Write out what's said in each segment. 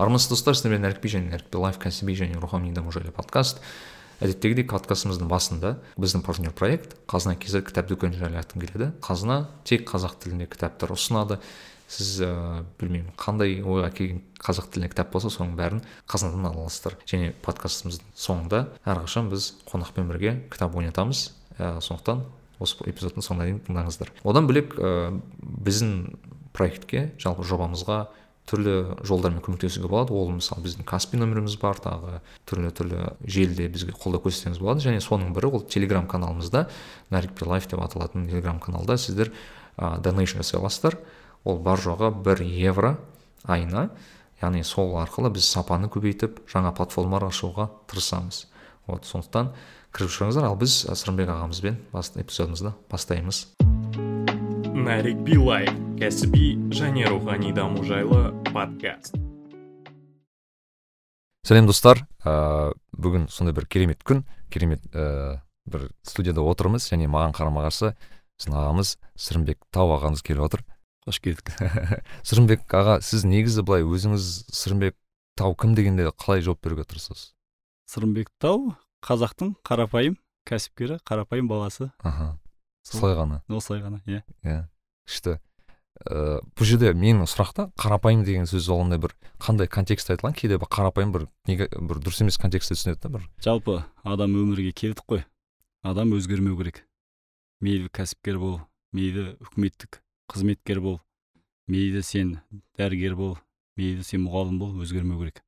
армысыз достар сіздермен әрікби және әрікби лайф кәсіби және рухани даму жайлы подкаст. Әдеттегідей подкастымыздың басында біздің партнер проект қазына kz кітап дүкені жайлы айтқым келеді. Қазына тек қазақ тілінде кітаптар ұсынады. Сіз ә, білмеймін қандай ойға келген қазақ тілінде кітап болса соның бәрін қазынадан ала аласыздар. Және подкастымыздың соңында әрқашан біз қонақпен бірге кітап ойнатамыз. Ә, сондықтан осы эпизодтың соңына дейін тыңдаңыздар. Одан бөлек ә, біздің проектке жалпы жобамызға түрлі жолдармен көмектесуге болады. Ол мысалы біздің каспи нөміріміз бар тағы түрлі түрлі желіде бізге қолдау көрсетсеңіз болады. Және соның бірі ол телеграм каналымызда нарикпи лайф деп аталатын телеграм каналда сіздер ә, донейшн жасай аласыздар. Ол бар жоғы бір евро айына яғни сол арқылы біз сапаны көбейтіп жаңа платформалар ашуға тырысамыз. Вот сондықтан кіріп шығыңыздар. Ал біз сырымбек ағамызбен эпизодымызды бастаймыз. Нарик билай кәсіби және рухани даму жайлы подкаст. Сәлем достар. Ә, бүгін сондай бір керемет күн керемет ә, бір студияда отырмыз және маған қарама қарсы біздің ағамыз сырымбек тау ағамыз келіп отыр. Қош келдік. Сырымбек аға сіз негізі былай өзіңіз сырымбек тау кім дегенде қалай жауап беруге тырысасыз? Сырымбек тау қазақтың қарапайым кәсіпкері қарапайым баласы. Аха. Солай ғана. Осылай ғана иә. Иә. Күшті. Ыыы бұл жерде менің сұрақта қарапайым деген сөз ондай бір қандай контекстте айтылған? Кейде бір қарапайым бір неге бір дұрыс емес контекстте түсінеді да бір. Жалпы адам өмірге келдік қой. Адам өзгермеу керек. Мейлі кәсіпкер бол мейлі үкіметтік қызметкер бол мейлі сен дәрігер бол мейлі сен мұғалім бол өзгермеу керек.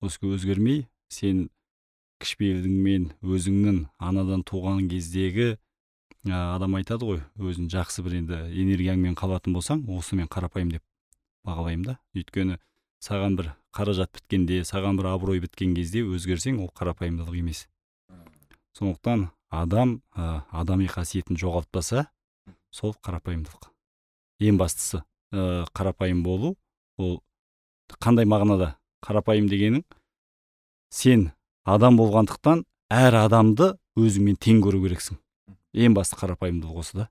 Осы өзгермей сен кішіпейілдігіңмен өзіңнің анадан туған кездегі адам айтады ғой өзін жақсы бір енді энергияңмен қалатын болсаң осы мен қарапайым деп бағалаймын да. Өйткені саған бір қаражат біткенде саған бір абырой біткен кезде өзгерсең ол қарапайымдылық емес. Сондықтан адам ә, адами қасиетін жоғалтпаса сол қарапайымдылық. Ең бастысы ә, қарапайым болу ол қандай мағынада? Қарапайым дегенің сен адам болғандықтан әр адамды өзіңмен тең көру керексің. Ең басты қарапайымдылық осы да.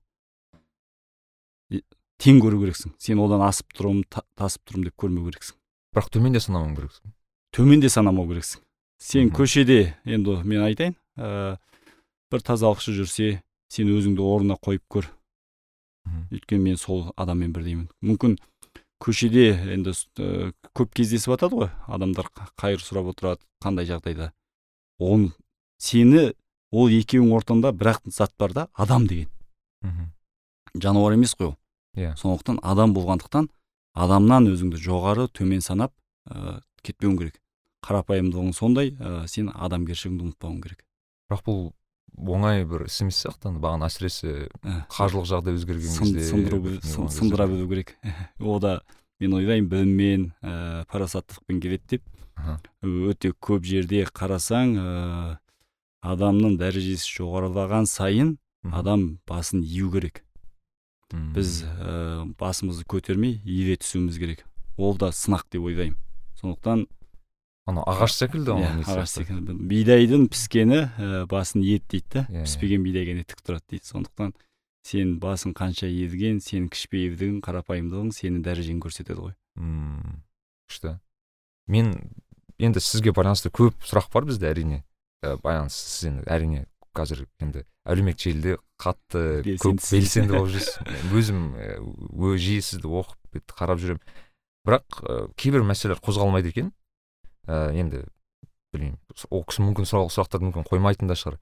Тең көру керексің. Сен одан асып тұрмын та, тасып тұрмын деп көрмеу керексің. Бірақ төмен де санамау керексің. Төмен де санамау керексің. Сен көшеде енді мен айтайын ә, бір тазалықшы жүрсе сен өзіңді орнына қойып көр. Өйткені мен сол адаммен бірдеймін. Мүмкін көшеде енді ә, көп кездесіп жатады ғой. Адамдар қайыр сұрап отырады қандай жағдайда. Оны сені ол екеуінің ортаңда бір ақ зат бар да адам деген. Мхм. Жануар емес қой ол. Иә. Сондықтан адам болғандықтан адамнан өзіңді жоғары төмен санап ә, кетпеуің керек. Қарапайымдылығың сондай ә, сен адамгершілігіңді ұмытпауың керек. Бірақ бұл оңай бір іс емес сияқты маған әсіресе ә, қаржылық жағдай өзгерген кезде сындыра білу керек. О да мен ойлаймын біліммен ә, парасаттылықпен келеді деп. Өте көп жерде қарасаң ә, адамның дәрежесі жоғарылаған сайын адам басын ию керек. Біз ә, басымызды көтермей иіле түсуіміз керек. Ол да сынақ деп ойлаймын. Сондықтан анау ағаш секілді иә ағаш секілді. Бидайдың піскені ә, басын иеді дейді да иә, піспеген бидай ғана тік тұрады дейді. Сондықтан сен басың қанша иілген сенің кішіпейілдігің қарапайымдылығың сенің дәрежеңді көрсетеді ғой. Мм күшті. Мен енді сізге байланысты көп сұрақ бар бізде әрине. Байланысты сіз енді әрине қазір енді әлеуметтік желіде қатты көп белсенді болып жүрсіз өзім жиі сізді оқып қарап жүремін бірақ ә, кейбір мәселелер қозғалмайды екен ә, енді білмеймін ол кісі мүмкін сұрақтарды мүмкін қоймайтын да шығар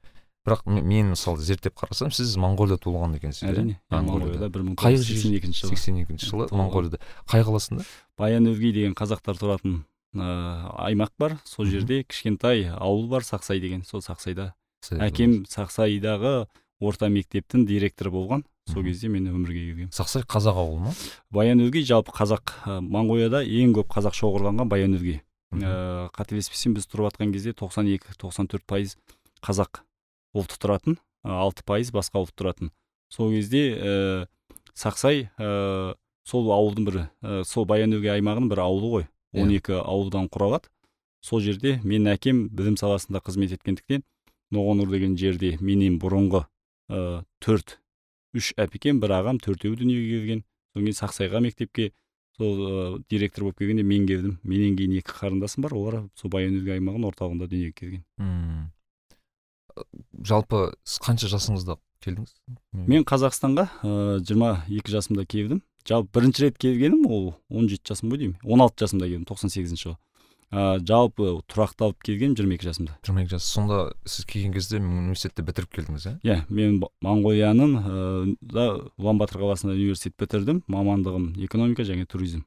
бірақ мен мысалы зерттеп қарасам сіз моңғолияда туылған екенсіз әрине моңғолияда бір мың тоғыз жүз сексен екінші жылы сексен екінші жылы моңғолияда қай қаласында баян өлгей деген қазақтар тұратын аймақ бар сол жерде кішкентай ауыл бар сақсай деген сол сақсайда. Әкем сақсайдағы орта мектептің директоры болған. Сол кезде мен өмірге келгенмін. Сақсай қазақ ауылы ма? Баян өлгей жалпы қазақ ә, моңғолияда ең көп қазақ шоғырланған баян өлгей ә, қателеспесем біз тұрып жатқан кезде 92-94 пайыз қазақ ұлты тұратын алты пайыз басқа ұлт тұратын. Сол кезде ә, сақсай ә, сол ауылдың бір ә, сол баян өлгей аймағының бір ауылы ғой. Он екі ауылдан құралады. Сол жерде менің әкем білім саласында қызмет еткендіктен ноғонұр деген жерде менен бұрынғы ә, төрт үш әпкем бір ағам төртеуі дүниеге келген. Содан кейін сақсайға мектепке сол ы, директор болып келгенде мен келдім. Менен кейін екі қарындасым бар олар сол баянөлгий аймағының орталығында дүниеге келген. Мм. жалпы сіз қанша жасыңызда келдіңіз? Мен қазақстанға ы, жиырма екі жасымда келдім. Жалпы бірінші рет келгенім ол 17 жасым ғой деймін. 16 жасымда келдім 98 жылы. А, жалпы тұрақталып келгенім 22 жасымда. жиырма екі жас. Сонда сіз келген кезде университетті бітіріп келдіңіз иә? Иә мен моңғолияның ы, да улан батыр қаласында университет бітірдім. Мамандығым экономика және туризм.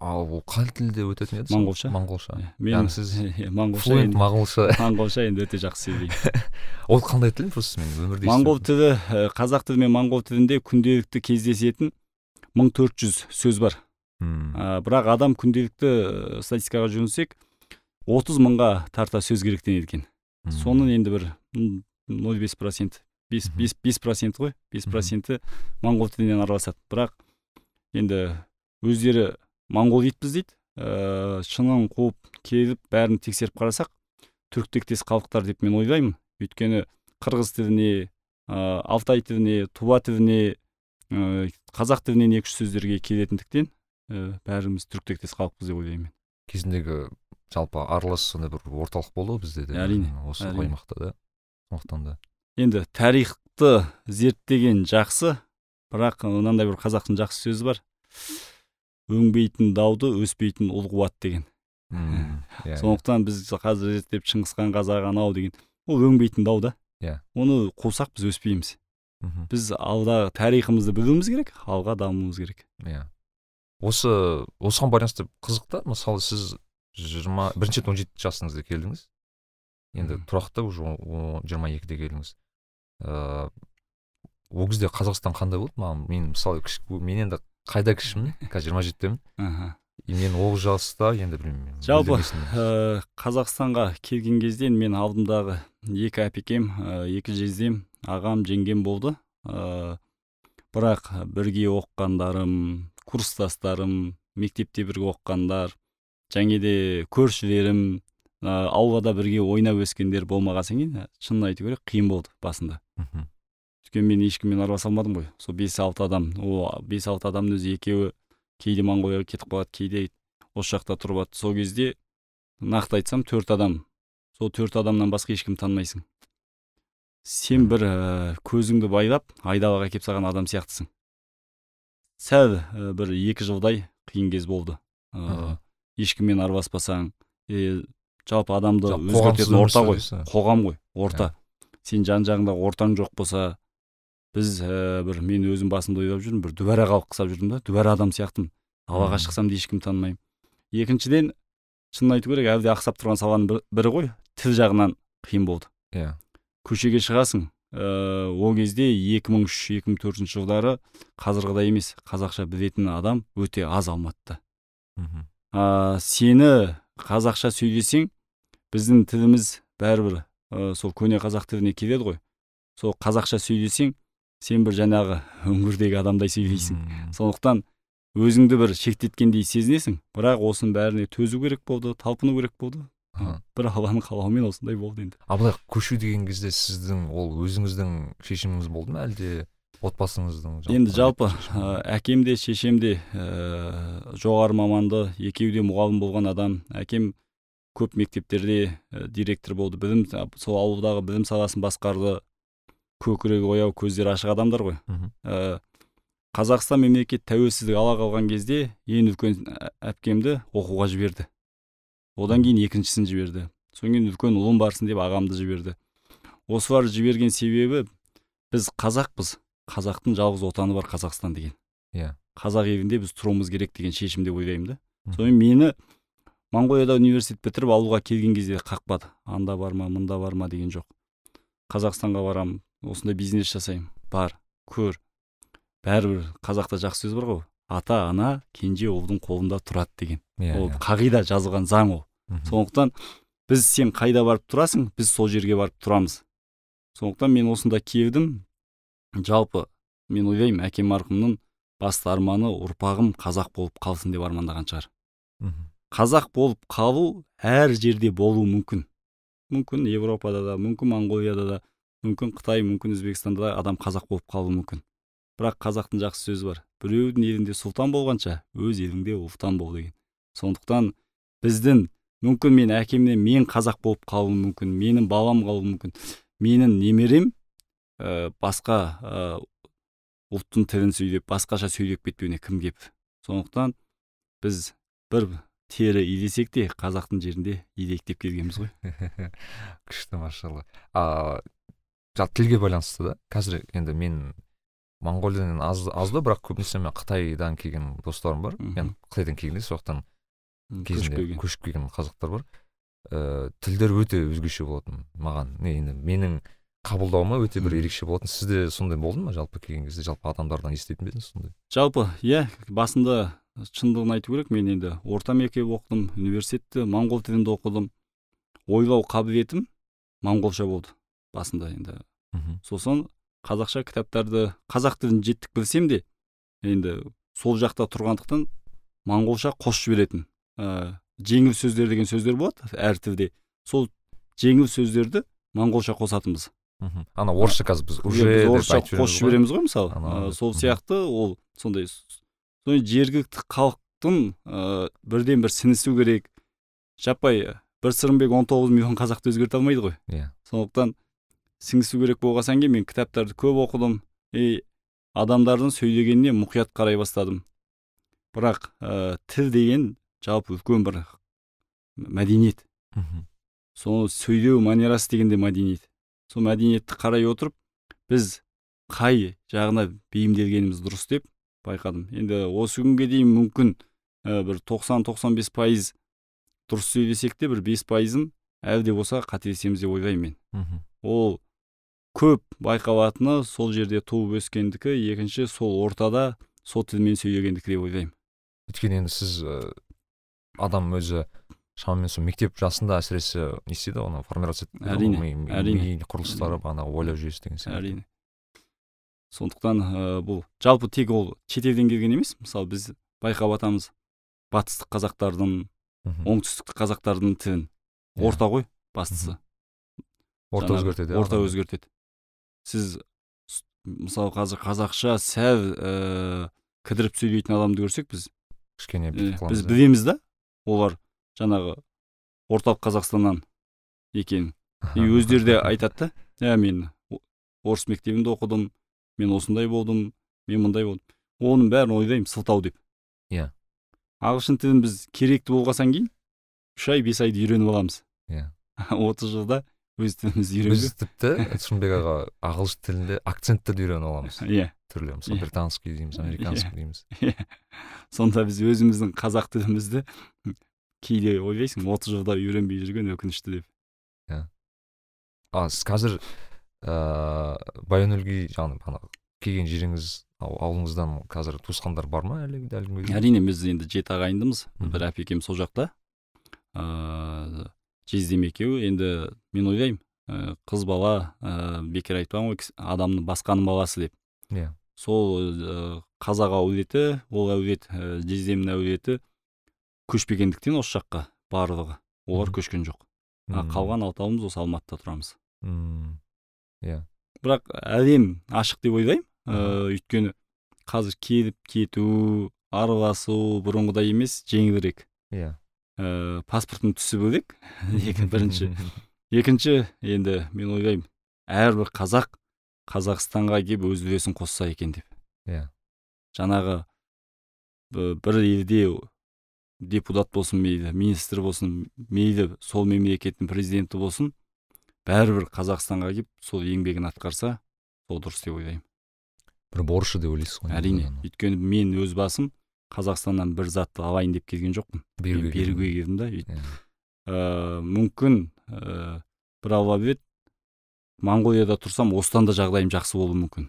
Ал ол қай тілде өтетін еді? Моңғолша. моңғолша. Мен сіз моңғолша моңғолша. Моңғолша енді өте жақсы сөйлеймін ол қандай тіл? Просто мен өмірде моңғол тілі қазақ тілі мен моңғол тілінде күнделікті кездесетін 1400 сөз бар. А, бірақ адам күнделікті статистикаға жүгінсек 30 мыңға тарта сөз керектенеді екен. Соның енді бір м, 0,5 процент. Бес бес бес процент қой бес проценті моңғол тілінен араласады. Бірақ енді өздері моңғол итпіз дейді. Ыыы шынын қуып келіп бәрін тексеріп қарасақ түріктектес халықтар деп мен ойлаймын. Өйткені қырғыз тіліне ыыы алтай тіліне тува тіліне ыыы қазақ тілінен екі үш сөздерге келетіндіктен і бәріміз түріктектес халықпыз деп ойлаймын мен. Кезіндегі жалпы аралас сондай бір орталық болды ғой бізде де Әрине, осы әрине. аймақта да сондықтан да. Енді тарихты зерттеген жақсы бірақ мынандай бір қазақтың жақсы сөзі бар. Өнбейтін дауды өспейтін ұл қуат деген. Мм, иә, сондықтан біз қазір зерттеп шыңғысхан қазақ анау деген ол өнбейтін дау да. Иә. оны қусақ біз өспейміз. Біз алда тарихымызды білуіміз керек алға дамуымыз керек. Иә. Осы осыған байланысты қызық та мысалы сіз жиырма бірінші рет он жеті жасыңызда келдіңіз. Енді тұрақты уже жиырма екіде келдіңіз. Ыыы ол кезде қазақстан қандай болды? Маған мен мысалы мен енді қайда кішімін қазір жиырма жетідемін. Аха. и мен ол жаста енді білмеймін жалпы ә, қазақстанға келген кезде мен алдымдағы екі әпекем ә, екі жездем ағам жеңгем болды. Ә, бірақ бірге оқығандарым курстастарым мектепте бірге оқығандар және де көршілерім ә, аулада бірге ойнап өскендер болмағаннан кейін шынын айту керек қиын болды басында. Мхм, өйткені мен ешкіммен араласа алмадым ғой. Сол бес алты адам о бес алты адамның өзі екеуі кейде моңғолияға кетіп қалады кейде осы жақта тұрып алады сол кезде нақты айтсам төрт адам. Сол төрт адамнан басқа ешкім танымайсың. Сен бір ә, көзіңді байлап айдалаға әкеліп салған адам сияқтысың. Сәл ә, бір екі жылдай қиын кез болды. Ә, ешкіммен араласпасаң е, жалпы адамды өзгертетін орта ғой. қоғам ғой орта. Сен жан жағыңда ортаң жоқ болса біз ә, бір мен өзім басымда ойлап жүрмін бір дүбәрә халық ұқсап жүрдім да дүбәрә адам сияқтымын. Далаға шықсам да ешкім танымаймын. Екіншіден шынын айту керек әлде ақсап тұрған саланың бір- бірі ғой тіл жағынан қиын болды. Иә. Көшеге шығасың ә, ол кезде 2003-2004 жылдары қазірғыдай емес қазақша білетін адам өте аз алматыда. Мхм, ә, сені қазақша сөйлесең біздің тіліміз бәрібір ә, сол көне қазақ тіліне келеді ғой. Сол қазақша сөйлесең сен бір жаңағы үңгірдегі адамдай сөйлейсің сондықтан өзіңді бір шектеткендей сезінесің. Бірақ осының бәріне төзу керек болды талпыну керек болды. Бір алланың қалауымен осындай болды енді. Ал былай көшу деген кезде сіздің ол өзіңіздің шешіміңіз болды ма әлде отбасыңыздың енді жалпы ә, әкем де шешем де ә, жоғары маманды екеуі де мұғалім болған адам. Әкем көп мектептерде ә, директор болды білім сол ауылдағы білім саласын басқарды. Көкірегі ояу көздері ашық адамдар ғой. Ә, қазақстан мемлекет тәуелсіздік ала қалған кезде ең үлкен ә- әпкемді оқуға жіберді. Одан кейін екіншісін жіберді. Содан кейін үлкен ұлым барсын деп ағамды жіберді. Осылар жіберген себебі біз қазақпыз. Қазақтың жалғыз отаны бар қазақстан деген. Иә. қазақ елінде біз тұруымыз керек деген шешім деп ойлаймын да. Сонымен мені моңғолияда университет бітіріп ауылға келген кезде қақпады. Анда бар ма мында бар ма деген жоқ. Қазақстанға барамын осындай бизнес жасаймын. Бар көр. Бәрібір қазақта жақсы сөз бар ғой. Ата ана кенже ұлдың қолында тұрады деген. Иә, ол иә. қағида жазылған заң ол. Мгм. сондықтан біз сен қайда барып тұрасың біз сол жерге барып тұрамыз. Сондықтан мен осында келдім жалпы мен ойлаймын әкем марқұмның басты арманы ұрпағым қазақ болып қалсын деп армандаған шығар. Мгм. қазақ болып қалу әр жерде болуы мүмкін. Мүмкін европада да мүмкін моңғолияда да. Мүмкін қытай мүмкін өзбекстанда да адам қазақ болып қалуы мүмкін. Бірақ қазақтың жақсы сөзі бар. Біреудің елінде сұлтан болғанша өз еліңде ұлтан бол деген. Сондықтан біздің мүмкін мен әкемнен мен қазақ болып қалуым мүмкін менің балам қалуы мүмкін менің немерем ә, басқа ә, ұлттың тілін сөйлеп басқаша сөйлеп кетпеуіне кім кеп? Сондықтан біз бір тері илесек те қазақтың жерінде илейік деп келгенбіз ғой. Күшті машалла. Жалпы тілге байланысты да. Қазір енді мен моңғолиядан аз аз да бірақ көбінесе мен қытайдан келген достарым бар. Мен қытайдан келген де сондықтан кезінде көшіп келген қазақтар бар. Ыыы тілдер өте өзгеше болатын маған. Не енді менің қабылдауыма өте бір ерекше болатын. Сізде сондай болды ма жалпы келген кезде? Жалпы адамдардан еститін бе едіңіз сондай? Жалпы иә басында шындығын айту керек. Мен енді орта мектеп оқыдым университетте моңғол тілінде оқыдым. Ойлау қабілетім моңғолша болды. Басында енді. Сосын қазақша кітаптарды қазақ тілін жетік білсем де енді сол жақта тұрғандықтан моңғолша қосып жіберетін ә, жеңіл сөздер деген сөздер болады әр тілде. Сол жеңіл сөздерді моңғолша қосатынбыз. Мхм. Ана орысша қазір біз уже орысша қосып жібереміз ғой мысалы. Ә, сол сияқты ол сондай сондай жергілікті халықтың ә, бірден бір сіңісу керек. Жаппай бір сырымбек он тоғыз миллион қазақты өзгерте алмайды ғой. Иә. Yeah. сондықтан сіңісу керек болған кейін мен кітаптарды көп оқыдым. И адамдардың сөйлегеніне мұқият қарай бастадым. Бірақ ә, тіл деген жалпы үлкен бір мәдениет. Мхм. Соны сөйлеу манерасы деген де мәдениет. Сол мәдениетті қарай отырып біз қай жағына бейімделгеніміз дұрыс деп байқадым. Енді осы күнге дейін мүмкін ә, бір 90-95 пайыз дұрыс сөйлесек те бір бес пайызын әлі де болса қателесеміз деп ойлаймын мен. Ол көп байқалатыны сол жерде туып өскендікі екінші сол ортада сол тілмен сөйлегендікі деп ойлаймын. Өйткені енді сіз адам өзі шамамен сол мектеп жасында әсіресе не істейді оны формироваться әрине әрине. құрылыстары бағанағы ойлау жүйесі деген сияқты. Әрине. Сондықтан ә, бұл жалпы тек ол шетелден келген емес мысалы біз байқап жатамыз батыстық қазақтардың оңтүстік қазақтардың тілін. Иә. орта ғой бастысы. Орта өзгертеді орта өзгертеді. Сіз мысалы қазір қазақша сәл ә, кідіріп сөйлейтін адамды көрсек біз. Кішкене біз білеміз да олар жаңағы орталық қазақстаннан екен. И өздері де айтады да иә мен орыс мектебінде оқыдым мен осындай болдым мен мындай болдым оның бәрін ойлаймын сылтау деп. Иә. Ағылшын тілін біз керекті болғасан кейін үш ай бес айды үйреніп аламыз. Иә. отыз жылда өз тілімізді үйреніп біз тіпті шынбек аға ағылшын тілінде акценттерді үйреніп аламыз. Иә. Түрлі мысалы иә. британский дейміз американский дейміз. Иә. Сонда біз өзіміздің қазақ тілімізді кейде ойлайсың отыз жылда үйренбей жүрген өкінішті деп. Иә. А сіз қазір ыыы баянөлге жаңағы келген жеріңіз ауылыңыздан қазір туысқандар бар ма әлі күнге әрине біз енді жеті ағайындымыз бір әпекем сол жақта. Ыыы жездем екеуі енді мен ойлаймын қыз бала ә, бекер айтпаған ғой адамның басқаның баласы деп. Иә. Сол ә, қазақ әулеті ол әулет ә, жездемнің әулеті көшпегендіктен осы жаққа барлығы. Олар көшкен жоқ. А қалған алтауымыз осы алматыда тұрамыз. Иә. Бірақ әлем ашық деп ойлаймын. Ыыы өйткені қазір келіп кету араласу бұрынғыдай емес жеңілірек. Иә. Ә, паспорттың түсі бөлек екі бірінші. Екінші енді мен ойлаймын әрбір қазақ қазақстанға келіп өз үлесін қосса екен деп. Иә. Жаңағы бір елде депутат болсын мейлі министр болсын мейлі сол мемлекеттің президенті болсын бәрібір қазақстанға келіп сол еңбегін атқарса сол дұрыс деп ойлаймын. Бір борышы деп ойлайсыз ғой әрине. өйткені мен өз басым қазақстаннан бір затты алайын деп келген жоқпын. Беруге, беруге келдім. да ә, мүмкін ә, бір алла біледі моңғолияда тұрсам осыдан да жағдайым жақсы болуы мүмкін.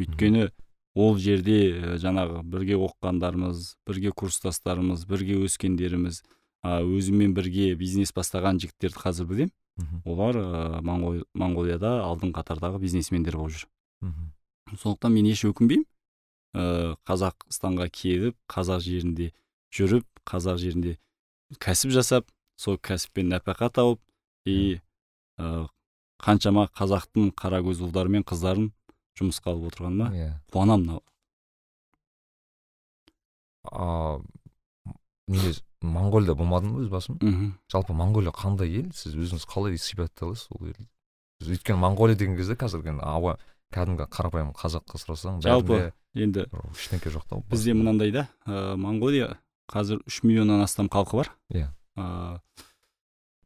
Өйткені ол жерде жаңағы бірге оқығандарымыз бірге курстастарымыз бірге өскендеріміз а, өзіммен бірге бизнес бастаған жігіттерді қазір білемін. Олар ә, моңғолияда алдың қатардағы бизнесмендер болып жүр. Сондықтан мен еш өкінбеймін. Ә, қазақстанға келіп қазақ жерінде жүріп қазақ жерінде кәсіп жасап сол кәсіппен нәпақа тауып и ә, қаншама қазақтың қара көз ұлдары мен қыздарын жұмысқа алып отырғаныма иә. Қуанамын а неге моңғолияда болмадым өз басым? Мхм жалпы моңғолия қандай ел? Сіз өзіңіз қалай сипаттай аласыз ол елді өйткені моңғолия деген кезде қазір енді ауа кәдімгі қарапайым қазаққа сұрасаң жалпы енді ештеңке жоқ та бізде мынандай да ә, моңғолия қазір үш миллионнан астам халқы бар. Иә. Ә,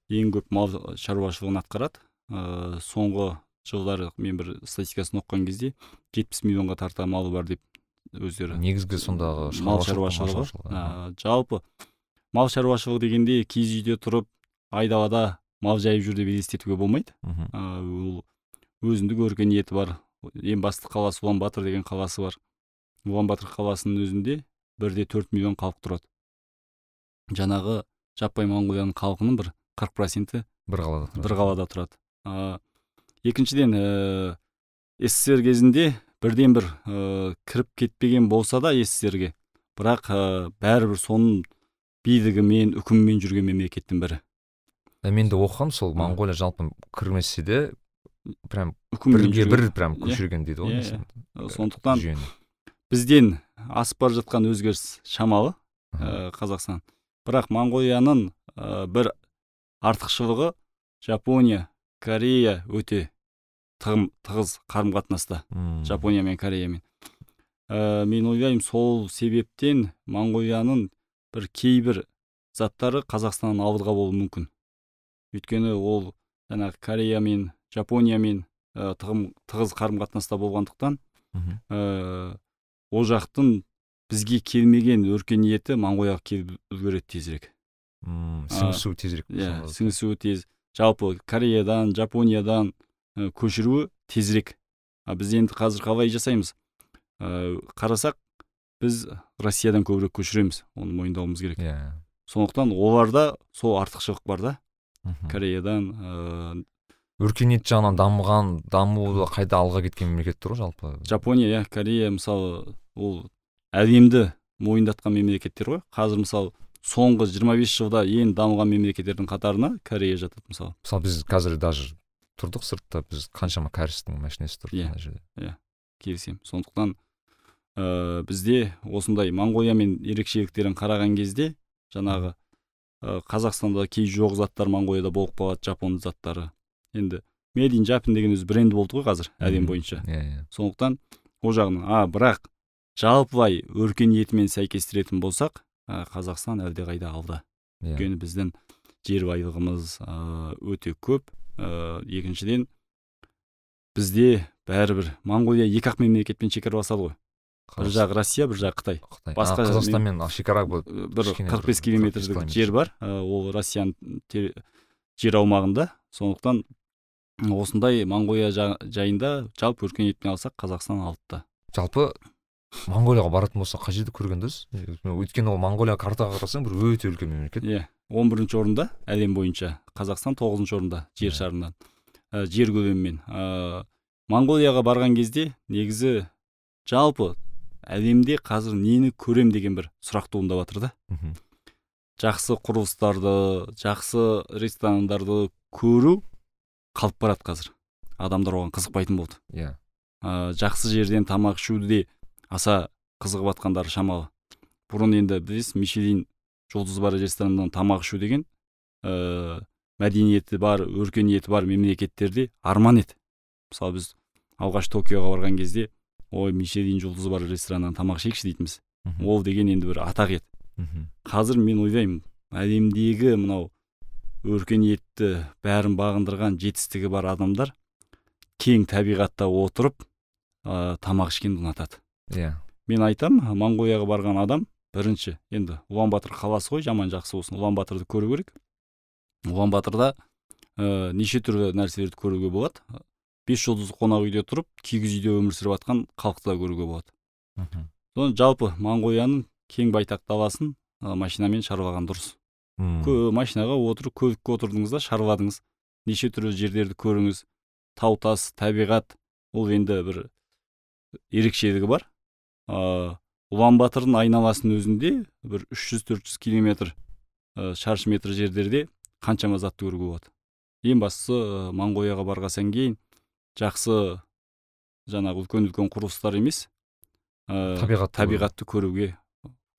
ең көп мал шаруашылығын атқарады. Ә, соңғы жылдары мен бір статистикасын оқыған кезде 70 миллионға тарта малы бар деп өздері негізгі сондағы мал шаруашылығы. ә, жалпы мал шаруашылығы дегенде киіз үйде тұрып айдалада мал жайып жүр деп елестетуге болмайды. Ол өзіндік өркениеті бар ең басты қаласы улан батыр деген қаласы бар. Улан батыр қаласының өзінде бірде төрт миллион халық тұрады. Жаңағы жаппай моңғолияның халқының бір қырық проценті бір қалада тұрады. бір қалада тұрады. Ә, екіншіден ә, ссср кезінде бірден бір ә, кіріп кетпеген болса да сссрге бірақ ә, бәрібір соның билігімен үкімімен жүрген мемлекеттің бірі. Ә, мен де оқығанмын сол моңғолия жалпы кірмесе де прям бірге бір прям Иә. көшірген дейді ғой Иә, несін, Ә, сондықтан бізден асып бара жатқан өзгеріс шамалы ә, қазақстан. Бірақ моңғолияның ә, бір артықшылығы жапония корея өте тығым, тығыз қарым қатынаста жапония мен кореямен ә, мен ойлаймын сол себептен моңғолияның бір кейбір заттары қазақстаннан ауызға болуы мүмкін. Өйткені ол жаңағы корея мен жапониямен ә, тығым, тығыз қарым қатынаста болғандықтан ә, ол жақтың бізге келмеген өркениеті моңғолияға келіп үлгереді тезірек. М, А, сіңісу тезірек иә сіңісуі тез. Жалпы кореядан жапониядан ә, көшіруі тезірек. А біз енді қазір қалай жасаймыз? Ә, қарасақ біз россиядан көбірек көшіреміз оны мойындауымыз керек. Иә. Сондықтан оларда сол артықшылық бар да. Кореядан ә, өркениет жағынан дамыған дамуы қайда алға кеткен мемлекеттер ғой жалпы. Жапония иә корея мысалы ол әлемді мойындатқан мемлекеттер ғой. Қазір мысалы соңғы 25 жылда ең дамыған мемлекеттердің қатарына корея жатады мысалы. Мысалы біз қазір даже тұрдық сыртта біз қаншама кәрістің машинасы тұр Иә. ана жерде. келісемін. Сондықтан ә, бізде осындай моңғолиямен ерекшеліктерін қараған кезде жаңағы ә, қазақстанда кей жоқ заттар моңғолияда болып қалады жапон заттары. Енді made in japan деген өзі бренд болды ғой қазір әлем бойынша. Иә иә. Сондықтан ол жағынан а бірақ жалпылай өркениетімен сәйкестіретін болсақ ә, қазақстан әлдеқайда алда. Иә. Өйткені біздің жер байлығымыз ә, өте көп. Ә, екіншіден бізде бәрібір моңғолия екі ақ мемлекетпен шекараласады ғой. Бір жағы россия бір жағы қытай. Қытай. басқа қазақстанмен шекара Ә, бір 45 бір километрлік 45 жер бар ол россияның жер аумағында. Сондықтан осындай моңғолия жа- жайында жалпы өркениетпен алсақ қазақстан алдыда жалпы моңғолияға баратын болсақ қай жерді көрген дұрыс өйткені ол моңғолия картаға қарасаң бір өте үлкен мемлекет. Иә он бірінші орында әлем бойынша қазақстан тоғызыншы орында жер Иә. шарынан. Ә, жер көлемімен. Ә, моңғолияға барған кезде негізі жалпы әлемде қазір нені көрем деген бір сұрақ туындап жатыр да. Жақсы құрылыстарды жақсы ресторандарды көру қалып барады қазір. Адамдар оған қызықпайтын болды. Иә. Ә, жақсы жерден тамақ ішуді де аса қызығып жатқандары шамалы. Бұрын енді білесіз мишелин жұлдызы бар рестораннан тамақ ішу деген ә, мәдениеті бар өркениеті бар мемлекеттерде арман еді. Мысалы біз алғаш токиоға барған кезде ой мишелин жұлдызы бар рестораннан тамақ ішейікші дейтінбіз. Ол деген енді бір атақ еді. Қазір мен ойлаймын әлемдегі мынау өркениетті бәрін бағындырған жетістігі бар адамдар кең табиғатта отырып ә, тамақ ішкенді ұнатады. Иә. Мен айтам моңғолияға барған адам бірінші енді улан батыр қаласы ғой жаман жақсы болсын улан батырды көру керек. Улан батырда ә, неше түрлі нәрселерді көруге болады. Бес жұлдызды қонақ үйде тұрып кигіз үйде өмір сүріп жатқан халықты да көруге болады. Мгм. соны жалпы моңғолияның кең байтақ даласын ә, машинамен шарлаған дұрыс. Машинаға отырып көлікке отырдыңыз да шарладыңыз. Неше түрлі жерлерді көріңіз. Тау тас табиғат. Ол енді бір ерекшелігі бар. Ыыы ұлан батырдың айналасының өзінде бір 300-400 километр ә, шаршы метр жерлерде қаншама затты көруге болады. Ең бастысы ә, моңғолияға барғаннан кейін жақсы жаңағы үлкен үлкен құрылыстар емес ә, Табиғатты табиғатты көруге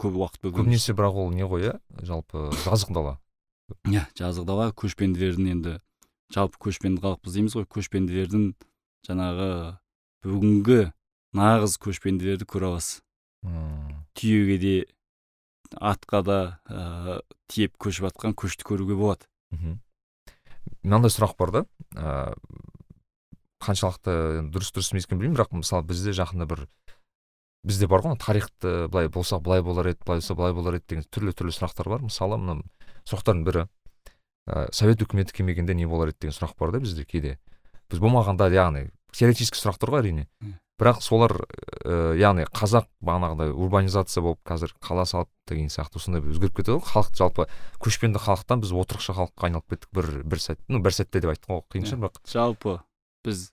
көп уақыт бөлгенбіз көбінесе бірақ ол не ғой иә? Жалпы жазық дала. Иә жазық дала көшпенділердің енді жалпы көшпенді халықпыз дейміз ғой. Көшпенділердің жаңағы бүгінгі нағыз көшпенділерді көре аласыз. Мм, түйеге де атқа да ә, тиеп көшіп жатқан көшті көруге болады. Мхм. мынандай сұрақ бар да. Ә, қаншалықты дұрыс дұрыс емес екенін білмеймін бірақ мысалы бізде жақында бір бізде бар ғой тарихты былай болса былай болар еді былай болса былай болар еді деген түрлі түрлі сұрақтар бар. Мысалы мына сұрақтардың бірі ә, совет үкіметі келмегенде не болар еді? деген сұрақ бар да бізде кейде. Біз болмағанда яғни теоретический сұрақтар ғой әрине. Бірақ солар ә, яғни қазақ бағанағыдай урбанизация болып қазір қала салып деген сияқты осындай бір өзгеріп кетеді ғой. Халық жалпы көшпенді халықтан біз отырықшы халыққа айналып кеттік бір бір сәт ну бір сәтте деп айттық қой қиын шығар бірақ жалпы біз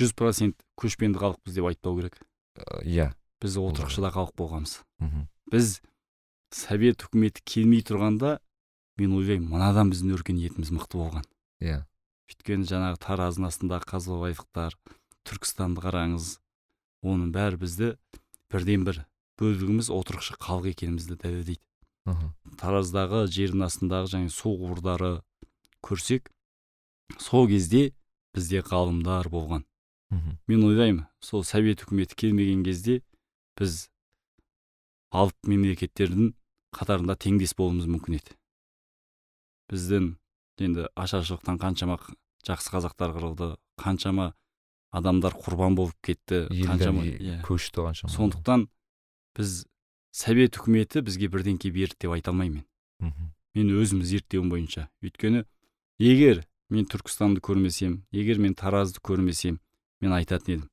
жүз процент көшпенді халықпыз деп айтпау керек. Иә. Біз отырықшыда халық болғанбыз. Мхм. біз совет үкіметі келмей тұрғанда мен ойлаймын мынадан біздің өркениетіміз мықты болған. Иә. Өйткені жаңағы тараздың астындағы қазбалаевтар түркістанды қараңыз оның бәрі бізді бірден бір бөлігіміз отырықшы халық екенімізді дәлелдейді. Мхм. тараздағы жердің астындағы және су құбырдары көрсек сол кезде бізде ғалымдар болған. Мхм. мен ойлаймын сол совет үкіметі келмеген кезде біз алып мемлекеттердің қатарында теңдес болуымыз мүмкін еді. Біздің енді ашаршылықтан қаншама жақсы қазақтар қырылды қаншама адамдар құрбан болып кетті қаншама иә. көшті қаншама. Сондықтан біз совет үкіметі бізге бірдеңке берді деп айта алмаймын. Мен мен өзім зерттеуім бойынша. Өйткені егер мен түркістанды көрмесем егер мен таразды көрмесем мен айтатын едім.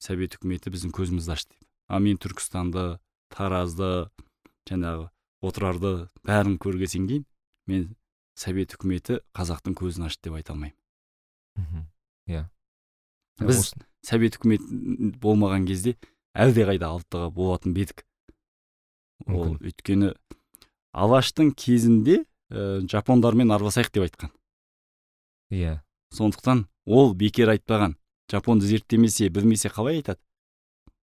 Совет үкіметі біздің көзімізді ашты деп. А мен түркістанды таразды жаңағы отырарды бәрін көргесен кейін мен совет үкіметі қазақтың көзін ашты деп айта алмаймын. Мхм. иә. Біз- совет үкіметі болмаған кезде әлдеқайда алтыға болатын бедік. Ол өйткені алаштың кезінде ә, жапондармен араласайық деп айтқан. Иә. Сондықтан ол бекер айтпаған. Жапонды зерттемесе білмесе қалай айтады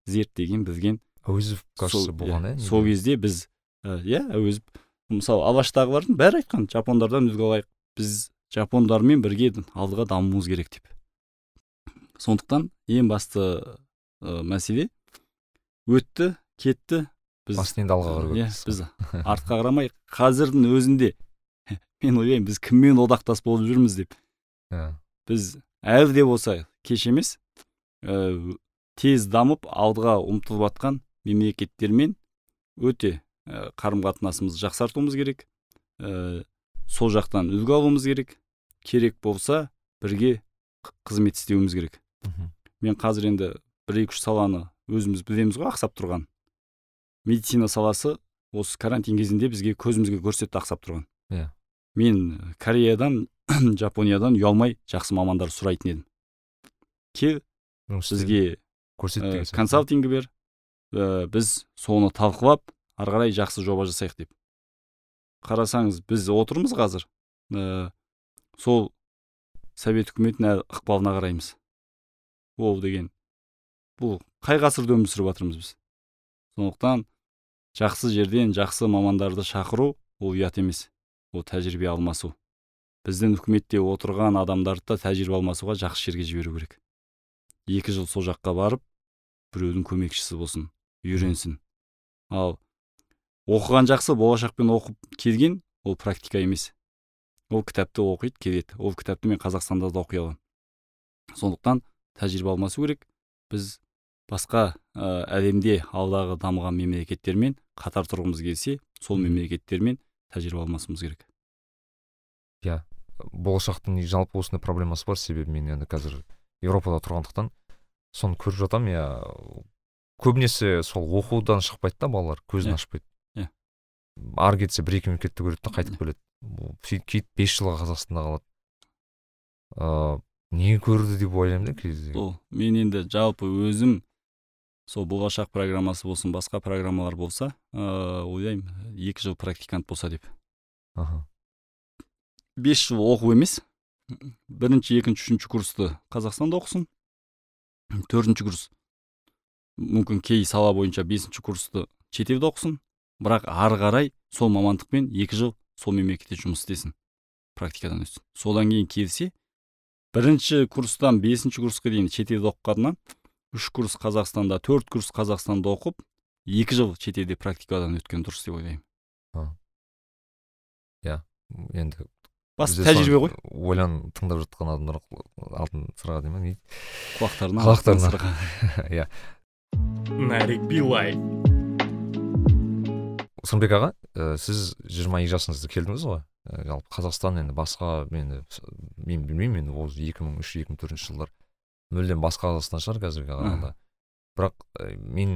зерттеген білген әуезов кажется болған иә сол кезде біз ә, иә әуезов мысалы алаштағылардың бәрі айтқан жапондардан үлгі алайық біз жапондармен бірге алдыға дамуымыз керек деп сондықтан ең басты ә, мәселе өтті кетті біз басты енді алға қарау иә керекпіз. біз артқа қарамай қазірдің өзінде мен ойлаймын біз кіммен одақтас болып жүрміз деп Иә. біз әлі де болса кеш емес ә, тез дамып алдыға ұмтылып жатқан мемлекеттермен өте ә, қарым қатынасымызды жақсартуымыз керек ә, сол жақтан үлгі алуымыз керек керек болса бірге қызмет істеуіміз керек. Мен қазір енді бір екі үш саланы өзіміз білеміз ғой ақсап тұрған. Медицина саласы осы карантин кезінде бізге көзімізге көрсетті ақсап тұрған. Иә. мен кореядан жапониядан ұялмай жақсы мамандар сұрайтын едім. Кел бізге көрсет деген сияқты. консалтингі бер ә, біз соны талқылап ары қарай жақсы жоба жасайық деп. Қарасаңыз біз отырмыз қазір ә, сол совет үкіметінің ықпалына қараймыз. Ол деген. Бұл қай ғасырда өмір сүріп жатырмыз біз? Сондықтан жақсы жерден жақсы мамандарды шақыру ол ұят емес ол тәжірибе алмасу. Біздің үкіметте отырған адамдарды да тәжірибе алмасуға жақсы жерге жіберу керек. Екі жыл сол жаққа барып біреудің көмекшісі болсын үйренсін. Ал оқыған жақсы болашақпен оқып келген ол практика емес. Ол кітапты оқиды келеді. Ол кітапты мен қазақстанда да оқи аламын. Сондықтан тәжірибе алмасу керек. Біз басқа ә, әлемде алдағы дамыған мемлекеттермен қатар тұрғымыз келсе сол мемлекеттермен тәжірибе алмасымыз керек. Болашақтың жалпы осындай проблемасы бар себебі мен енді қазір еуропада тұрғандықтан соны көріп жатамын иә көбінесе сол оқудан шықпайды да балалар көзін Иә. ашпайды. Иә. ары кетсе бір екі мемлекетті көреді да қайтып келеді. Сөйтіп бес жылға қазақстанда қалады. Ыыы не көрді деп ойлаймын да кезде. Сол мен енді жалпы өзім сол болашақ программасы болсын басқа программалар болса ыыы ойлаймын екі жыл практикант болса деп. Аха. Бес жыл оқу емес. Бірінші екінші үшінші курсты қазақстанда оқысын. Төртінші курс. Мүмкін кей сала бойынша бесінші курсты шетелде оқысын. Бірақ ары қарай сол мамандықпен екі жыл сол мемлекетте жұмыс істесін практикадан өтсін содан кейін келсе бірінші курстан бесінші курсқа дейін шетелде оқығаннан үш курс қазақстанда төрт курс қазақстанда оқып екі жыл шетелде практикадан өткен дұрыс деп ойлаймын. Енді басты тәжірибе ғой. Ойланып тыңдап жатқан адамдар алтын сырға дей ма не құлақтарына Құлақтарына. сырға. иә. Нарик билай сырымбек аға ә, сіз 22 жасыңызда келдіңіз ғой. Ә, жалпы қазақстан енді басқа енді мен білмеймін енді ол 2003 2004 жылдар. Мүлдем басқа қазақстан шығар қазірге қарағанда бірақ ә, мен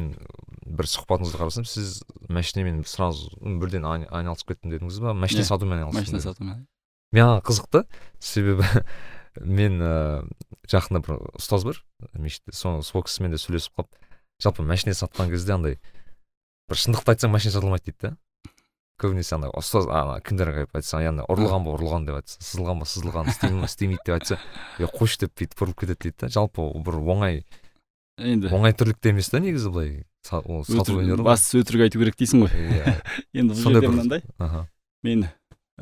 бір сұхбатыңызды қарасам сіз машинамен сразу бірден ай- айналысып кеттім дедіңіз ба? Машина Иә, сатумен айналыстым машина сатумен. Маған қызықты. Себебі мен ә, жақында бір ұстаз бар. Мешітте сол сол кісімен де сөйлесіп қалып жалпы машина сатқан кезде андай бір шындықты айтсаң машина сатылмайды дейді да көбінесе андай ұстаз ана кімдер келіп айтса яғни ұрылған ба ұрылған деп айтса сызылған ба сызылған істейме ма істемейді деп айтса е қойшы деп бүйтіп бұрылып кетеді дейді да жалпы бір оңай енді оңай тірлік те емес та негізі былай. Ол сату өнері бастысы өтірік айту керек дейсің ғой. Иә. Енді бұл жерде мынандай. Мен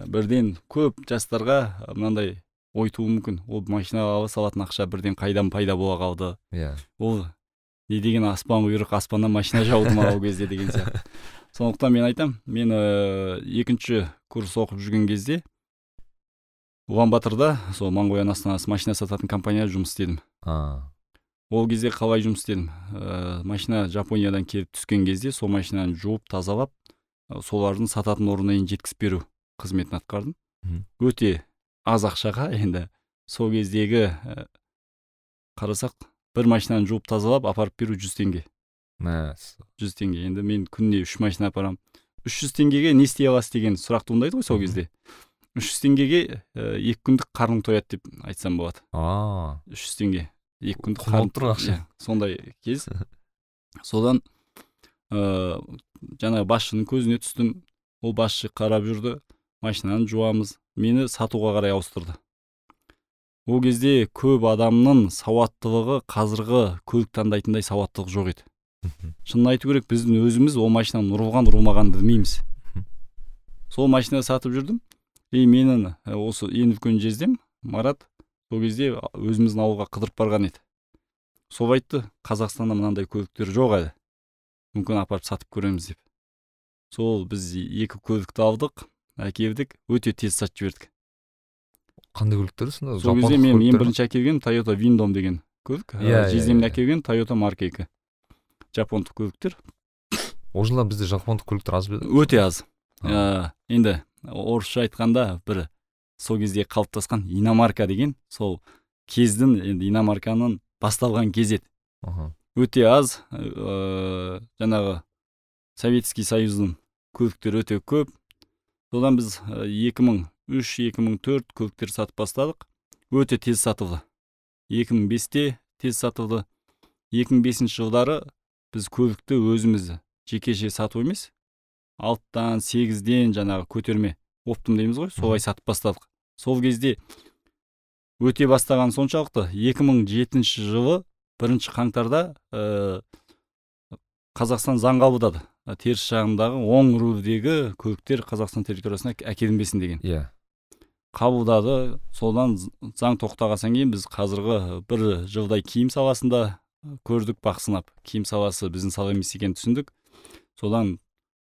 бірден көп жастарға мынандай ой тууы мүмкін. Ол машинаға салатын ақша бірден қайдан пайда бола қалды? Иә. Ол не деген аспан бұйрық аспаннан машина жауды ма ол кезде деген сияқты. Сондықтан мен айтам мен ә, екінші курс оқып жүрген кезде улан батырда сол моңғолияның астанасы машина сататын компанияда жұмыс істедім. А. Ол кезде қалай жұмыс істедім? Ә, машина жапониядан келіп түскен кезде сол машинаны жуып тазалап солардың сататын орнына дейін жеткізіп беру. Қызметін атқардым. Өте аз ақшаға енді сол кездегі ә, қарасақ бір машинаны жуып тазалап апарып беру жүз теңге. Жүз теңге. Енді мен күніне үш машина апарамын үш жүз теңгеге не істей аласыз деген сұрақ туындайды ғой сол кезде. үш жүз теңгеге ә, екі күндік қарның тояды деп айтсам болады. А. үш жүз теңге екі күндік қарн- тұр ақша. иә, сондай кез. Содан ыыы жаңағы басшының көзіне түстім. Ол басшы қарап жүрді. Машинаны жуамыз. Мені сатуға қарай ауыстырды. Ол кезде көп адамның сауаттылығы қазіргі көлік таңдайтындай сауаттылық жоқ еді. Шынын айту керек біздің өзіміз ол машинаның ұрылған ұрылмағанын білмейміз сол машина сатып жүрдім. И менің осы ең үлкен жездем марат сол кезде өзіміздің ауылға қыдырып барған еді. Сол айтты қазақстанда мынандай көліктер жоқ әлі. Мүмкін апарып сатып көреміз деп. Сол біз екі көлікті алдық. Әкелдік өте тез сатып жібердік. Қандай көліктер сонда? Сол кезде мен ең бірінші әкелген тойота виндом деген көлік. Иә, иә, жездемнен иә. әкелген тойота марка екі. Жапондық көліктер. Ол жылдар бізде жапондық көліктер аз ба еді? Өте аз. А. ә, енді орысша айтқанда бір сол кезде қалыптасқан иномарка деген сол кездің енді иномарканың басталған кезі еді. Өте аз ә, жаңағы советский союздың көліктері өте көп. Содан біз ә, 2003-2004 көліктер сатып бастадық. Өте тез сатылды. 2005-те тез сатылды. 2005 жылдары біз көлікті өзіміз жекеше сату емес алтыдан сегізден жаңағы көтерме оптом дейміз ғой солай сатып бастадық. Сол кезде өте бастаған соншалықты 2007 жылы бірінші қаңтарда ә, қазақстан заң қабылдады. Теріс жағындағы оң рульдегі көліктер қазақстан территориясына әк- әкелінбесін деген. Иә. Қабылдады. Содан заң тоқтағаннан кейін біз қазіргі бір жылдай киім саласында көрдік бақ сынап. Киім саласы біздің сала емес екенін түсіндік. Содан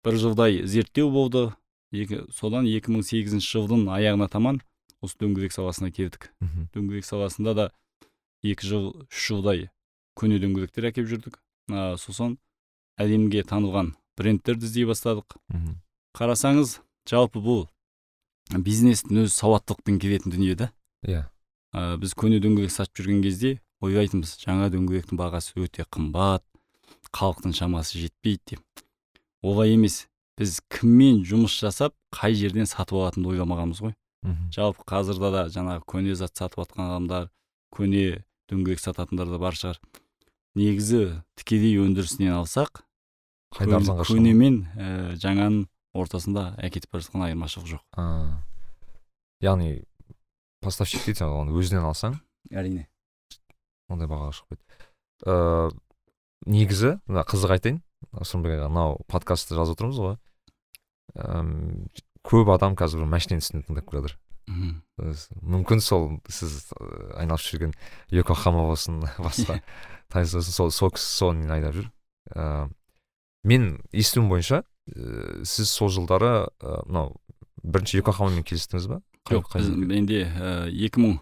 бір жылдай зерттеу болды. Екі, содан 2008 жылдың аяғына таман осы дөңгелек саласына келдік. Мхм. дөңгелек саласында да екі жыл үш жылдай көне дөңгелектер әкеліп жүрдік. А, сосын әлемге танылған брендтерді іздей бастадық. Мхм. қарасаңыз жалпы бұл бизнестің өзі сауаттылықпен келетін дүние да. Иә. Ә, біз көне дөңгелек сатып жүрген кезде ойлайтынбыз жаңа дөңгелектің бағасы өте қымбат халықтың шамасы жетпейді деп. Олай емес біз кіммен жұмыс жасап қай жерден сатып алатынын ойламағанбыз ғой. Мхм. жалпы қазірда да жаңағы көне зат сатып жатқан адамдар көне дөңгелек сататындар да бар шығар. Негізі тікелей өндірісінен алсақ қайда арзанға көне мен ә, жаңаның ортасында әкетіп бара жатқан айырмашылық жоқ. А. яғни поставщик дейді оны өзінен алсаң. Әрине. Ондай бағаға шықпайды ыыы негізі мына қызық айтайын. Сырымбек аға мынау подкастты жазып отырмыз ғой. Ыыы көп адам қазір бір машинаның үстінде тыңдап келе жатыр мүмкін сол сіз ы, айналысып жүрген йокохама болсын басқа. Тайыз болсын сол сол кісі соны айдап жүр. Ыыы мен естуім бойынша ыыы сіз сол жылдары мынау бірінші йокохамамен келістіңіз ба? Жоқ менде екі мың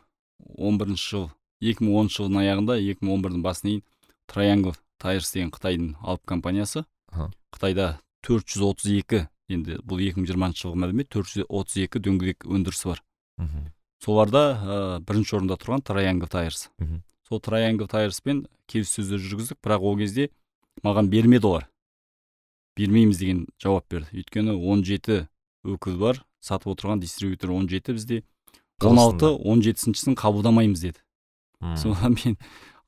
он бірінші жыл екі мың оныншы жылдың аяғында екі мың он бірдің басына дейін траянгл тайрс деген қытайдың алып компаниясы. Қытайда 432 енді бұл 2020 жылғы мәлімет 432 дөңгелек өндірісі бар. Мхм. Соларда ә, бірінші орында тұрған траянгл тайрс мхм. сол траянгл тайрспен келіссөздер жүргіздік бірақ ол кезде маған бермеді олар. Бермейміз деген жауап берді. Өйткені 17 өкіл бар сатып отырған дистрибьютор 17 бізде. 16 он жетісіншісін қабылдамаймыз деді. Содан мен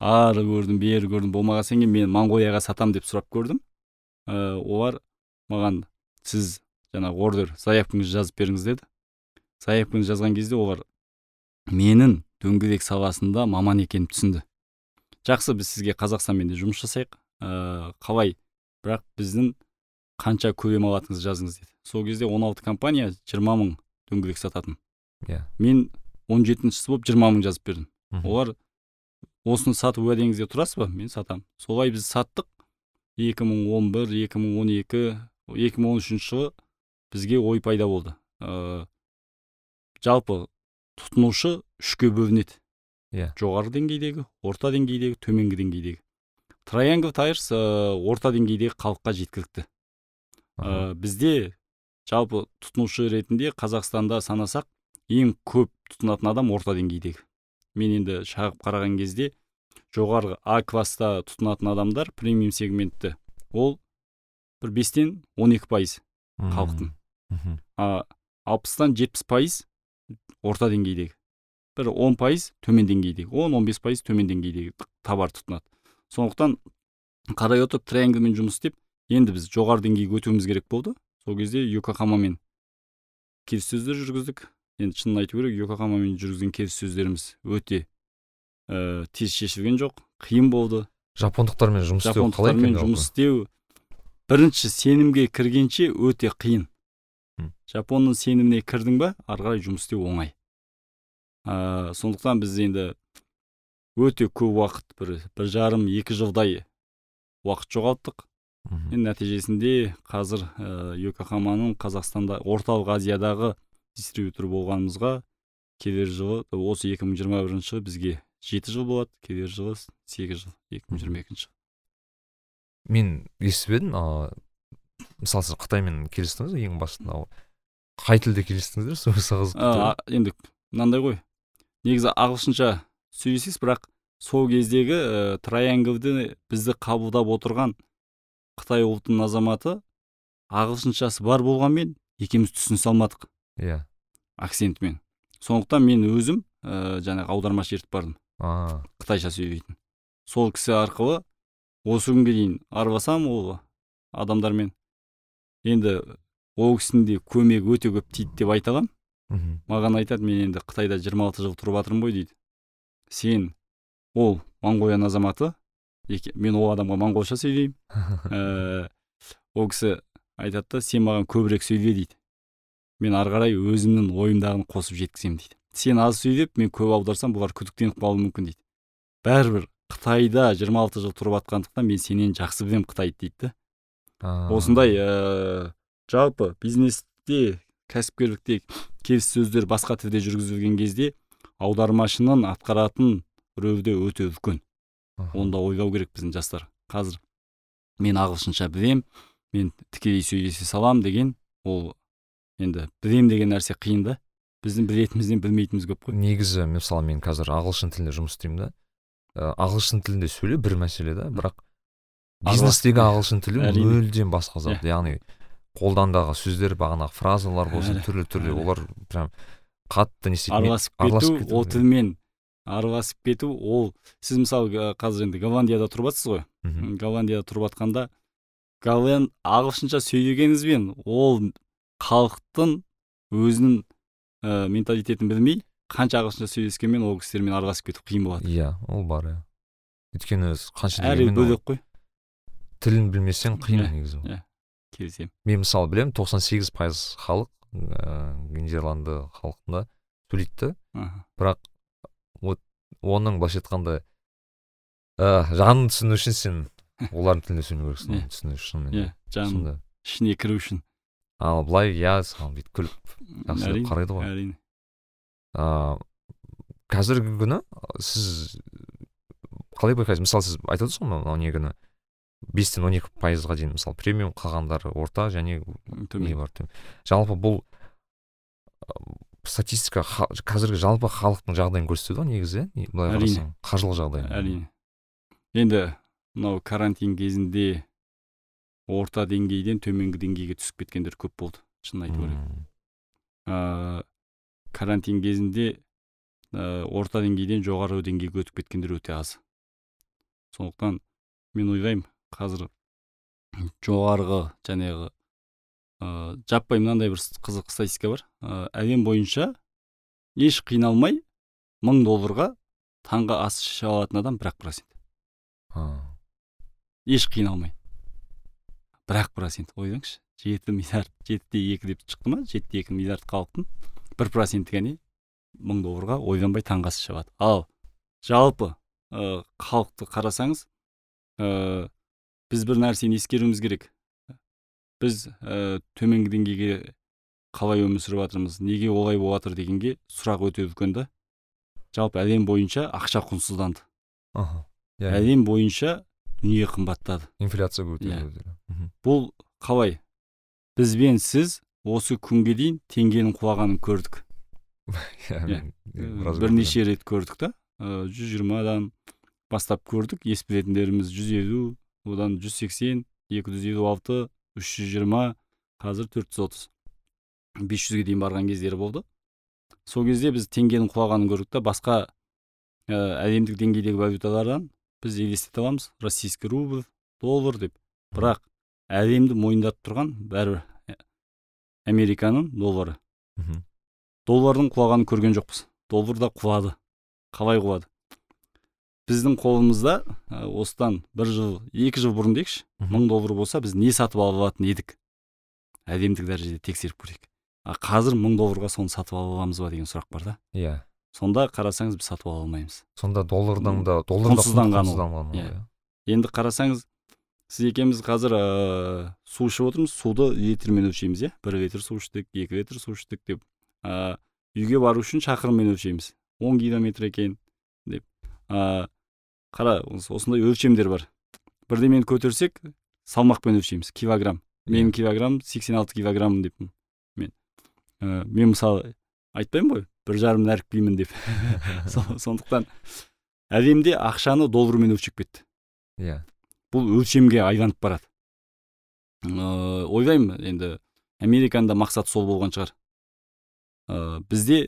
ары көрдім бері көрдім болмағаннан кейін мен моңғолияға сатам деп сұрап көрдім. Ә, олар маған сіз жаңағы ордер заявкаңызды жазып беріңіз деді. Заявкаңызды жазған кезде олар менің дөңгелек саласында маман екенімді түсінді жақсы біз сізге қазақстанмен де жұмыс жасайық. Ә, қалай? Бірақ біздің қанша көлем алатыныңызды жазыңыз деді. Сол кезде 16 компания 20 мың дөңгелек сататын. Иә. мен 17 жетіншісі болып 20 мың жазып бердім. Мгм. олар осыны сатып уәдеңізде тұрасыз ба? Мен сатамын. Солай біз саттық. 2011 2012 2013 жылы бізге ой пайда болды. Ә, жалпы тұтынушы үшке бөлінеді. Иә. жоғары деңгейдегі орта деңгейдегі төменгі деңгейдегі. Траянгл тайрс ә, орта деңгейдегі халыққа жеткілікті. Ә, бізде жалпы тұтынушы ретінде қазақстанда санасақ ең көп тұтынатын адам орта деңгейдегі мен енді шағып қараған кезде жоғарғы а класста тұтынатын адамдар премиум сегментті. Ол бір бестен 12 пайыз халықтың. Мхм. а алпыстан жетпіс пайыз орта деңгейдегі. Бір он пайыз төмен деңгейдегі. Он он бес пайыз төмен деңгейдегі товар тұтынады. Сондықтан қарай отырып трианглмен жұмыс істеп енді біз жоғары деңгейге өтуіміз керек болды. Сол кезде йокохамамен келіссөздер жүргіздік. Енді шынын айту керек йокохамамен жүргізген келіссөздеріміз өте ә, тез шешілген жоқ қиын болды. Жапондықтармен жұмыс істеу жапондықтармен жұмыс істеу бірінші сенімге кіргенше өте қиын. Жапонның сеніміне кірдің ба ары қарай жұмыс істеу оңай. Ә, сондықтан біз енді өте көп уақыт бір бір жарым екі жылдай уақыт жоғалттық. Енді нәтижесінде қазір ә, йокохаманың қазақстанда орталық азиядағы дистрибьютор болғанымызға келер жылы осы 2021 жылы бізге жеті жыл болады келер жылы сегіз жыл 2022 жыл мен естіп едім ыыы мысалы сіз қытаймен келістіңіз ғой ең басында қай тілде келістіңіздер сосы қызық енді мынандай ғой. Негізі ағылшынша сөйлесесіз бірақ сол кездегі ә, бізді қабылдап отырған қытай ұлтының азаматы ағылшыншасы бар болғанмен екеуміз түсінісе алмадық иә. Акцентімен. Сондықтан мен өзім ә, жаңағы аудармашы ертіп бардым. А. Қытайша сөйлейтін. Сол кісі арқылы осы күнге дейін араласамын ол адамдармен. Енді ол кісінің де көмегі өте көп тиді деп айта аламын маған айтады мен енді қытайда 26 жыл тұрып жатырмын ғой дейді. Сен ол моңғолияның азаматы мен ол адамға моңғолша сөйлеймін. Ә, ол кісі айтады да сен маған көбірек сөйле дейді. Мен ары қарай өзімнің ойымдағыны қосып жеткіземін дейді. Сен аз сөйлеп мен көп аударсам бұлар күдіктеніп қалуы мүмкін дейді. Бәрібір қытайда 26 жыл тұрып жатқандықтан мен сенен жақсы білемін қытайды дейді да. Осындай ә, жалпы бизнесте кәсіпкерлікте келіссөздер басқа тілде жүргізілген кезде аудармашының атқаратын рөлі де өте үлкен. Оны да ойлау керек біздің жастар. Қазір мен ағылшынша білем мен тікелей сөйлесе салам деген ол енді білем деген нәрсе қиын да. Біздің білетінімізден білмейтініміз көп қой. Негізі мысалы мен қазір ағылшын тілінде жұмыс істеймін да. Ә, ағылшын тілінде сөйлеу бір мәселе да бірақ бизнестегі ағылшын тілі мүлдем басқа зат. Яғни қолдандағы сөздер бағанағы фразалар болсын түрлі түрлі олар прям қатты не істейді араласып кету ол иә. тілмен араласып кету. Ол сіз мысалы ә, қазір енді голландияда тұрып жатсыз ғой голландияда тұрып жатқанда голланд ағылшынша сөйлегеніңізбен ол халықтың өзінің ә, менталитетін білмей қанша ағылшынша сөйлескенмен ол кісілермен араласып кету қиын болады. Иә ол бар иә. Өйткені қанша дегенмен бөлек қой. тілін білмесең қиын негізі иә. келісемін. Мен мысалы білемін 98 пайыз халық ыыы нидерланды халқында сөйлейді да бірақ оның былайша айтқанда ә, жанын түсіну үшін сен олардың тілінде сөйлеу керексің Иә. оны түсіну үшін иә жаным сонда. ішіне кіру үшін. Ал былай иә саған бүйтіп күліп жақсы қарайды ғой. әрине. Ыыы қазіргі күні сіз қалай байқайсыз? Мысалы сіз айтып отырсыз ғой он екіні бестен он екі пайызға дейін мысалы премиум қалғандары орта және не төмен. бар жалпы бұл статистика қазіргі жалпы халықтың жағдайын көрсетеді ғой негізі иә былай қарасаң қаржылық жағдай әрине. Енді мынау карантин кезінде орта деңгейден төменгі деңгейге түсіп кеткендер көп болды шынын айту керек ыыы карантин кезінде ә, орта деңгейден жоғары деңгейге өтіп кеткендер өте аз. Сондықтан мен ойлаймын қазір жоғарғы жаңағы ә, жаппай мынандай бір қызық статистика бар. Ә, әлем бойынша еш қиналмай мың долларға таңғы ас іше алатын адам бір ақ процент. Еш қиналмай. Бір ақ процент ойлаңызшы жеті миллиард жетіде екі деп шықты ма жетіде екі миллиард халықтың бір проценті ғана мың долларға ойланбай таңғы ас іше алады ал жалпы ә, халықты қарасаңыз ә, біз бір нәрсені ескеруіміз керек. Біз ә, төменгі деңгейге қалай өмір сүріп жатырмыз неге олай болып жатыр дегенге сұрақ өте үлкен да. Жалпы әлем бойынша ақша құнсызданды. Аха иә әлем бойынша дүние қымбаттады. Инфляция көтерілді Иә. Мгм. бұл қалай? Біз бен сіз осы күнге дейін теңгенің құлағанын көрдік. Иә, Иә. біраз бірнеше рет көрдік та. Жүз жиырмадан бастап көрдік. Ес білетіндеріміз жүз елу одан жүз сексен екі жүз елу алты үш жүз жиырма қазір төрт жүз отыз бес жүзге дейін барған кездері болды. Сол кезде біз теңгенің құлағанын көрдік та басқа ә, әлемдік деңгейдегі валюталардан біз елестете аламыз. Российский рубль доллар деп. Бірақ әлемді мойындатып тұрған бәрібір ә, американың доллары. Доллардың құлағанын көрген жоқпыз. Доллар да құлады. Қалай құлады? Біздің қолымызда ә, осыдан бір жыл екі жыл бұрын дейікші мың доллар болса біз не сатып ала алатын едік? Әлемдік дәрежеде тексеріп көрейік. А қазір мың долларға соны сатып ала аламыз ба деген сұрақ бар да. Иә. Сонда қарасаңыз біз сатып ала алмаймыз. Сонда доллардан да доллар құнсызданған Иә. иә. енді қарасаңыз сіз екеуміз қазір ә, су ішіп отырмыз суды литрмен өлшейміз иә. бір литр су іштік екі литр су іштік деп. Ә, үйге бару үшін шақырыммен өлшейміз. он километр екен деп. Ә, қара ос- осындай өлшемдер бар. Бірдемені көтерсек салмақпен өлшейміз килограмм. Менің килограмм 86 килограмм деп мен. Ә, мен мысалы айтпаймын ғой бір жарым нәрік бимін деп. Со- сондықтан әлемде ақшаны доллармен өлшеп кетті. Иә. Бұл өлшемге айланып барады. Ыыы ойлаймын енді американың да мақсаты сол болған шығар. Ыыы бізде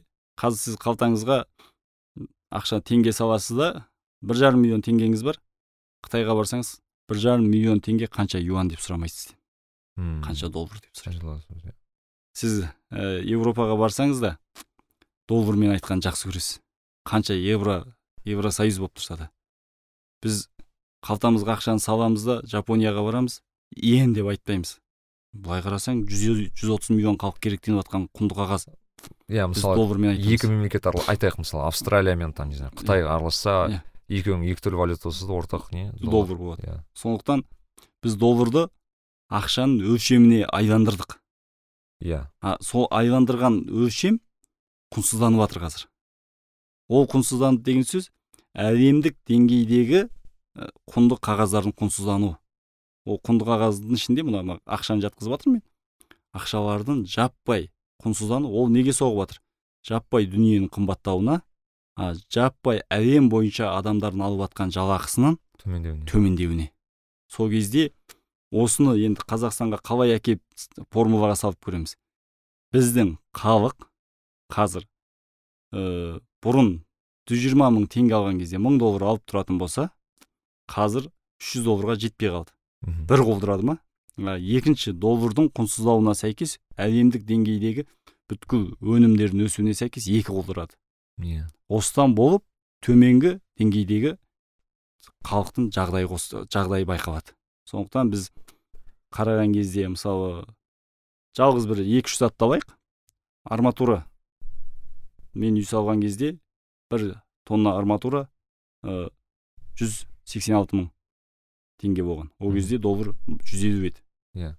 қазір сіз қалтаңызға ақша теңге саласыз да бір жарым миллион теңгеңіз бар қытайға барсаңыз бір жарым миллион теңге қанша юан деп сұрамайсыз Мм. қанша доллар деп сұрайды Қанша- сіз ә, европаға барсаңыз да доллармен айтқанды жақсы көресіз. Қанша евро евросоюз болып тұрса да. Біз қалтамызға ақшаны саламыз да жапонияға барамыз иен деп айтпаймыз. Былай қарасаң жүз жүз отыз миллион халық керектеніп жатқан құнды қағаз иә мысалы доллармен екі мемлекет айтайық мысалы австралия мен там не знаю қытай араласса Иә. Екеуінің екі түрлі валютасы ортақ не? Доллар. Болады. Иә. Сондықтан біз долларды ақшаның өлшеміне айландырдық. Иә. А сол айландырған өлшем құнсызданып жатыр қазір. Ол құнсызданды деген сөз әлемдік деңгейдегі құнды қағаздардың құнсыздануы. Ол құнды қағаздың ішінде мына ақшаны жатқызып жатырмын мен. Ақшалардың жаппай құнсыздану ол неге соғып жатыр? Жаппай дүниенің қымбаттауына жаппай әлем бойынша адамдардың алып жатқан жалақысынан төмендеуіне. төмендеуіне. Сол кезде осыны енді қазақстанға қалай әкеліп формулаға салып көреміз. Біздің халық қазір ә, бұрын 120 мың теңге алған кезде мың доллар алып тұратын болса қазір 300 долларға жетпей қалды. Бір құлдырады ма? А, екінші доллардың құнсыздауына сәйкес әлемдік деңгейдегі бүткіл өнімдердің өсуіне сәйкес екі құлдырады иә. осыдан болып төменгі деңгейдегі халықтың жағдайы қос жағдайы байқалады. Сондықтан біз қараған кезде мысалы жалғыз бір екі үш затты алайық. Арматура. Мен үй салған кезде бір тонна арматура жүз сексен алты мың теңге болған. Ол кезде доллар жүз елу еді. Иә.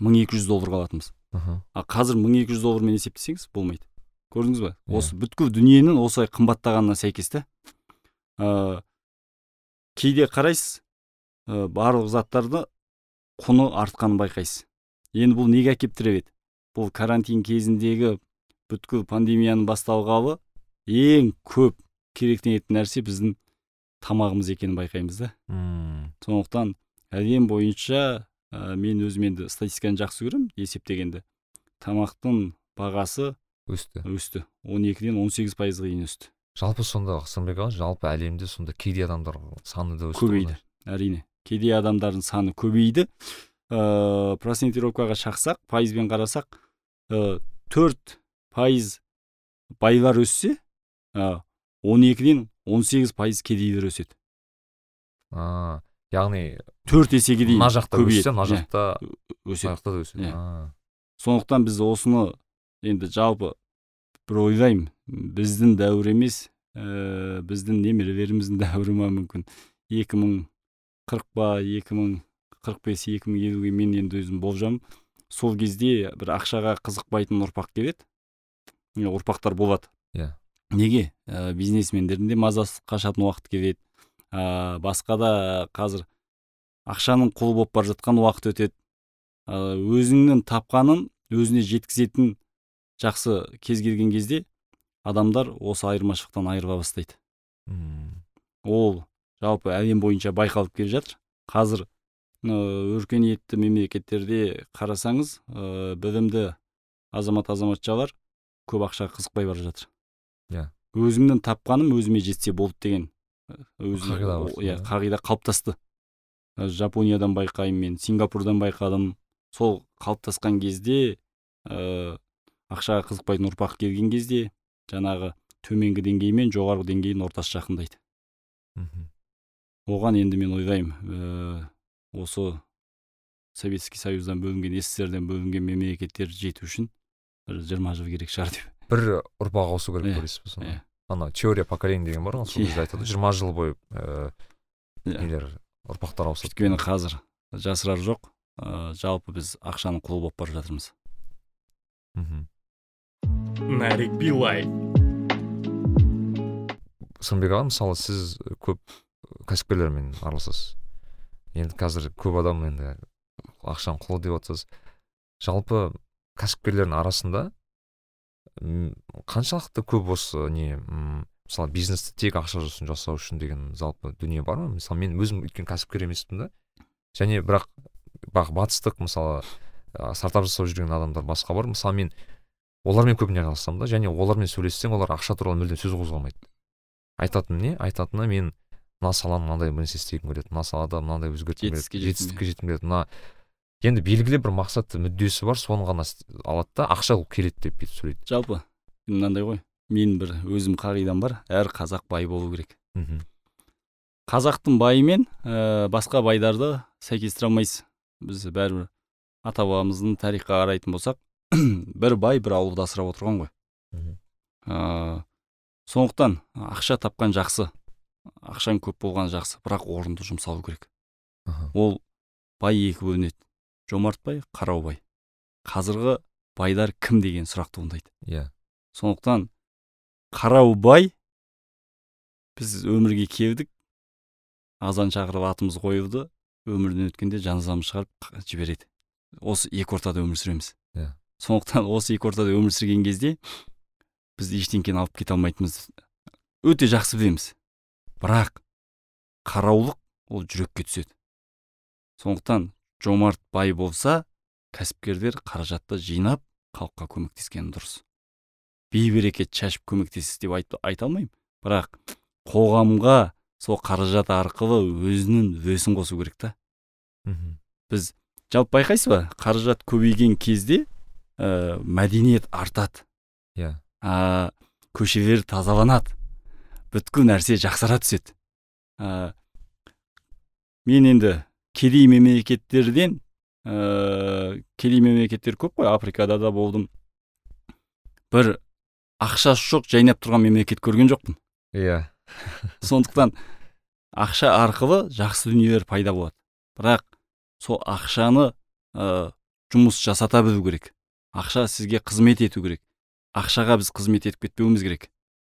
мың екі жүз долларға алатынбыз. Мхм. А қазір мың екі жүз доллармен есептесеңіз болмайды. Көрдіңіз ба Иә. осы бүткіл дүниенің осылай қымбаттағанына сәйкес та ә, кейде қарайсыз ә, барлық заттарды құны артқанын байқайсыз. Енді бұл неге әкеліп тіреп еді? Бұл карантин кезіндегі бүткіл пандемияның басталғалы ең көп керектенетін нәрсе біздің тамағымыз екенін байқаймыз да. М, сондықтан әлем бойынша ә, мен өзім енді статистиканы жақсы көремін есептегенде. Тамақтың бағасы өсті. өсті. 12-ден 18 пайызға дейін өсті. Жалпы сонда сырымбек аға жалпы әлемде сонда кедей адамдар саны да өсті көбейді әрине. Кедей адамдардың саны көбейді. Ә, процентировкаға шақсақ пайызбен қарасақ ә, төрт пайыз байлар өссе ә, 12-ден 18 пайыз кедейлер өседі. А яғни төрт есеге дейін мына жақта көбейеді. мына Иә, жақта өседі. мына жақта да өседі. Иә. Сондықтан біз осыны енді жалпы бір ойлаймын біздің дәуір емес ә, біздің немерелеріміздің дәуірі ма мүмкін? Екі мың қырық па екі мың қырық бес екі мың елуге мен енді өзім болжам сол кезде бір ақшаға қызықпайтын ұрпақ келеді. Ұрпақтар болады. Иә. неге? Ә, бизнесмендердің де мазасы қашатын уақыт келеді. Ә, басқа да қазір ақшаның құлы болып бара жатқан уақыт өтеді. Ә, өзіңнің тапқанын өзіне жеткізетін жақсы кез келген кезде адамдар осы айырмашылықтан айырыла бастайды. Ол жалпы әлем бойынша байқалып келе жатыр. Қазір өркениетті мемлекеттерде қарасаңыз ә, білімді азамат азаматшалар көп ақшаға қызықпай бара жатыр. Иә. өзімнің тапқаным өзіме жетсе болды деген өзі иә сонда. қағида қалыптасты. Жапониядан байқаймын мен сингапурдан байқадым. Сол қалыптасқан кезде ә, ақшаға қызықпайтын ұрпақ келген кезде жаңағы төменгі деңгей мен жоғарғы деңгейдің ортасы жақындайды мхм. оған енді мен ойлаймын ә, осы советский союздан бөлінген сссрден бөлінген мемлекеттер жету үшін бір жиырма жыл керек шығар деп бір ұрпақ ауысу керек Иә, көресіз бе сонда иә. ана теория поколений деген бар ғой сол кезде айтады жиырма жыл бойы ә, Иә. нелер ұрпақтар ауысады өйткені қазір жасырар жоқ ә, жалпы біз ақшаның құлы болып бара жатырмыз мхм. Нарик Билай. сырымбек аға мысалы сіз көп кәсіпкерлермен араласасыз. Енді қазір көп адам енді ақшаның құлы деп отырсыз жалпы кәсіпкерлердің арасында қаншалықты көп осы не мысалы бизнесті тек ақша үшін жасау үшін деген жалпы дүние бар ма? Мысалы мен өзім өйткені кәсіпкер емеспін да. Және бірақ батыстық мысалы ә, стартап жасап жүрген адамдар басқа бар. Мысалы мен олармен көбіне араласамын да және олармен сөйлессең олар ақша туралы мүлдем сөз қозғамайды айтатыны не? Айтатыны мен мына саланы мынандай нәрсе істегім келеді мына салада мынандай өзгерткім келеді жетістікке жеткім келеді мына енді белгілі бір мақсат мүддесі бар соны ғана алады да ақша келеді деп бүйтіп сөйлейді. Жалпы мынандай ғой мен бір өзім қағидам бар әр қазақ бай болу керек. Мхм. Қазақтың байымен ә, басқа байдарды сәйкестіре алмайсыз. Біз бәрібір ата бабамыздың тарихқа қарайтын болсақ бір бай бір ауылды асырап отырған ғой. Мхм. ә, сондықтан ақша тапқан жақсы ақшаң көп болған жақсы бірақ орынды жұмсалу керек. Ол бай екі бөлінеді. Жомарт бай қарау бай. Қазіргі байлар кім деген сұрақ туындайды иә. Сондықтан қарау бай біз өмірге келдік азан шақырып атымыз қойылды өмірден өткенде жаназамыз шығарып жібереді. Осы екі ортада өмір сүреміз. Иә. Сондықтан осы екі ортада өмір сүрген кезде біз ештеңкені алып кете алмайтынымызды өте жақсы білеміз. Бірақ қараулық ол жүрекке түседі. Сондықтан жомарт бай болса кәсіпкерлер қаражатты жинап халыққа көмектескені дұрыс. Бейберекет шашып көмектесіз деп айт, айта алмаймын. Бірақ қоғамға сол қаражат арқылы өзінің үлесін қосу керек та. Біз жалпы байқайсыз ба қаражат көбейген кезде ә, мәдениет артады. Иә. Ә, көшелер тазаланады. Бүткіл нәрсе жақсара түседі. Ә, мен енді кедей мемлекеттерден ә, кедей мемлекеттер көп қой африкада да болдым. Бір ақшасы жоқ жайнап тұрған мемлекет көрген жоқпын. Иә. Сондықтан ақша арқылы жақсы дүниелер пайда болады. Бірақ сол ақшаны ә, жұмыс жасата білу керек. Ақша сізге қызмет ету керек. Ақшаға біз қызмет етіп кетпеуіміз керек.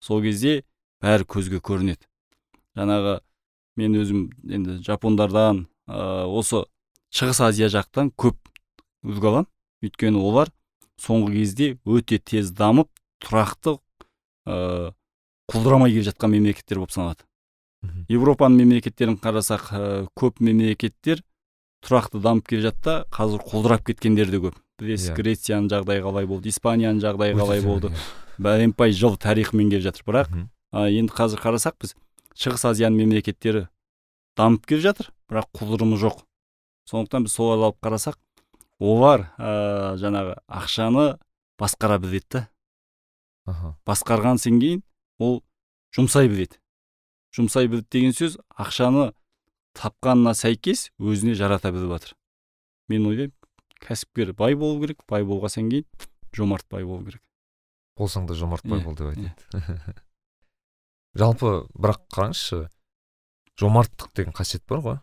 Сол кезде бәрі көзге көрінеді. Жаңағы мен өзім енді жапондардан ә, осы шығыс азия жақтан көп үлгі аламын. Өйткені олар соңғы кезде өте тез дамып тұрақты ә, құлдырамай келе жатқан мемлекеттер болып саналады. Европаның мемлекеттерін қарасақ ә, көп мемлекеттер тұрақты дамып келе жатты да қазір құлдырап кеткендер де көп. Білесіз Иә. грецияның жағдайы қалай болды испанияның жағдайы қалай болды? иә. бәленбай жыл тарихымен келе жатыр. Бірақ а, енді қазір қарасақ біз шығыс азияның мемлекеттері дамып келе жатыр бірақ құлдырымы жоқ. Сондықтан біз соларды алып қарасақ олар ә, жаңағы ақшаны басқара біледі да. Басқарған кейін ол жұмсай біледі. Жұмсай біледі деген сөз ақшаны тапқанына сәйкес өзіне жарата біліп жатыр. Мен ойлаймын кәсіпкер бай болу керек бай болғаннан кейін жомарт бай болу керек. Болсаң да жомарт бай Иә, бол деп айтады. жалпы бірақ қараңызшы жомарттық деген қасиет бар ғой.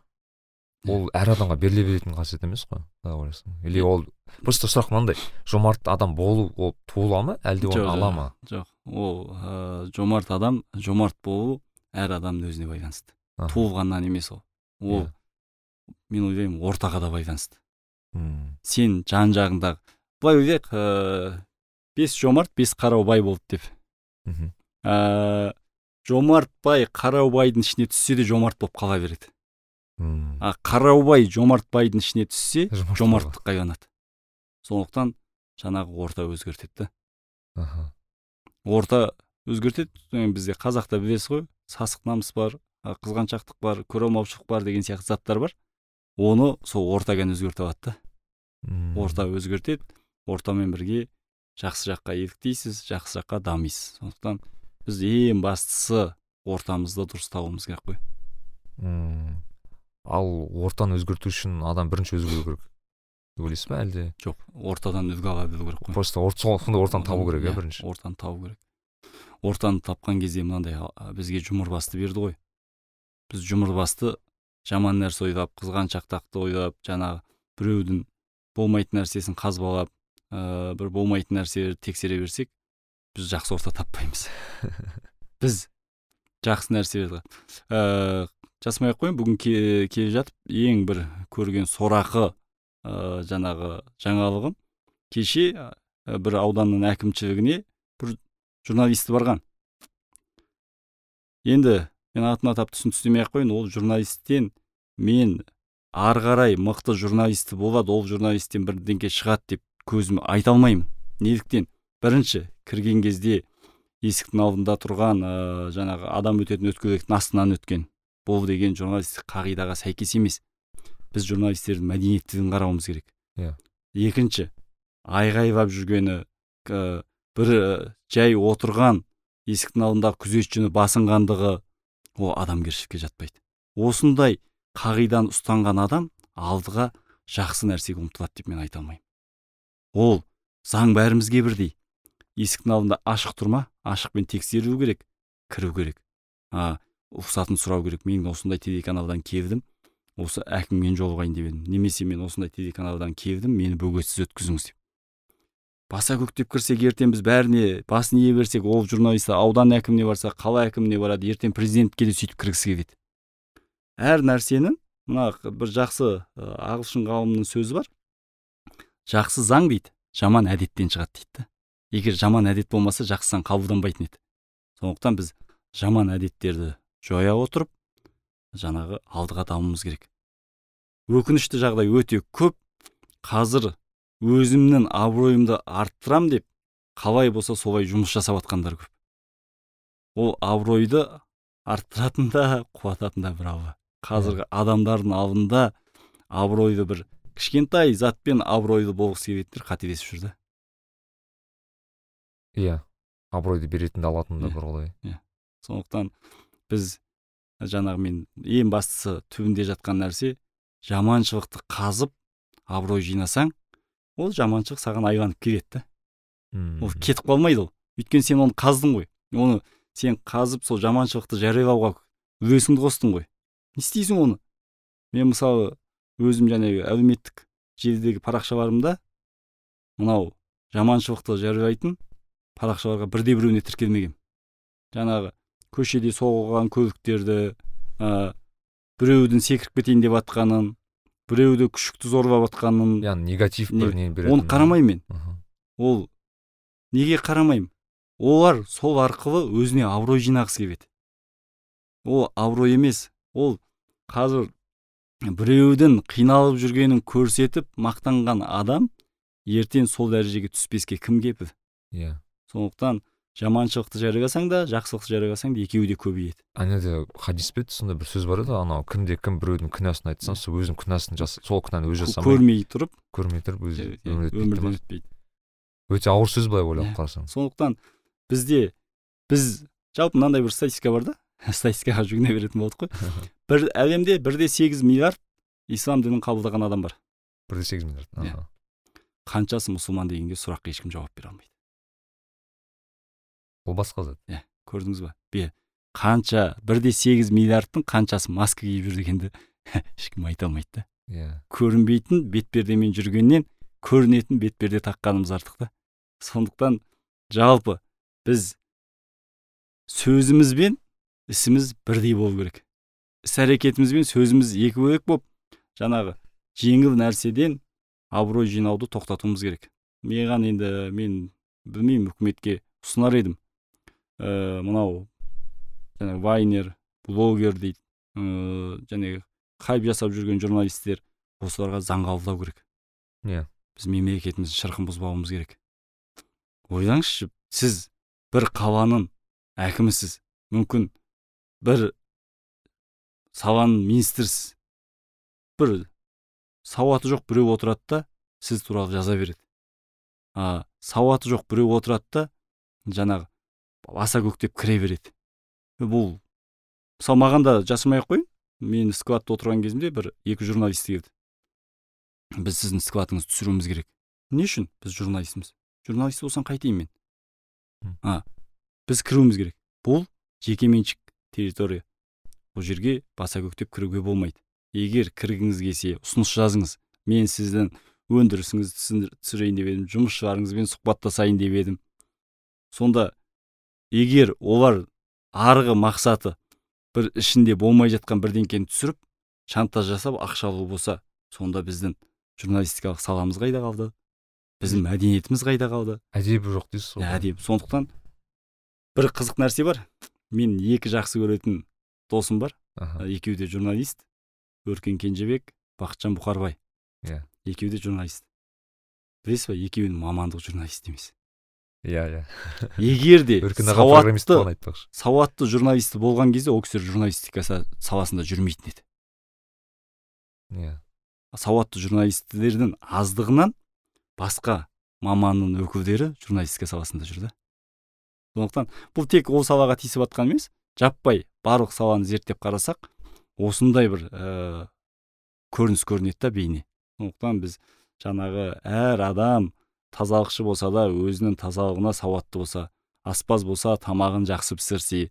Ол әр адамға беріле беретін қасиет емес қой ойлайсың. Или ол просто сұрақ мынандай жомарт адам болу ол туыла ма әлде оны ала ма? жоқ. Ол ә, жомарт адам жомарт болу әр адамның өзіне байланысты. Туылғаннан емес ол. Ол Иә. мен ойлаймын ортаға да байланысты. М, сен жан жағыңдағы былай ойлайық ә, бес жомарт бес қарау бай болды деп. Мхм. ә, жомарт бай қараубайдың ішіне түссе де жомарт болып қала береді. М, а қараубай жомарт байдың ішіне түссе жомарт жомарттыққа айланады сондықтан жаңағы орта өзгертеді да. Орта өзгертеді бізде қазақта білесіз ғой. Сасық намыс бар қызғаншақтық бар көре алмаушылық бар деген сияқты заттар бар. Оны сол ортадан өзгертіп алады да. Орта өзгертеді ортамен бірге жақсы жаққа еліктейсіз жақсы жаққа дамисыз. Сондықтан біз ең бастысы ортамызды дұрыстауымыз керек қой. М. ал ортаны өзгерту үшін адам бірінші өзгеру керек. Деп ойлайсыз ба әлде? Жоқ ортадан үлгі ала білу керек қой. Просто орт- сондай ортаны табу керек иә Иә, бірінші? ортаны табу керек. Ортаны тапқан кезде мынандай бізге жұмырбасты берді ғой. Біз жұмырбасты жаман нәрсе ойлап қызғаншақтақты ойлап жаңағы біреудің болмайтын нәрсесін қазбалап ә, бір болмайтын нәрселерді тексере берсек біз жақсы орта таппаймыз. Біз жақсы нәрселерді ә, жасамай ақ қояйын. Бүгін ке- келе жатып ең бір көрген сорақы ә, жаңағы жаңалығым. Кеше ә, бір ауданның әкімшілігіне бір журналисті барған. Енді мен атын атап түсін түстемей ақ қояйын ол журналисттен мен ары қарай мықты журналисті болады ол журналисттен бірдеңке шығады деп көзім айта алмаймын. Неліктен? Бірінші кірген кезде есіктің алдында тұрған ә, жаңағы адам өтетін өткелектің астынан өткен бұл деген журналистік қағидаға сәйкес емес. Біз журналистердің мәдениеттілігін қарауымыз керек. Иә. екінші айғайлап жүргені ә, бір ә, жай отырған есіктің алдындағы күзетшіні басынғандығы ол адамгершілікке жатпайды. Осындай қағиданы ұстанған адам алдыға жақсы нәрсеге ұмтылады деп мен айта алмаймын. Ол заң бәрімізге бірдей. Есіктің алдында ашық тұр ма ашықпен тексеру керек кіру керек. А рұқсатын сұрау керек. Мен осындай телеканалдан келдім осы әкіммен жолығайын деп едім. Немесе мен осындай телеканалдан келдім мені бөгетсіз өткізіңіз деп. Баса көктеп кірсек ертең біз бәріне басын ие берсек ол журналист аудан әкіміне барса қала әкіміне барады ертең президентке де сөйтіп кіргісі келеді. Әр нәрсенің мына бір жақсы ағылшын ғалымның сөзі бар. Жақсы заң дейді жаман әдеттен шығады дейді егер жаман әдет болмаса жақсы заң қабылданбайтын еді. Сондықтан біз жаман әдеттерді жоя отырып жаңағы алдыға дамуымыз керек. Өкінішті жағдай өте көп. Қазір өзімнің абыройымды арттырам деп қалай болса солай жұмыс жасап жатқандар көп. Ол абыройды арттыратын да қуататын да бір алла қазіргі адамдардың алдында абыройды бір кішкентай затпен абыройлы болғысы келетіндер қателесіп жүр да. Иә абыройды беретін де алатын да Иә. бір олай. Сондықтан біз жаңағы мен ең бастысы түбінде жатқан нәрсе жаманшылықты қазып абырой жинасаң ол жаманшылық саған айланып келеді да. Ол кетіп қалмайды ол. Өйткені сен оны қаздың ғой. Оны сен қазып сол жаманшылықты жариялауға үлесіңді қостың ғой. Не істейсің оны? Мен мысалы өзім жаңағы әлеуметтік желідегі парақшаларымда мынау жаманшылықты жариялайтын парақшаларға бірде біреуіне тіркелмегенмін жаңағы көшеде соғылған көліктерді ә, біреудің секіріп кетейін деп жатқанын біреуді күшікті зорлап жатқанын яғни негатив Не- бір не беретін оны қарамаймын мен. Ол неге қарамаймын? Олар сол арқылы өзіне абырой жинағысы келеді. Ол абырой емес. Ол қазір біреудің қиналып жүргенін көрсетіп мақтанған адам ертең сол дәрежеге түспеске кім кепіл? Иә. Сондықтан жаманшылықты жарияласаң да жақсылықты жарияласаң да екеуі де көбейеді. Анеде хадис пе еді? Сондай бір сөз бар еді анау. Кімде кім біреудің күнәсін айтса сол өзінің күнәсін жас сол күнәні өзі жасамай көрмей тұрып көрмей тұрып өзі өмірден өтпейді өте ауыр сөз былай ойлап қарасаң. сондықтан бізде біз жалпы мынандай бір статистика бар да. Статистикаға жүгіне беретін болдық қой. Бір әлемде бірде сегіз миллиард ислам дінін қабылдаған адам бар. Бір де сегіз миллиард қаншасы мұсылман дегенге сұраққа ешкім жауап бере алмайды. Ол басқа зат. Иә көрдіңіз ба бе қанша бірде сегіз миллиардтың қаншасы маска киіп жүр дегенді ешкім айта алмайды да. Иә. Көрінбейтін бетпердемен жүргеннен көрінетін бетперде таққанымыз артық та. Сондықтан жалпы біз сөзіміз бен ісіміз бірдей болу керек. Іс әрекетіміз бен сөзіміз екі бөлек болып жаңағы жеңіл нәрседен абырой жинауды тоқтатуымыз керек. Маған енді мен білмеймін үкіметке ұсынар едім. Ә, мынау жаңағы вайнер блогер дейді. Ыыы және хайп жасап жүрген журналистер осыларға заң қабылдау керек. Иә. Біз мемлекетіміздің шырқын бұзбауымыз керек. Ойлаңызшы сіз бір қаланың әкімісіз мүмкін бір саланың министрісіз. Бір сауаты жоқ біреу отырады да сіз туралы жаза береді. А сауаты жоқ біреу отырады да жаңағы аса көктеп кіре береді. Бұл мысалы маған да жасырмай ақ қояйын мен складта отырған кезімде бір екі журналист келді. Біз сіздің складыңызды түсіруіміз керек. Не үшін? Біз журналистіміз. Журналист болсаң қайтейін мен. А біз кіруіміз керек. Бұл жекеменшік территория. Бұл жерге баса көктеп кіруге болмайды. Егер кіргіңіз келсе ұсыныс жазыңыз. Мен сіздің өндірісіңізді түсірейін деп едім жұмысшыларыңызбен сұхбаттасайын деп едім. Сонда егер олар арғы мақсаты бір ішінде болмай жатқан бірдеңкені түсіріп шантаж жасап ақша алу болса сонда біздің журналистикалық саламыз қайда қалды? Біздің мәдениетіміз қайда қалды? әдебі жоқ дейсіз ғой. Әдеп. Сондықтан бір қызық нәрсе бар. Мен екі жақсы көретін досым бар. Аха. Екеуі де журналист. Өркен кенжебек бақытжан бұқарбай. Иә. екеуі де журналист. Білесіз ба екеуінің мамандығы журналист емес. Иә иә. Егер де сауатты сауатты журналисті болған кезде ол кісілер журналистика са- саласында жүрмейтін еді. Иә. Сауатты журналистердің аздығынан басқа маманның өкілдері журналистика саласында жүр да. Сондықтан бұл тек ол салаға тиісіп жатқан емес жаппай барлық саланы зерттеп қарасақ осындай бір ә, көрініс көрінеді да бейне. Сондықтан біз жаңағы әр адам тазалықшы болса да өзінің тазалығына сауатты болса аспаз болса тамағын жақсы пісірсе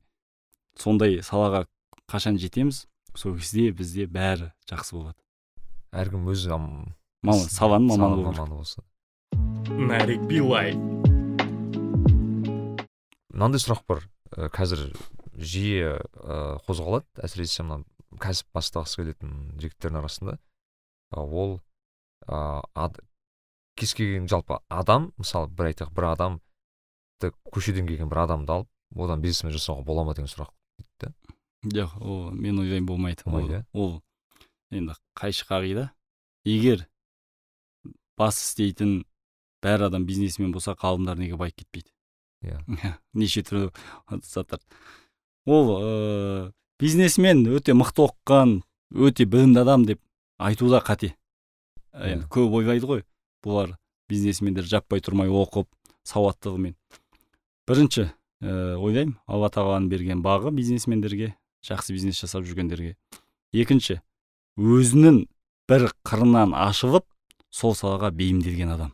сондай салаға қашан жетеміз? Сол кезде бізде бәрі жақсы болады. Әркім өз маман саланың маманы болса нарик билай. Мынандай сұрақ бар. Ә, қазір жиі ә, қозғалады. Әсіресе мына кәсіп бастағысы келетін жігіттердің арасында. А, ол ә, ад, кез келген жалпы адам мысалы бір айтайық бір адамды көшеден келген бір адамды алып одан бизнесмен жасауға бола ма деген сұрақ дейді да жоқ ол мен ойлаймын болмайды. Болмайды, иә? ол, ол енді қайшы қағида. Егер бас істейтін бәр адам бизнесмен болса ғалымдар неге байып кетпейді? Иә. неше түрлі заттар ол ыыы бизнесмен өте мықты оқыған өте білімді адам деп айту да қате. Енді Иә. көп ойлайды ғой. Бұлар бизнесмендер жаппай тұрмай оқып сауаттылығымен. Бірінші ә, ойлаймын алла тағаланың берген бағы бизнесмендерге жақсы бизнес жасап жүргендерге. Екінші өзінің бір қырынан ашылып сол салаға бейімделген адам.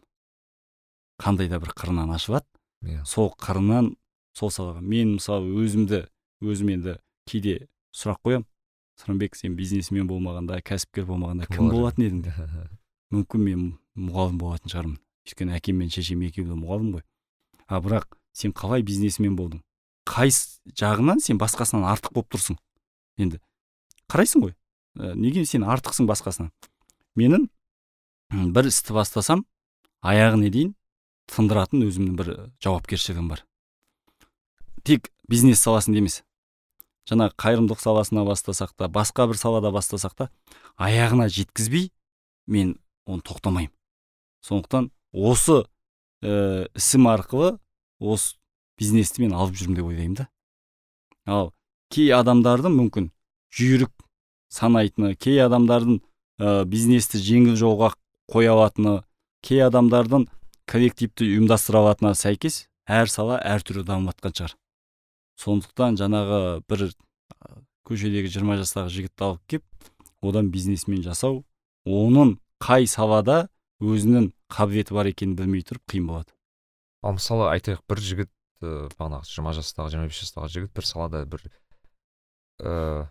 Қандай да бір қырынан ашылады иә. сол қырынан сол салаға. Мен мысалы өзімді өзім енді кейде сұрақ қоямын. Сырымбек сен бизнесмен болмағанда кәсіпкер болмағанда Кім болатын едің? мүмкін мен мұғалім болатын шығармын. Өйткені әкем мен шешем екеуі де мұғалім ғой. А бірақ сен қалай бизнесмен болдың? Қай жағынан сен басқасынан артық болып тұрсың? Енді қарайсың ғой. Ә, неге сен артықсың басқасынан? Менің бір істі бастасам аяғына дейін тындыратын өзімнің бір жауапкершілігім бар. Тек бизнес саласында емес. Жаңа қайырымдылық саласына бастасақ та басқа бір салада бастасақ та аяғына жеткізбей мен оны тоқтамаймын. Сондықтан осы ә, ісім арқылы осы бизнесті мен алып жүрмін деп ойлаймын да. Ал кей адамдардың мүмкін жүйрік санайтыны кей адамдардың ә, бизнесті жеңіл жолға қоя алатыны кей адамдардың коллективті ұйымдастыра алатынына сәйкес әр сала әртүрлі дамып жатқан шығар. Сондықтан жаңағы бір көшедегі жиырма жастағы жігітті алып кеп одан бизнесмен жасау оның қай салада өзінің қабілеті бар екенін білмей тұрып қиын болады. Ал мысалы айтайық бір жігіт ыыы бағанағы жиырма жастағы жиырма бес жастағы жігіт бір салада бір ыыы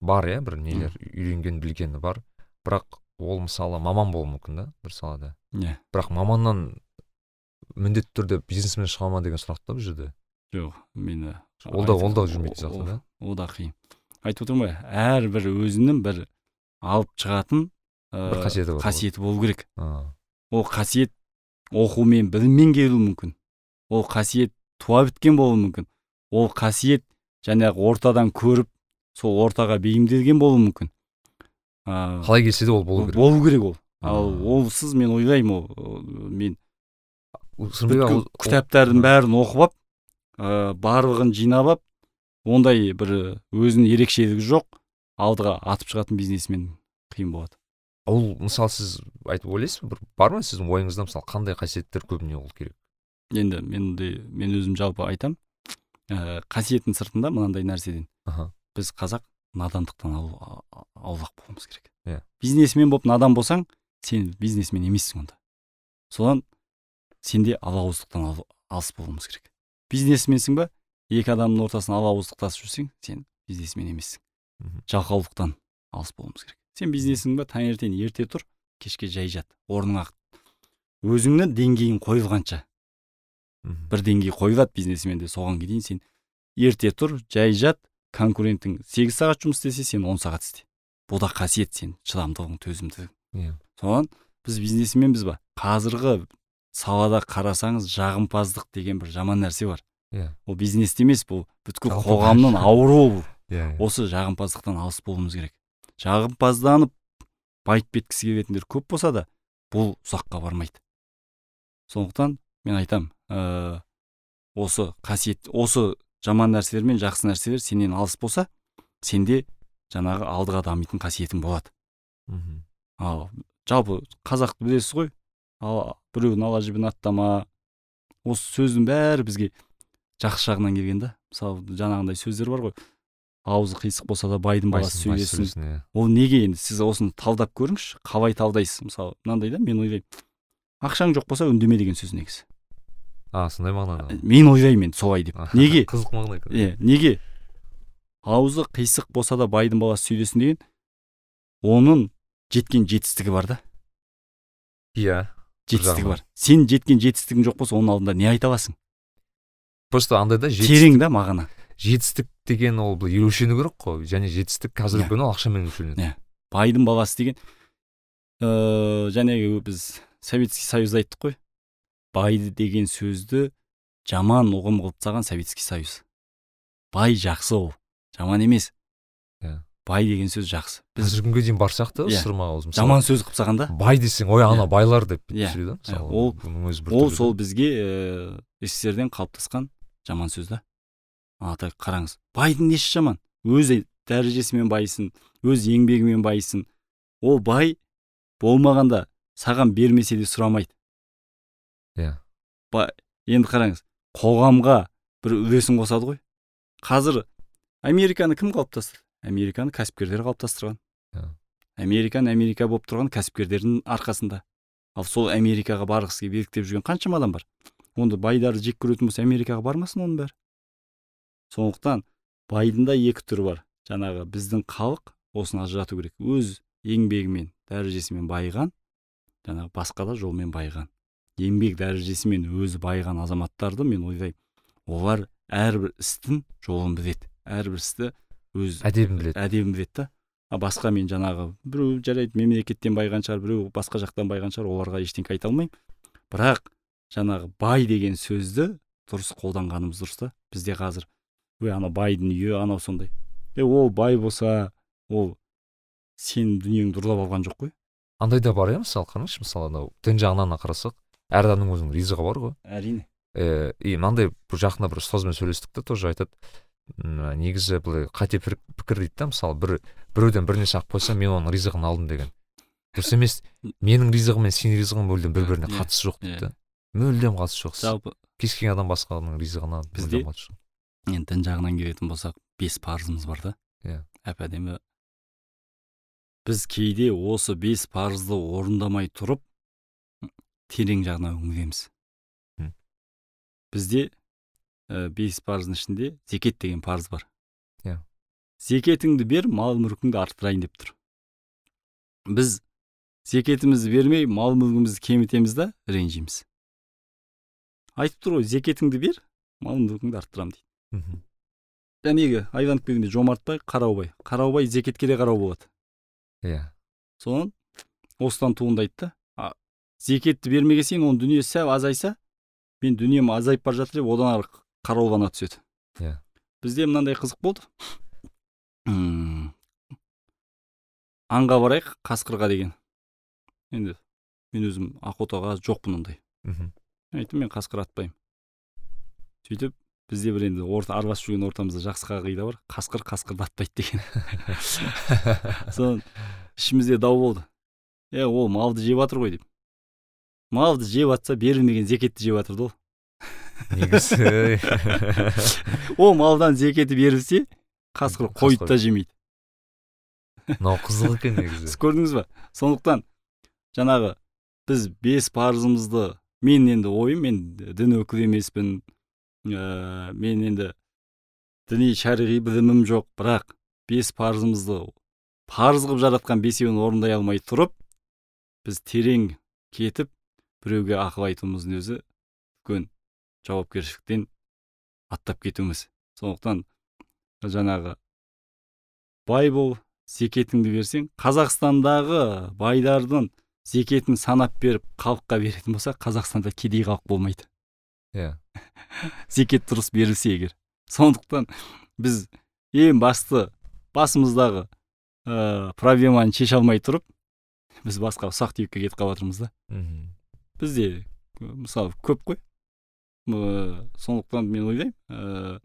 бар иә бір нелер үйренген білгені бар. Бірақ ол мысалы маман болуы мүмкін да бір салада. Иә. Бірақ маманнан міндетті түрде бизнесмен шыға ма деген сұрақ та бұл жерде. Жоқ мені Ол да- ол да жүрмейтін сияқты да? ол да қиын. Айтып отырмын ғой әрбір өзінің бір алып шығатын бір қасиеті бар қасиеті болу керек. Ол қасиет оқумен біліммен келуі мүмкін. Ол қасиет туа біткен болуы мүмкін. Ол қасиет жаңағы ортадан көріп сол ортаға бейімделген болуы мүмкін. Ә, қалай келсе де ол болу керек. болу керек ол. Ал олсыз мен ойлаймын ол мен кітаптардың бәрін оқып алып ә, барлығын жинап алып ондай бір өзінің ерекшелігі жоқ алдыға атып шығатын бизнесмен қиын болады. Ол мысалы сіз айтып ойлайсыз ба бір бар ма сіздің ойыңызда мысалы қандай қасиеттер көбіне ол керек? Енді мен де мен өзім жалпы айтам ә, қасиеттің сыртында мынандай нәрседен. Аха. Біз қазақ надандықтан аулақ болуымыз керек. Иә. бизнесмен болып надан болсаң сен бизнесмен емессің онда. Содан сенде алауыздықтан ал- алыс болуымыз керек. Бизнесменсің ба екі адамның ортасында алауыздықтасып жүрсең сен бизнесмен емессің. Мгм. жалқаулықтан алыс болуымыз керек. Сен бизнесің ба таңертең ерте тұр кешке жай жат орныңа өзіңнің деңгейің қойылғанша. Бір деңгей қойылады бизнесменде соған дейін сен ерте тұр жай жат конкурентің сегіз сағат жұмыс істесе сен он сағат істе. Бұл да қасиет сен шыдамдылығың төзімділігің. Иә. Соған біз бизнесменбіз ба қазіргі салада қарасаңыз жағымпаздық деген бір жаман нәрсе бар. Иә. Ол бизнесте емес бұл бүткіл қоғамның ауруы бұл. Иә. Осы жағымпаздықтан алыс болуымыз керек. Жағымпазданып байып кеткісі келетіндер көп болса да бұл ұзаққа бармайды. Сондықтан мен айтам ә, осы қасиет осы жаман нәрселер мен жақсы нәрселер сенен алыс болса сенде жаңағы алдыға дамитын қасиетің болады. Мхм. ал жалпы қазақты білесіз ғой ал біреудің ала жібін аттама осы сөздің бәрі бізге жақсы жағынан келген да. Мысалы жаңағындай сөздер бар ғой аузы қисық болса да байдың баласы сөйлесін. иә. ол неге енді сіз осыны талдап көріңізші қалай талдайсыз? Мысалы мынандай да мен ойлаймын. Ақшаң жоқ болса үндеме деген сөз негізі. А сондай мағынада мен ойлаймын енді солай деп. Неге? қызық мағына иә неге? Аузы қисық болса да байдың баласы сөйлесін деген оның жеткен жетістігі бар да. Иә жетістігі бар. Сен жеткен жетістігің жоқ болса оның алдында не айта аласың? Просто андай да терең да мағына. Жетістік деген ол бір өлшену керек қой. Және жетістік қазіргі Иә. күні ол ақшамен өлшенеді. Иә. байдың баласы деген. Ыыы жаңағы біз советский союзда айттық қой. Байды деген сөзді жаман ұғым қылып тастаған советский союз. Бай жақсы ол. Жаман емес. Иә. бай деген сөз жақсы. Біз қазіргі күнге дейін барсақ та сырма ауыз мысалы, жаман сөз қылып тастаған да. Бай десең ой ана Иә. байлар деп түсіреді да мысалы ол- ол сол бізге ііі сссрден қалыптасқан жаман сөз да. Ата қараңыз. Байдың несі жаман? Өз дәрежесімен байысын өз еңбегімен байысын. Ол бай болмағанда саған бермесе де сұрамайды. Иә. Ба- енді қараңыз қоғамға бір үлесін қосады ғой. Қазір американы кім қалыптастырды? Американы кәсіпкерлер қалыптастырған. Иә. американы америка болып тұрған кәсіпкерлердің арқасында. Ал сол америкаға барғысы келіп еліктеп жүрген қаншама адам бар. Онда байдарды жек көретін болса америкаға бармасын оның бәрі. Сондықтан байдың да екі түрі бар. Жаңағы біздің халық осыны ажырату керек. Өз еңбегімен дәрежесімен байыған жаңағы басқа да жолмен байыған. Еңбек дәрежесімен өзі байыған азаматтарды мен ойлаймын олар әрбір істің жолын біледі. Әрбір істі өз әдебін біледі. әдебін біледі да. А басқа мен жаңағы біреу жарайды мемлекеттен байыған шығар біреу басқа жақтан байыған шығар оларға ештеңке айта алмаймын. Бірақ жаңағы бай деген сөзді дұрыс қолданғанымыз дұрыс та. Бізде қазір ой анау байдың үйі анау сондай е ол бай болса ол сенің дүниеңді ұрлап алған жоқ қой андай да бар иә мысалы қараңызшы мысалы анау дін жағынан қарасақ әр адамның өзінің ризығы бар ғой әрине ііі и мынандай бір жақында бір ұстазбен сөйлестік та тоже айтады негізі былай қате пікір дейді да мысалы бір біреуден бір нәрсе алып қойса мен оның ризығын алдым деген дұрыс емес менің ризығым мен сенің ризығың мүлдем бір біріне қатысы жоқ дейді да мүлдем қатысы жоқ жалпы кез келген адам басқаның ризығына Бізде- енді дін жағынан келетін болсақ бес парызымыз бар да. Иә. әп әдемі біз кейде осы бес парызды орындамай тұрып терең жағына үңілеміз. Бізде ә, бес парыздың ішінде зекет деген парыз бар. Иә. зекетіңді бер мал мүлкіңді арттырайын деп тұр. Біз зекетімізді бермей мал мүлкімізді кемітеміз да ренжиміз. Айтып тұр ғой зекетіңді бер мал мүлкіңді арттырамын дейді. Мхм. жәнегі айланып келгенде жомартбай қараубай. Қараубай зекетке де қарау болады. Иә. Содан осыдан туындайды да. Зекетті бермеген сайын оның дүниесі сәл азайса мен дүнием азайып бара жатыр деп одан ары қараулана түседі. Иә. бізде мынандай қызық болды. М, аңға барайық қасқырға деген. Енді мен өзім охотаға жоқпын ондай. Мхм. айттым мен қасқыр атпаймын. Сөйтіп бізде бір енді орта араласып жүрген ортамызда жақсы қағида бар. Қасқыр қасқырды атпайды деген. Содан ішімізде дау болды. Е ол малды жеп жатыр ғой деп. Малды жеп жатса берілмеген зекетті жеп жатыр да ол. Негізі. Ол малдан зекеті берілсе қасқыр. қойды да жемейді. Мынау қызық екен негізі. Сіз көрдіңіз ба? Сондықтан жаңағы біз бес парызымызды мен енді ойым мен дін өкілі емеспін ә, мен енді діни шариғи білімім жоқ бірақ бес парызымызды парыз қылып жаратқан бесеуін орындай алмай тұрып біз терең кетіп біреуге ақыл айтуымыздың өзі үлкен жауапкершіліктен аттап кетуіміз. Сондықтан жаңағы бай бол зекетіңді берсең қазақстандағы байдардың зекетін санап беріп халыққа беретін болса қазақстанда кедей халық болмайды. Иә. зекет дұрыс берілсе егер. Сондықтан біз ең басты басымыздағы ә, проблеманы шеше алмай тұрып біз басқа ұсақ түйекке кетіп қалып жатырмыз да. Мхм. бізде ә, мысалы көп қой. М, сондықтан мен ойлаймын ә,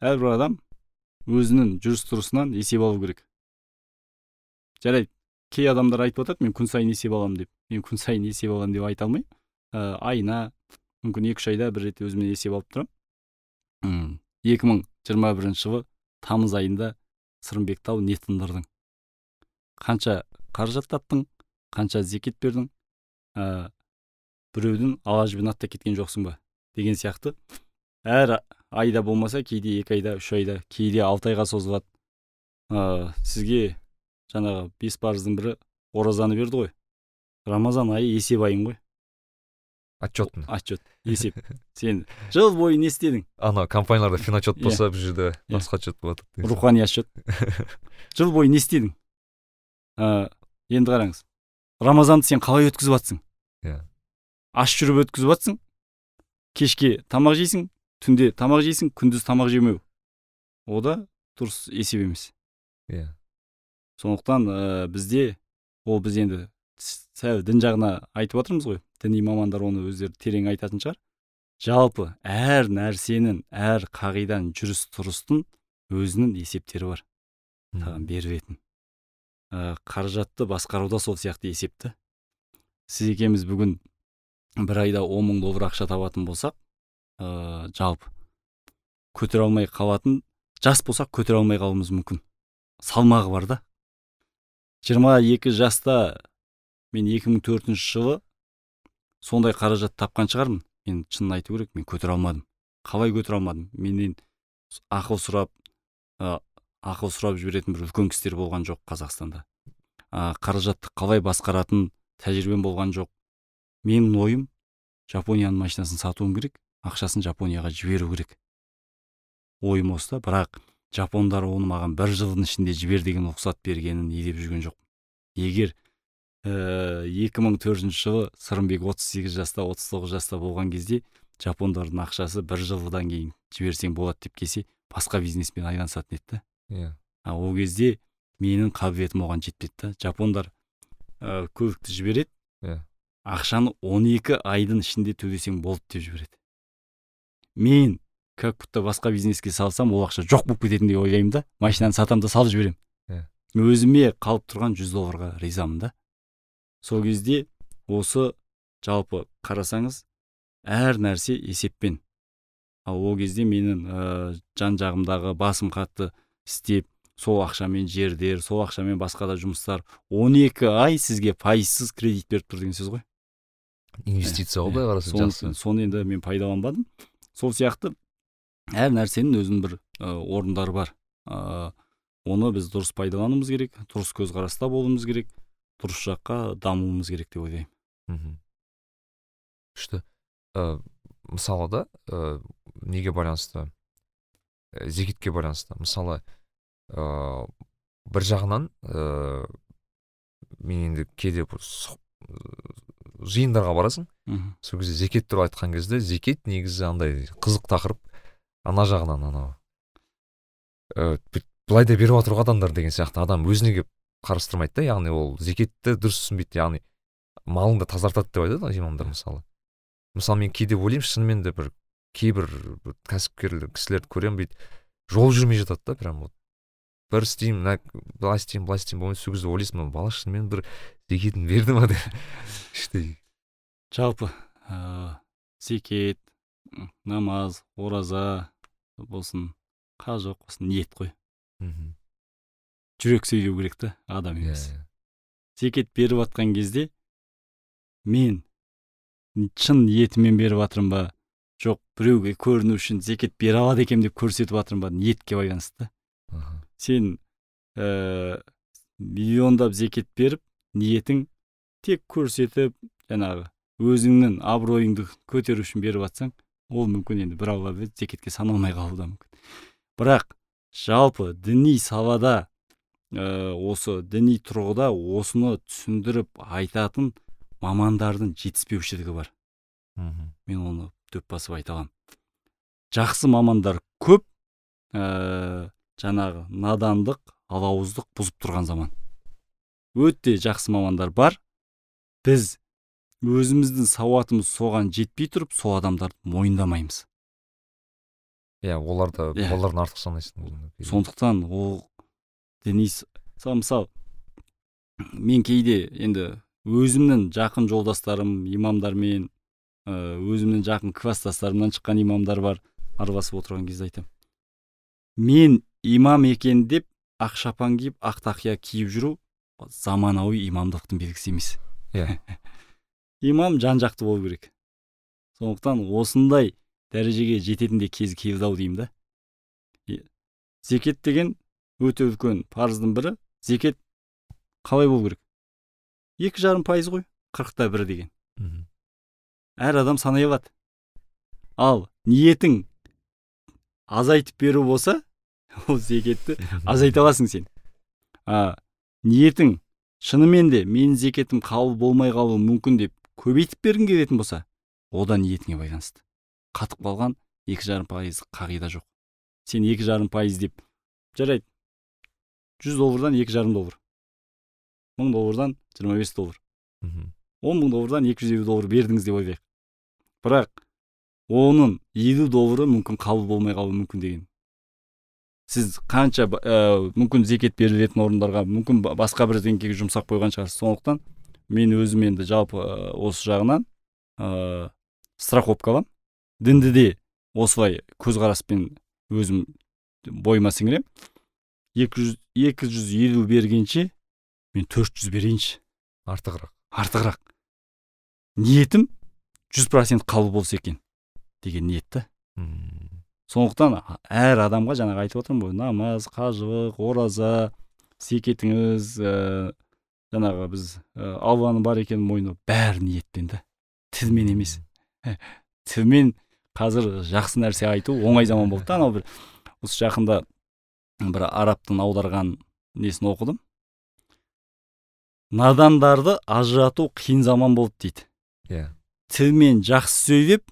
әрбір адам өзінің жүріс тұрысынан есеп алу керек. Жарайды кей адамдар айтып жатады мен күн сайын есеп аламын деп. Мен күн сайын есеп аламын деп айта алмаймын. Ә, айына мүмкін екі үш айда бір рет өзіме есеп алып тұрамын. Екі мың жиырма бірінші жылы тамыз айында сырымбек тау не тындырдың. Қанша қаражат таптың қанша зекет бердің ә, біреудің ала жібін аттап кеткен жоқсың ба деген сияқты. Әр айда болмаса кейде екі айда үш айда кейде алты айға созылады. Ә, сізге жаңағы бес парыздың бірі оразаны берді ғой. Рамазан айы есеп айың ғой. Отчетный отчет есеп. Сен жыл бойы не істедің. Ана компанияларда финотчет Иә. болса бұл жерде Иә. басқа отчет болады рухани отчет жыл бойы не істедің? Ә, енді қараңыз. Рамазанды сен қалай өткізіп жатсың Иә. аш жүріп өткізіп жатсың кешке тамақ жейсің түнде тамақ жейсің күндіз тамақ жемеу. О да дұрыс есеп емес. Иә. Сондықтан ә, бізде ол біз енді сәл дін жағына айтып жатырмыз ғой. Діни мамандар оны өздері терең айтатын шығар. Жалпы әр нәрсенің әр қағиданың жүріс тұрыстың өзінің есептері бар. Саған берілетін. Ә, қаражатты басқаруда сол сияқты есепті сіз екеуміз бүгін бір айда он мың доллар ақша табатын болсақ ә, жалпы көтере алмай қалатын жас болсақ көтере алмай қалуымыз мүмкін. Салмағы бар да. Жиырма екі жаста мен 2004 жылы сондай қаражат тапқан шығармын. Мен шынын айту керек мен көтере алмадым. Қалай көтере алмадым? Менен ақыл сұрап ә, ақыл сұрап жіберетін бір үлкен кісілер болған жоқ қазақстанда. Ә, қаражатты қалай басқаратын тәжірибем болған жоқ. Менің ойым жапонияның машинасын сатуым керек ақшасын жапонияға жіберу керек. Ойым осы бірақ жапондар оны маған бір жылдың ішінде жібер деген рұқсат бергенін елеп жүрген жоқ егер екі мың төртінші жылы сырымбек отыз сегіз жаста отыз тоғыз жаста болған кезде жапондардың ақшасы бір жылдан кейін жіберсең болады деп келсе басқа бизнеспен айналысатын еді да. Иә. Ол кезде менің қабілетім оған жетпеді да. Жапондар ә, көлікті жібереді иә. ақшаны 12 айдың ішінде төлесең болды деп жібереді. Мен как будто басқа бизнеске салсам ол ақша жоқ болып кететін деп ойлаймын да. Машинаны сатамын да салып жіберемін. Иә. Өзіме қалып тұрған 100 долларға ризамын да. Сол кезде осы жалпы қарасаңыз әр нәрсе есеппен. Ал ол кезде менің ә, жан жағымдағы басым қатты істеп сол ақшамен жердер сол ақшамен басқа да жұмыстар 12 ай сізге пайызсыз кредит беріп тұр деген сөз ғой. Инвестиция ғой былай қарасаң жақсы. соны енді мен пайдаланбадым. Сол сияқты әр нәрсенің өзінің бір ә, орындары бар. Ә, оны біз дұрыс пайдалануымыз керек дұрыс көзқараста болуымыз керек. Дұрыс жаққа дамуымыз керек деп ойлаймын. Мхм. Күшті. Ә, мысалы да ә, неге байланысты? Ә, зекетке байланысты. Мысалы ә, бір жағынан ә, мен енді кейде бір жиындарға барасың. Мхм. Сол кезде зекет туралы айтқан кезде зекет негізі андай қызық тақырып. Ана жағынан анау. Ә, былай да беріп жатыр ғой адамдар деген сияқты. Адам өзіне келіп қарастырмайды да яғни ол зекетті дұрыс түсінбейді яғни малыңды тазартады деп айтады ғой имамдар мысалы. Мысалы мен кейде ойлаймын шынымен де бір кейбір бір кәсіпкерлер кісілерді көремін бүйтіп жол жүрмей жатады да прям вот. Бір істеймін мына былай істеймін былай істеймін болмайды сол кезде ойлайсың мына бала шынымен бір зекетін берді ма деп. Іштей жалпы ә, зекет намаз ораза болсын қажы болсын ниет қой. Мхм. Жүрек сөйлеу керек та адам иә емес. Иә. зекет беріп жатқан кезде мен шын ниетіммен беріп жатырмын ба? Жоқ біреуге көріну үшін зекет бере алады екенмін деп көрсетіп жатырмын ба? ниетке байланысты да. Аха. сен ә, миллиондап зекет беріп ниетің тек көрсетіп жаңағы өзіңнің абыройыңды көтеру үшін беріп жатсаң ол мүмкін енді бір алла біледі зекетке саналмай қалуы да мүмкін. Бірақ жалпы діни салада ә, осы діни тұрғыда осыны түсіндіріп айтатын мамандардың жетіспеушілігі бар. Мхм. Мен оны дөп басып айта аламын. Жақсы мамандар көп ә, жаңағы надандық алауыздық бұзып тұрған заман. Өте жақсы мамандар бар. Біз өзіміздің сауатымыз соған жетпей тұрып сол адамдарды мойындамаймыз. Иә оларды Иә. олардың артық санайсың сондықтан ол діни с- са- мысалы мен кейде енді өзімнің жақын жолдастарым имамдармен өзімнің жақын класстастарымнан шыққан имамдар бар араласып отырған кезде айтамын. Мен имам екен деп ақ шапан киіп ақ тақия киіп жүру заманауи имамдықтың белгісі емес Иә. имам жан жақты болу керек. Сондықтан осындай дәрежеге жететін де кез келді ау деймін да. Зекет деген өте үлкен парыздың бірі зекет қалай болу керек? Екі жарым пайыз ғой қырықта бір деген. Мгм. әр адам санай алады. Ал ниетің азайтып беру болса ол зекетті азайта аласың сен. А ниетің шынымен де менің зекетім қабыл болмай қалуы мүмкін деп көбейтіп бергің келетін болса ода ниетіңе байланысты. Қатып қалған екі жарым пайыз қағида жоқ. Сен екі жарым пайыз деп жарайды. Жүз доллардан екі жарым доллар мың доллардан жиырма бес доллар он мың доллардан екі жүз елу доллар бердіңіз деп ойлайық бірақ оның елу доллары мүмкін қабыл болмай қалуы мүмкін деген. Сіз қанша ә, мүмкін зекет берілетін орындарға мүмкін ба- басқа бірдеңкеге жұмсап қойған шығарсыз. Сондықтан мен өзім енді жалпы ә, осы жағынан ә, страховка аламын дінді де осылай көзқараспен өзім бойыма сіңірем. Екі жүз екі жүз елу бергенше мен төрт жүз берейінші. Артығырақ. Артығырақ. Ниетім жүз процент қабыл болса екен деген ниет та. Сондықтан әр адамға жаңағы айтып отырмын ғой намаз қажылық ораза зекетіңіз ә, жаңағы біз ә, алланың бар екенін мойындау бәрі ниетпен да. Тілмен емес. Тілмен қазір жақсы нәрсе айту оңай заман болды да анау бір. Осы жақында бір арабтың аударған несін оқыдым? Надандарды ажырату қиын заман болды дейді. Иә. Тілмен жақсы сөйлеп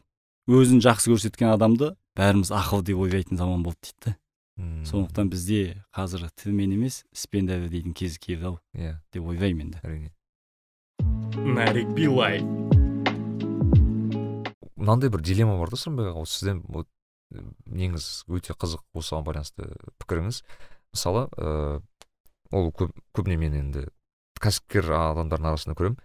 өзін жақсы көрсеткен адамды бәріміз ақыл деп ойлайтын заман болды дейді да. Ммм. сондықтан бізде қазір тілмен емес іспен дәлелдейтін кез келді ау иә. деп ойлаймын енді әрине. Нарик билай. Мынандай бір дилемма бар да сырымбек аға осы сізден вот неңіз өте қызық осыған байланысты пікіріңіз. Мысалы ыыы ол көп көбіне мен енді кәсіпкер адамдардың арасында көремін.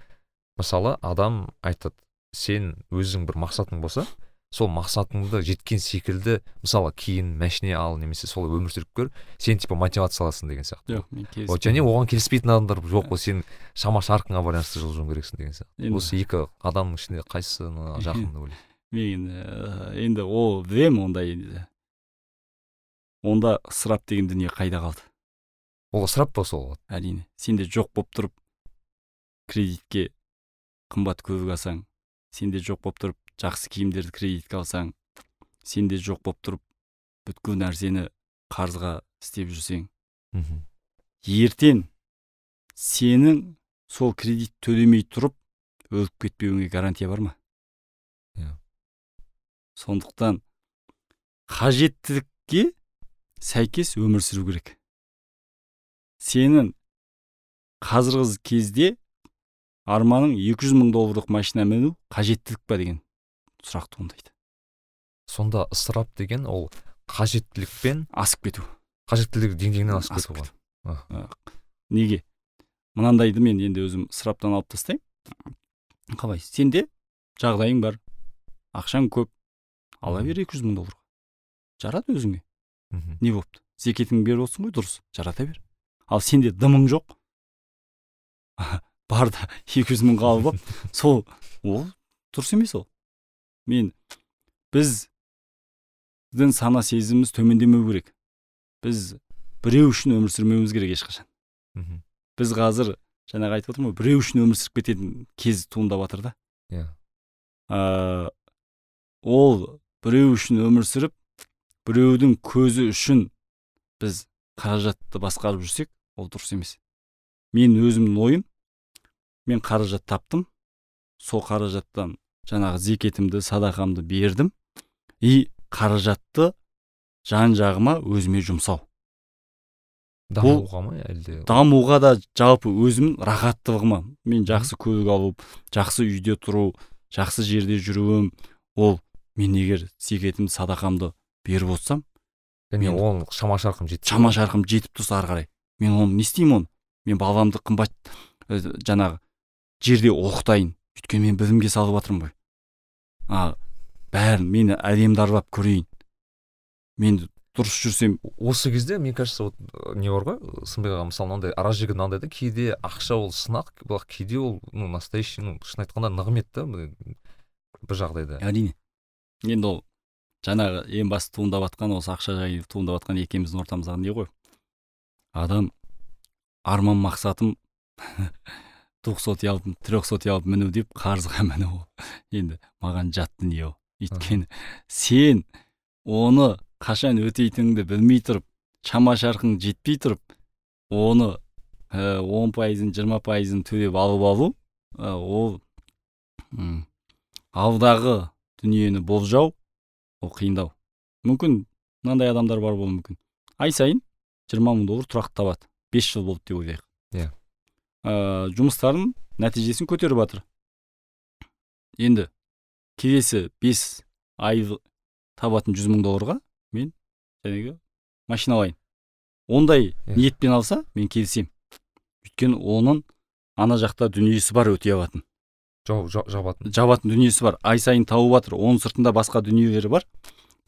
Мысалы адам айтады сен өзің бір мақсатың болса сол мақсатыңды жеткен секілді мысалы киін машине ал немесе солай өмір сүріп көр сен типа мотивация аласың деген сияқты. Жоқ мен вот және оған келіспейтін адамдар жоқ қой сен шама шарқыңа байланысты жылжуың керексің деген сияқты. Осы екі адамның ішінде қайсысына жақын деп ойлайсың? Мен енді ол білемін ондай енді онда ысырап деген дүние қайда қалды ол ысырап па сол әрине сенде жоқ болып тұрып кредитке қымбат көлік алсаң сенде жоқ болып тұрып жақсы киімдерді кредитке алсаң сенде жоқ болып тұрып бүткіл нәрсені қарызға істеп жүрсең мхм ертең сенің сол кредит төлемей тұрып өліп кетпеуіңе гарантия бар ма. Сондықтан қажеттілікке сәйкес өмір сүру керек. Сенің қазіргі кезде арманың 200 мың долларлық машина міну қажеттілік па деген сұрақ туындайды. Сонда ысырап деген ол қажеттілікпен асып кету. қажеттілік деңгейінен асып асып кету ғой. Неге? Мынандайды мен енді өзім ысыраптан алып тастаймын қалай? Сенде жағдайың бар. Ақшаң көп. Ала бер 200 мың долларға. Жарат өзіңе. Мхм не болыпты зекетіңді беріп отырсың ғой дұрыс. Жарата бер. Ал сенде дымың жоқ. Бар да 200 мың қалып алып сол ол дұрыс емес ол. Мен біз біздің сана сезіміміз төмендемеу керек. Біз біреу үшін өмір сүрмеуіміз керек ешқашан. Мхм біз қазір жаңағы айтып отырмын ғой біреу үшін өмір сүріп кететін кез туындап жатыр да. Иә. Ә, ол біреу үшін өмір сүріп біреудің көзі үшін біз қаражатты басқарып жүрсек ол дұрыс емес. Мен өзімнің ойым мен қаражат таптым сол қаражаттан жаңағы зекетімді садақамды бердім. И қаражатты жан жағыма өзіме жұмсау. Дамуға ма әлде? дамуға да жалпы өзімнің рахаттылығыма. Мен жақсы көлік алу жақсы үйде тұру жақсы жерде жүруім ол мен егер зекетімді садақамды беріп отырсам және мен- ол шама шарқым жетті. шама шарқым жетіп тұрса ары қарай мен оны не істеймін оны? Мен баламды қымбат ә, жаңағы жерде оқытайын. Өйткені мен білімге салып жатырмын ғой. А бәрін мені әлемді аралап көрейін. Мен дұрыс жүрсем осы кезде мне кажется вот э, не бар ғой? Сынбек аға мысалы мынандай ара жігі мынандай да кейде ақша ол сынақ бірақ кейде ол ну настоящий ну шын айтқанда нығмет та бір жағдайда. Әрине. Енді ол жаңағы ең басты туындап жатқан осы ақша жайы туындап жатқан екеуміздің ортамыздағы не ғой? Адам арман мақсатым двухсотый алып трехсотый алып міну деп қарызға міну. Енді маған жат дүние ол. Өйткені сен оны қашан өтейтініңді білмей тұрып шама шарқың жетпей тұрып оны э, он пайызын жиырма пайызын төлеп алып алу ә, ол алдағы дүниені болжау ол қиындау. Мүмкін мынандай адамдар бар болуы мүмкін. Ай сайын жиырма мың доллар тұрақты табады. Бес жыл болды деп ойлайық. Иә. ә, жұмыстарын нәтижесін көтеріп жатыр. Енді келесі бес ай табатын жүз мың долларға мен жәнегі машина алайын. Ондай Иә. ниетпен алса мен келісемін. Өйткені оның ана жақта дүниесі бар өтей алатын. Жабатын. Жабатын дүниесі бар. Ай сайын тауып жатыр оның сыртында басқа дүниелері бар.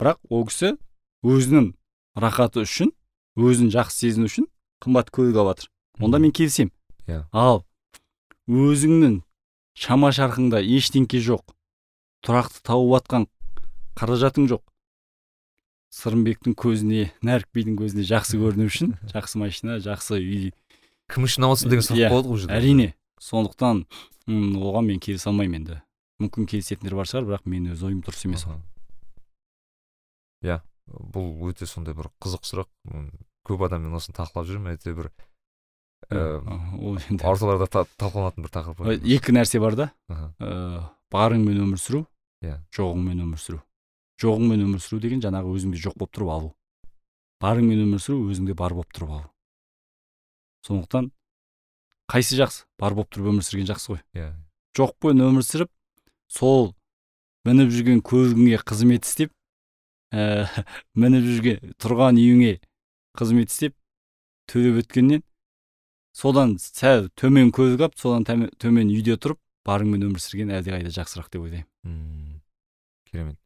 Бірақ ол кісі өзінің рахаты үшін өзін жақсы сезіну үшін қымбат көлік алып жатыр онда мен келісемін. Иә. ал өзіңнің шама шарқыңда ештеңке жоқ. Тұрақты тауып жатқан қаражатың жоқ. Сырымбектің көзіне нәрік бидің көзіне жақсы көріну үшін жақсы машина жақсы үй. Кім үшін аласың деген сұрақ Иә, болады ғой әрине. Сондықтан м, оған мен келісе алмаймын енді. Мүмкін келісетіндер бар шығар бірақ менің өз ойым дұрыс емес ол. Иә бұл өте сондай бір қызық сұрақ. Көп адаммен осыны талқылап жүрмін әйтеуір бір Аха, ол енді орталарда та- талқыланатын бір тақырып екі нәрсе бар да. Аха. ә, барыңмен өмір сүру Иә. жоғыңмен өмір сүру. Жоғыңмен өмір сүру деген жаңағы өзіңде жоқ болып тұрып алу. Барыңмен өмір сүру өзіңде бар болып тұрып алу. Сондықтан қайсы жақсы? Бар болып тұрып өмір сүрген жақсы ғой. Иә. Жоқпен өмір сүріп сол мініп жүрген көлігіңе қызмет істеп ә, мініп жүрген тұрған үйіңе қызмет істеп төлеп өткеннен содан сәл төмен көлік алып содан төмен үйде тұрып барыңмен өмір сүрген әлдеқайда жақсырақ деп ойлаймын. М, керемет.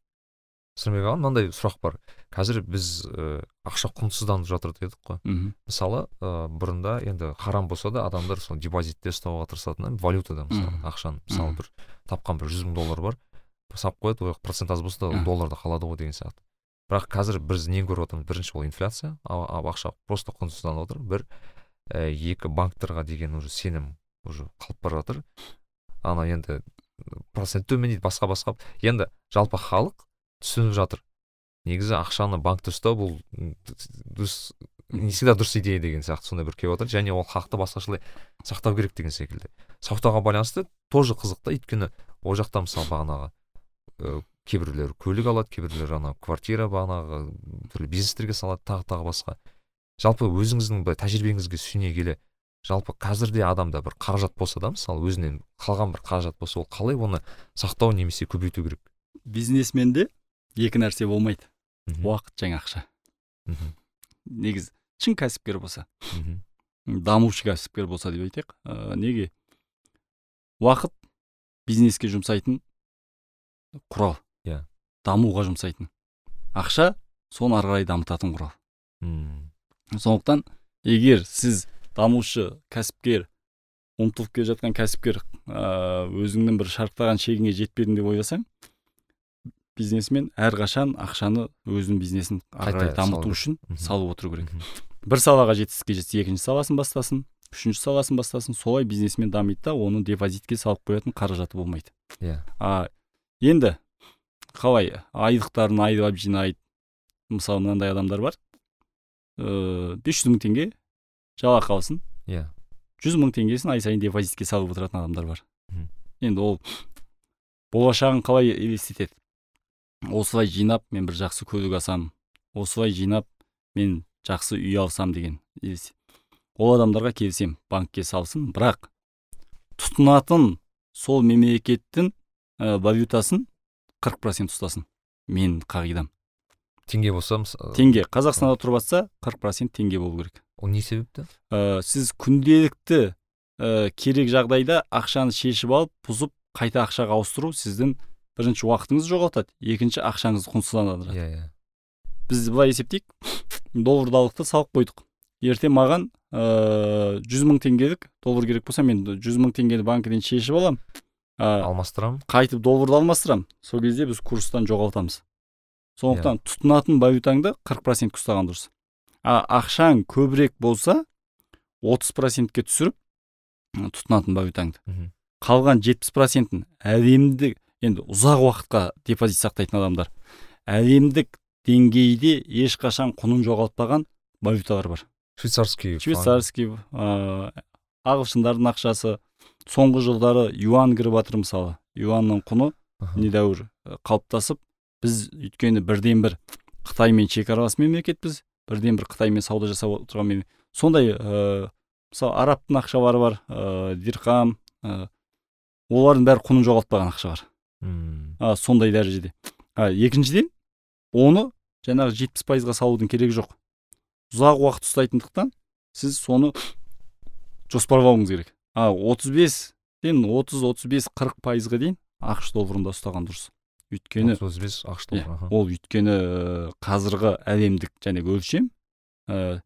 Сырымбек аға мынандай сұрақ бар. Қазір біз ә, ақша құнсызданып жатыр дедік қой. Мхм. Мысалы ә, бұрында енді харам болса да адамдар сол депозитте ұстауға тырысатын валютада мысалы ақшаны мысалы бір тапқан бір жүз мың доллар бар. Салып қояды ол процент аз болса да долларда қалады ғой деген сияқты. Бірақ қазір біз нені көріп отырмыз? Бірінші ол инфляция ақша просто құнсызданып отыр. Бір ә, екі банктерға деген уже сенім уже қалып бара жатыр. Ана енді процент төмендейді басқа басқа енді жалпы халық түсініп жатыр. Негізі ақшаны банкте ұстау бұл дұрыс не всегда дұрыс идея деген сияқты сондай бір келіп және ол хақты басқашалай сақтау керек деген секілді. Сақтауға байланысты тоже қызық та өйткені ол жақта мысалы бағанағы ә, кейбіреулер көлік алады кейбіреулер ана квартира бағанағы түрлі бизнестерге салады тағы тағы басқа. Жалпы өзіңіздің былай тәжірибеңізге сүйене келе жалпы қазірде адамда бір қаражат болса да мысалы өзінен қалған бір қаражат болса ол қалай оны сақтау немесе көбейту керек? Бизнесменде екі нәрсе болмайды. Мхм, уақыт және ақша. Мхм, негізі шын кәсіпкер болса. Мхм, дамушы кәсіпкер болса деп айтайық. Ә, неге? Уақыт бизнеске жұмсайтын құрал. Иә. дамуға жұмсайтын. Ақша соны ары қарай дамытатын құрал. М, сондықтан егер сіз дамушы кәсіпкер ұмтылып келе жатқан кәсіпкер ә, өзіңнің бір шарықтаған шегіңе жетпедің деп ойласаң бизнесмен әрқашан ақшаны өзінің бизнесін ары қарай дамыту үшін салып отыру керек. Бір салаға жетістікке жетсе екінші саласын бастасын үшінші саласын бастасын солай бизнесмен дамиды да оның депозитке салып қоятын қаражаты болмайды. Иә. А енді қалай айлықтарын айлап жинайды мысалы мынандай адамдар бар. Ыыы бес жүз мың теңге жалақы алсын. Иә. жүз мың теңгесін ай сайын депозитке салып отыратын адамдар бар. Енді ол болашағын қалай елестетеді? Осылай жинап мен бір жақсы көлік алсам осылай жинап мен жақсы үй алсам деген ол адамдарға келісемін банкке салсын бірақ тұтынатын сол мемлекеттің ә, валютасын қырық процент ұстасын менің қағидам. Теңге болса мысалы теңге. Қазақстанда тұрып жатса қырық процент теңге болу керек. Ол не себепті? Ә, сіз күнделікті ә, керек жағдайда ақшаны шешіп алып бұзып қайта ақшаға ауыстыру сіздің бірінші уақытыңызды жоғалтады екінші ақшаңызды құнсыздандырады иә иә. Біз былай есептейік. Долларды алдық та салып қойдық. Ертең маған ыыы жүз мың теңгелік доллар керек болса мен жүз мың теңгені банкіден шешіп аламын. Ә, алмастырамын. қайтып долларды алмастырамын. Сол кезде біз курстан жоғалтамыз. Сондықтан тұтынатын валютаңды қырық процентке ұстаған дұрыс. А ақшаң көбірек болса отыз процентке түсіріп тұтынатын валютаңды. Қалған жетпіс процентін әлемдік енді ұзақ уақытқа депозит сақтайтын адамдар. Әлемдік деңгейде ешқашан құнын жоғалтпаған валюталар бар. Швейцарский швейцарский ыыы ағылшындардың ақшасы. Соңғы жылдары юан кіріп жатыр мысалы. Юанның құны недәуір қалыптасып біз өйткені бірден бір қытаймен шекаралас мемлекетпіз. Бірден бір қытаймен сауда жасап отырған мемлекет. Сондай ыыы мысалы арабтың ақшалары бар ыыы дирхам олардың бәрі құнын жоғалтпаған ақша бар М, а, сондай дәрежеде. А, екіншіден оны жаңағы жетпіс пайызға салудың керегі жоқ. Ұзақ уақыт ұстайтындықтан сіз соны жоспарлауыңыз керек. А отыз бестен отыз отыз бес қырық пайызға дейін ақш долларында ұстаған дұрыс. Өйткені отыз бес ақш Иә, доллары аха. ол өйткені ә, қазіргі әлемдік жаңағы өлшем ә,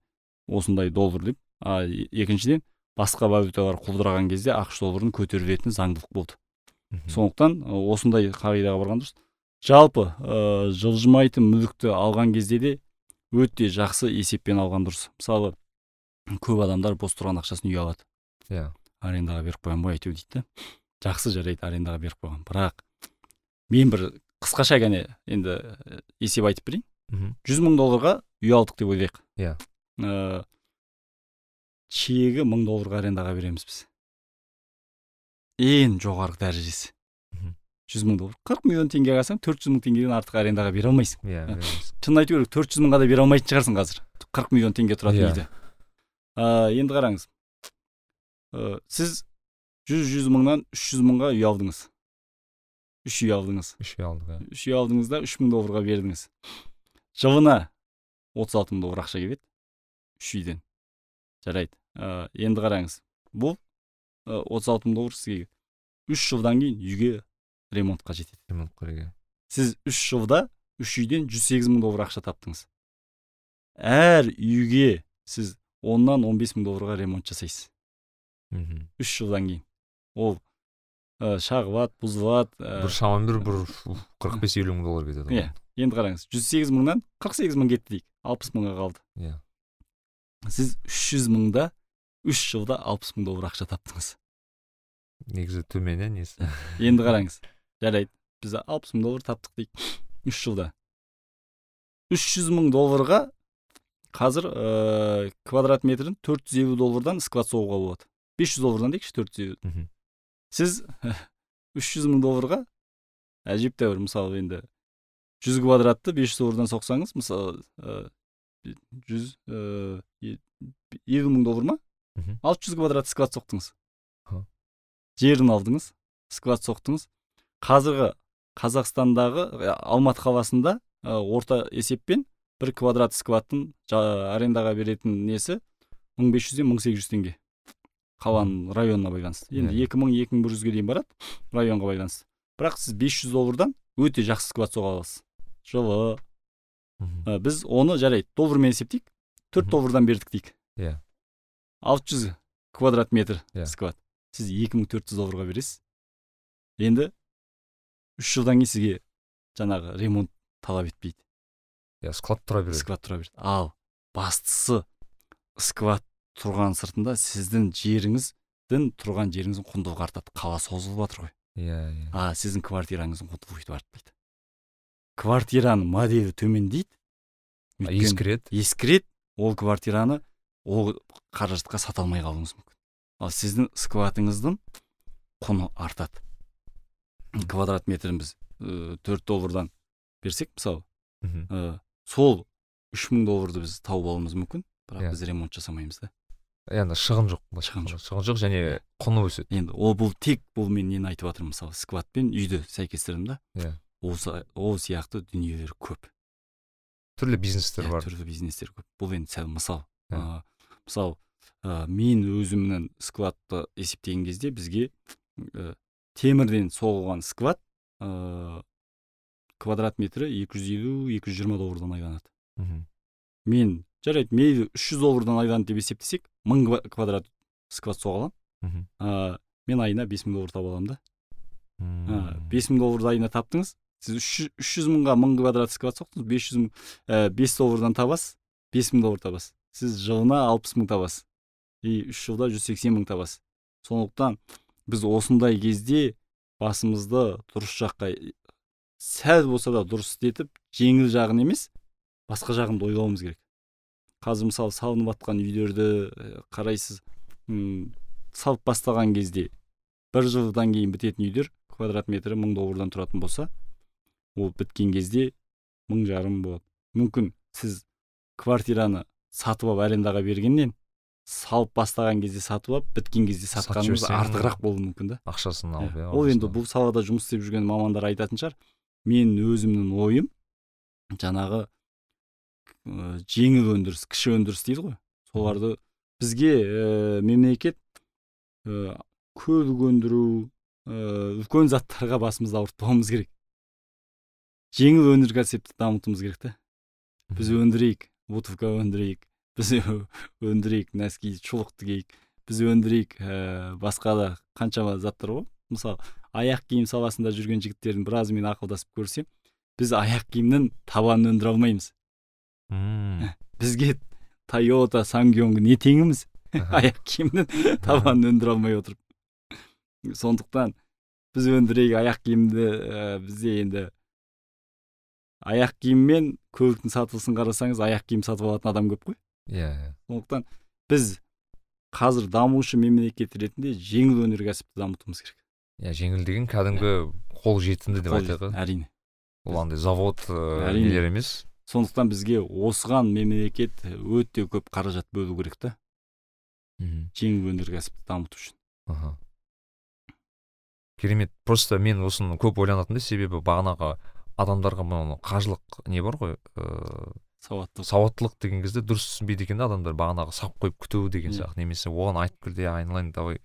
осындай доллар деп. А екіншіден басқа валюталар құлдыраған кезде ақш долларын көтерілетін заңдылық болды. Сондықтан осындай қағидаға барған дұрыс жалпы ә, жылжымайтын мүлікті алған кезде де өте жақсы есеппен алған дұрыс. Мысалы көп адамдар бос тұрған ақшасын үй алады. Иә. Арендаға беріп қоямын ғой әйтеуір дейді да жақсы жарайды арендаға беріп қойған. Бірақ мен бір қысқаша ғана енді есеп айтып берейін. Мхм. жүз мың долларға үй алдық деп ойлайық. Иә. Ә, чегі мың долларға арендаға береміз біз. Ең жоғарғы дәрежесі. Жүз мың доллар. қырық миллион теңге алсаң төрт жүз мың теңгеден артық арендаға бере алмайсың. Иә береміз. шынын айту керек төрт жүз мыңға да бере алмайтын шығарсың қазір. қырық миллион теңге тұратын Иә. үйді ә, енді қараңыз. Ә, сіз жүз жүз мыңнан үш жүз мыңға үй алдыңыз. Үш үй алдыңыз. Үш үй алдық иә. үш үй алдыңыз да үш мың долларға бердіңіз. Жылына отыз алты мың доллар ақша келеді. Үш үйден. Жарайды. Ә, енді қараңыз. Бұл отыз алты мың доллар сізге үш жылдан кейін үйге ремонтқа жетеді. Ремонт керек иә. сіз үш жылда үш үйден жүз сегіз мың доллар ақша таптыңыз. Әр үйге сіз оннан он бес мың долларға ремонт жасайсыз. Мгм. үш жылдан кейін. Ол ә, шағылады бұзылады ә, бір шамамен бір бір қырық бес елу мың доллар кетеді Иә. енді қараңыз жүз сегіз мыңнан қырық сегіз мың кетті дейік. Алпыс мыңға қалды. Иә. Сіз үш жүз мыңда үш жылда алпыс мың доллар ақша таптыңыз. Негізі төмен иә несі? Енді қараңыз. жарайды біз алпыс мың доллар таптық дейік. Үш жылда. Үш жүз мың долларға қазір ә, квадрат метрін төрт жүз елу доллардан сквад соғуға болады. Бес жүз доллардан дейікші төрт жүз елу. Сіз үш жүз мың долларға әжептәуір мысалы енді жүз квадратты бес жүз доллардан соқсаңыз мысалы жүз елу мың доллар ма. Алты жүз квадрат сквад соқтыңыз. Жерін алдыңыз сквад соқтыңыз. Қазіргі қазақстандағы ә, алматы қаласында ә, орта есеппен бір квадрат скваттың жа- арендаға беретін несі мың бес жүзден мың сегіз жүз теңге. Қаланың районына байланысты. Енді екі мың екі мың бір жүзге дейін барады районға байланысты. Бірақ сіз 500 доллардан өте жақсы сквад соға аласыз. Жылы. Ә, біз оны жарайды доллармен есептейік төрт доллардан бердік дейік. Иә. Алты жүз квадрат метр Иә. сквад. Сіз екі мың төрт жүз долларға бересіз. Енді үш жылдан кейін сізге жаңағы ремонт талап етпейді. Иә склад тұра береді. Сквад тұра береді. Ал бастысы сквад тұрған сыртында сіздің жеріңіздің тұрған жеріңіздің құндылығы артады. Қала созылып жатыр ғой. Иә иә. А сіздің квартираңыздың құндылығы өйтіп артпайды. Квартираның моделі төмендейді. Ескіреді? ескіреді. Ол квартираны ол қаражатқа сата алмай қалуыңыз мүмкін. Ал сіздің скватыңыздың құны артады. Квадрат метрін біз э, төрт доллардан берсек мысалы ә, сол үш мың долларды біз тауып алуымыз мүмкін. Бірақ Иә. біз ремонт жасамаймыз да. Яғни шығын жоқ. Шығын айтқанда. шығын жоқ және құны өседі. Енді ол бұл тек бұл мен нені айтып жатырмын мысалы сквад пен үйді сәйкестірдім да. Иә. осы ол сияқты дүниелер көп. Түрлі бизнестер Иә, бар. түрлі бизнестер көп. Бұл енді сәл мысал. Иә. Ә, мысалы ә, мен өзімнің сквадты есептеген кезде бізге ә, темірден соғылған сквад ә, квадрат метрі 250-220 доллардан айланады мен жарайды мейлі 300 доллардан айланды деп есептесек 1000 ква- квадрат сквад соға аламын ә, мен айына 5000 доллар таба аламын да. Ә, М. 5000 долларды айына таптыңыз сіз 300 300 мыңға 1000 квадрат сквад соқтыңыз 500 мың ә, 5 доллардан табасыз 5000 доллар табасыз. Сіз жылына 60 мың табасыз и үш жылда 180 мың табасыз. Сондықтан біз осындай кезде басымызды дұрыс жаққа сәл болса да дұрыс істетіп жеңіл жағын емес басқа жағын да ойлауымыз керек. Қазір мысалы салынып жатқан үйлерді ә, қарайсыз м, салып бастаған кезде бір жылдан кейін бітетін үйлер квадрат метрі мың доллардан тұратын болса ол біткен кезде мың жарым болады. Мүмкін сіз квартираны сатып алып арендаға бергеннен салып бастаған кезде сатып алып біткен кезде жіберсең, артығырақ болуы мүмкін да. ақшасын алып Иә. иә ол енді бұл салада жұмыс істеп жүрген мамандар айтатын шығар. Мен өзімнің ойым жаңағы ә, жеңіл өндіріс кіші өндіріс дейді ғой. Соларды бізге ә, мемлекет ә, көлік өндіру ә, үлкен заттарға басымызды ауыртпауымыз керек. Жеңіл өнеркәсіпті дамытуымыз керек та. Біз өндірейік. Бутовка өндірейік біз өндірейік носки шұлық тігейік біз өндірейік ә, басқа да қаншама заттар ғой. Мысалы аяқ киім саласында жүрген жігіттердің біразымен ақылдасып көрсем біз аяқ киімнің табанын өндіре алмаймыз. Мм. Бізге тойота сангионг не теңіміз? Аяқ киімнің табанын өндіре алмай отырып. Сондықтан біз өндірейік аяқ киімді ә, бізде енді аяқ киім мен көліктің сатылысын қарасаңыз аяқ киім сатып алатын адам көп қой. Иә иә. Сондықтан біз қазір дамушы мемлекет ретінде жеңіл өнеркәсіпті дамытуымыз керек. Иә жеңіл деген кәдімгі қол жетімді деп айтайық әрине. Ол андай завод Әрине. нелер емес. Сондықтан бізге осыған мемлекет өте көп қаражат бөлу керек та. Мхм. Жеңіл өнеркәсіпті дамыту үшін. Аха. Керемет. Просто мен осыны көп ойланатын да себебі бағанағы адамдарға мынау қажылық не бар ғой ыыы сауатты сауаттылық деген кезде дұрыс түсінбейді екен да адамдар. Бағанағы сап қойып күту деген сияқты. Немесе оған айтып кел де айналайын давай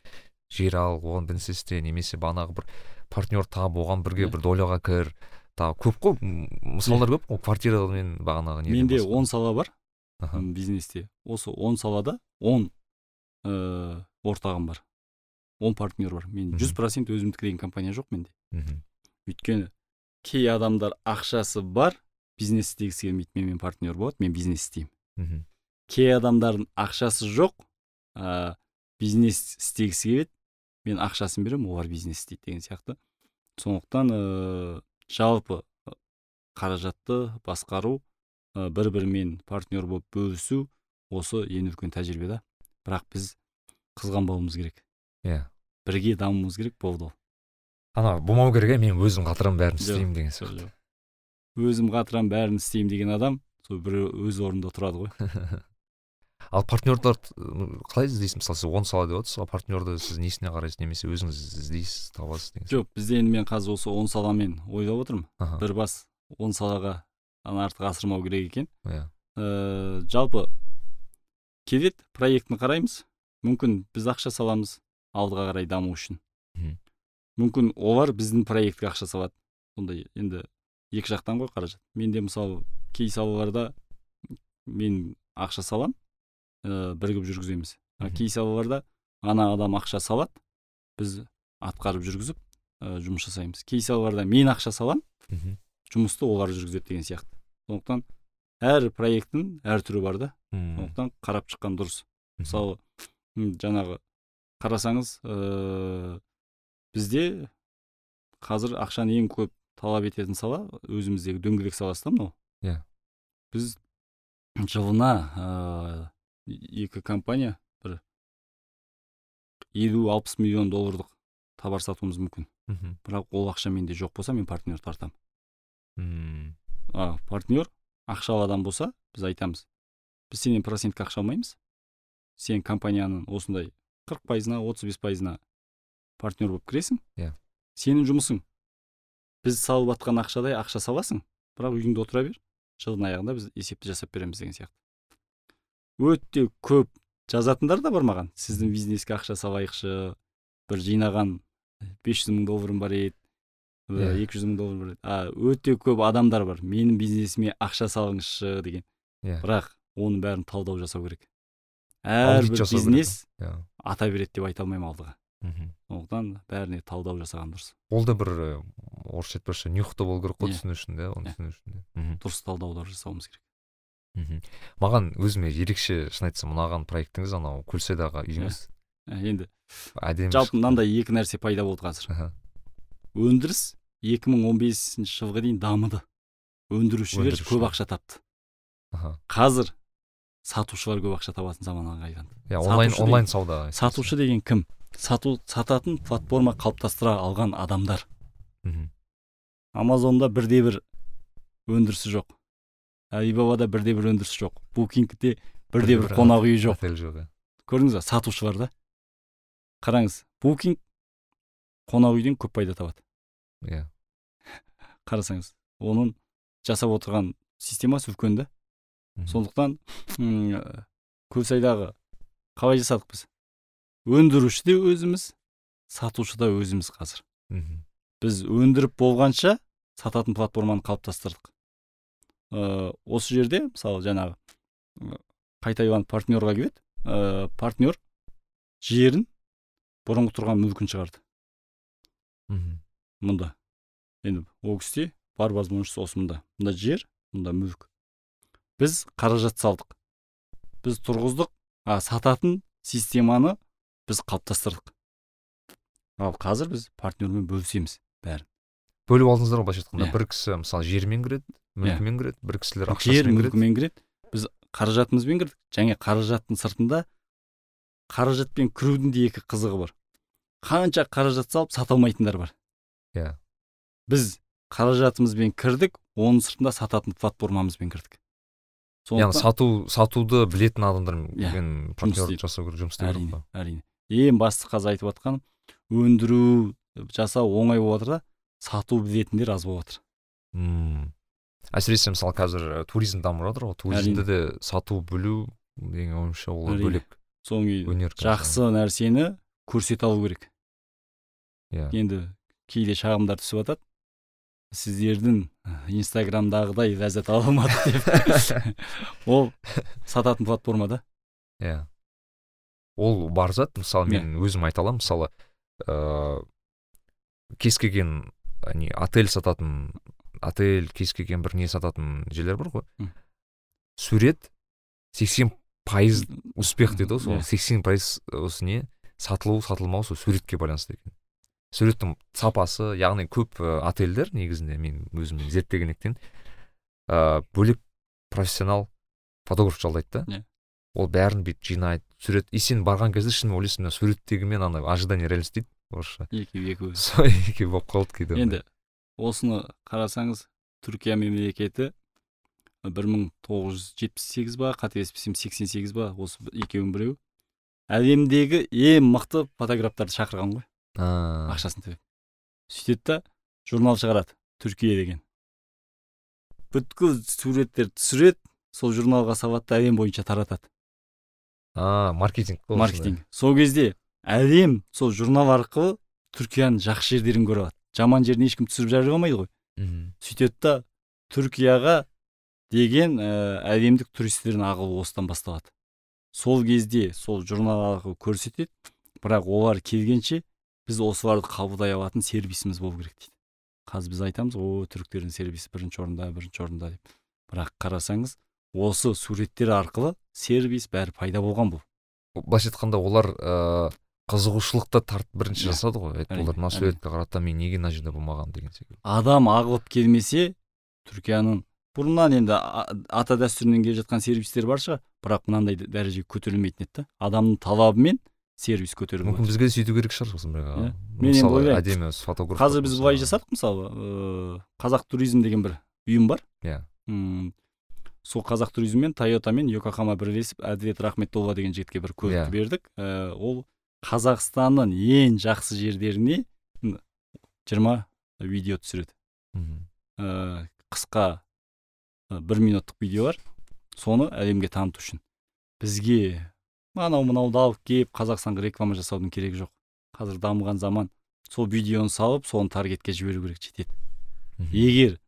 жер ал оған нәрсе істе немесе бағанағы бір партнер тап оған бірге бір доляға кір. Тағы көп қой. Мысалдар көп қой. Квартирамен бағанағы менде он сала бар. Бизнесте. Осы он салада он ыыы ортағым бар. Он партнер бар. Мен жүз процент өзімдікі деген компания жоқ менде. Мхм өйткені кей адамдар ақшасы бар бизнес істегісі келмейді. Менімен партнер болады мен бизнес істеймін. Мхм. Кей адамдардың ақшасы жоқ ә, бизнес істегісі келеді мен ақшасын беремін олар бизнес істейді деген сияқты. Сондықтан ә, жалпы қаражатты басқару ә, бір бірімен партнер болып бөлісу осы ең үлкен тәжірибе да. Бірақ біз қызғанбауымыз керек. Иә. Бірге дамуымыз керек болды ол. Ана болмау керек иә мен өзім қатырамын бәрін істеймін деген сияқты. өзім қатырам бәрін істеймін деген адам сол бір өз орнында тұрады ғой. Ал партнерлар қалай іздейсіз? Мысалы сіз он сала деп отырсыз ал партнерді сіз несіне қарайсыз? Немесе өзіңіз іздейсіз табасыз деген жоқ бізде енді мен қазір осы он саламен ойлап отырмын. Бір бас он салаға ан артық асырмау керек екен. Иә. Ә, жалпы келеді проектіні қараймыз. Мүмкін біз ақша саламыз алдыға қарай даму үшін. Мүмкін олар біздің проектке ақша салады. Сондай енді екі жақтан ғой қаражат. Менде мысалы кей салаларда мен ақша салам ә, бірігіп жүргіземіз. А кей салаларда ана адам ақша салады біз атқарып жүргізіп ә, жұмыс жасаймыз. Кей салаларда мен ақша салам жұмысты олар жүргізеді деген сияқты. Сондықтан әр проекттің әр түрі бар да. Сондықтан қарап шыққан дұрыс. Мысалы жаңағы қарасаңыз ыыы бізде қазір ақшаны ең көп талап ететін сала өзіміздегі дөңгелек саласы да мынау Иә. біз жылына ыыы екі компания бір елу алпыс миллион долларлық товар сатуымыз мүмкін. Мхм. Бірақ ол ақша менде жоқ болса мен партнер тартамын. Мм, а партнер ақшалы адам болса біз айтамыз біз сенен процентке ақша алмаймыз. Сен компанияның осындай қырық пайызына отыз бес пайызына партнер болып кіресің. Иә. сенің жұмысың. Біз салып жатқан ақшадай ақша саласың бірақ үйіңде отыра бер. Жылдың аяғында біз есепті жасап береміз деген сияқты. Өте көп жазатындар да бар маған. Сіздің бизнеске ақша салайықшы бір жинаған бес жүз мың долларым бар еді Иә. екі жүз мың доллар бар еді. А өте көп адамдар бар. Менің бизнесіме ақша салыңызшы деген. Иә. Бірақ оның бәрін талдау жасау керек. Әрбір бизнес иә. ата береді деп айта алмаймын алдыға. Мхм. Сондықтан бәріне талдау жасаған дұрыс. Ол да бір і, орысша айтпақшы нюхта болу керек қой Иә. түсіну үшін да оны Иә. түсіну үшін де. Мхм. Дұрыс талдаулар жасауымыз керек. Мхм. Маған өзіме ерекше шын айтсам ұнаған проектіңіз анау көлсайдағы үйіңіз ә, енді әдемі жалпы мынандай екі нәрсе пайда болды қазір. Өндіріс 2015 жылға дейін дамыды. Өндірушілер көп ақша тапты. Қазір сатушылар көп ақша табатын заманға айналды иә онлайн онлайн сауда сатушы деген кім? Сату сататын платформа қалыптастыра алған адамдар. Мхм. Амазонда бірде бір өндірісі жоқ. Алибабада бірде бір өндірісі жоқ. Букингте бірде бір қонақ үйі жоқ. отель жоқ иә көрдіңіз ба сатушылар да қараңыз букинг қонақ үйден көп пайда табады. Иә. Қарасаңыз оның жасап отырған системасы үлкен да. Мхм. сондықтан м, ә, көлсайдағы қалай жасадық біз? Өндіруші де өзіміз сатушы да өзіміз қазір. Мхм. біз өндіріп болғанша сататын платформаны қалыптастырдық. Ә, осы жерде мысалы жаңағы қайта иван партнерға келеді. Ә, партнер жерін бұрынғы тұрған мүлкін шығарды. Мхм. Мұнда енді ол кісіде бар возможность осы мұнда мұнда жер мұнда мүлк. Біз қаражат салдық. Біз тұрғыздық. А сататын системаны біз қалыптастырдық. Ал қазір біз партнермен бөлісеміз бәрін. Бөліп алдыңыздар ғой былайша айтқанда. Иә. бір кісі мысалы жерімен кіреді мүлкімен кіреді бір кісілер жер ақшасымен кіреді. мүлкімен кіреді. Біз қаражатымызбен кірдік. Және қаражаттың сыртында қаражатпен кірудің де екі қызығы бар. Қанша қаражат салып сата алмайтындар бар. Иә. біз қаражатымызбен кірдік оның сыртында сататын платформамызбен кірдік. Яғни сату сатуды білетін адамдармен Иә, партнер істейді. жасау керек жұмыс істеу керек әрине. Ең басты қазір айтып жатқан өндіру жасау оңай болып жатыр да сату білетіндер аз болып жатыр. Мм. Әсіресе мысалы қазір ә, туризм дамып жатыр ғой. Туризмді де сату білу деген ойымша ол бөлек содан жақсы нәрсені көрсете алу керек. Иә. Енді кейде шағымдар түсіп жатады. Сіздердің инстаграмдағыдай ләззат ала алмадық деп. Ол сататын платформа да. Иә. Ол бар зат мысалы мен өзім айта аламын мысалы ыыы кез келген не отель сататын отель кез келген бір не сататын жерлер бар ғой. Сурет 80 пайыз успех дейді ғой сол Иә. сексен пайыз осы не сатылу сатылмау сол суретке байланысты екен. Суреттің сапасы яғни көп ы, отельдер негізінде мен өзім зерттегеннен ыыы бөлек профессионал фотограф жалдайды да. Иә. ол бәрін бүйтіп жинайды сурет и сен барған кезде шынымен ойлайсың мына суреттегімен ана ожидание реальность дейді орысша екеуі екеуі сол екеуі болып қалды кейде енді осыны қарасаңыз түркия мемлекеті бір мың тоғыз жүз жетпіс сегіз ба қателеспесем сексен сегіз ба осы екеуінің біреуі әлемдегі ең мықты фотографтарды шақырған ғой. Ақшасын төлеп. Сөйтеді да журнал шығарады түркия деген. Бүткіл суреттерді түсіреді сол журналға салады да әлем бойынша таратады. А маркетинг қой маркетинг. Сол кезде әлем сол журнал арқылы түркияның жақсы жерлерін көре алады жаман жерін ешкім түсіріп жария алмайды ғой. Мгм. сөйтеді да түркияға деген ә, әлемдік туристердің ағылы осыдан басталады. Сол кезде сол журнал арқылы көрсетеді бірақ олар келгенше біз осыларды қабылдай алатын сервисіміз болу керек дейді. Қазір біз айтамыз о түріктердің сервисі бірінші орында бірінші орында деп. Бірақ қарасаңыз осы суреттер арқылы сервис бәрі пайда болған бұл. Былайша айтқанда олар ыыы қызығушылықты тарт бірінші Иә. жасады ғой. Айтты олар мына суретке қарады да мен неге мына жерде болмағанмын деген секілді. Адам ағылып келмесе түркияның бұрыннан енді ата дәстүрінен келе жатқан сервистер бар шығар бірақ мынандай дәрежеге көтерілмейтін еді да. Адамның талабымен сервис көтеріп мүмкін бізге де сөйту керек шығар сосын бір Иә. Мен енді ойлаймын. әдемі фотограф қазір біз былай жасадық мысалы ыыы қазақ туризм деген бір ұйым бар. Иә. Сол қазақ туризм мен тойота мен йокохама бірлесіп әділет рахметолла деген жігітке бір көлікті Иә. бердік. Ә, ол қазақстанның ең жақсы жерлеріне 20 видео түсіреді. Мгм. ә, қысқа ә, бір минуттық видео бар. Соны әлемге таныту үшін. Бізге анау мынауды алып келіп қазақстанға реклама жасаудың керегі жоқ. Қазір дамыған заман. Сол видеоны салып соны таргетке жіберу керек жетеді. Егер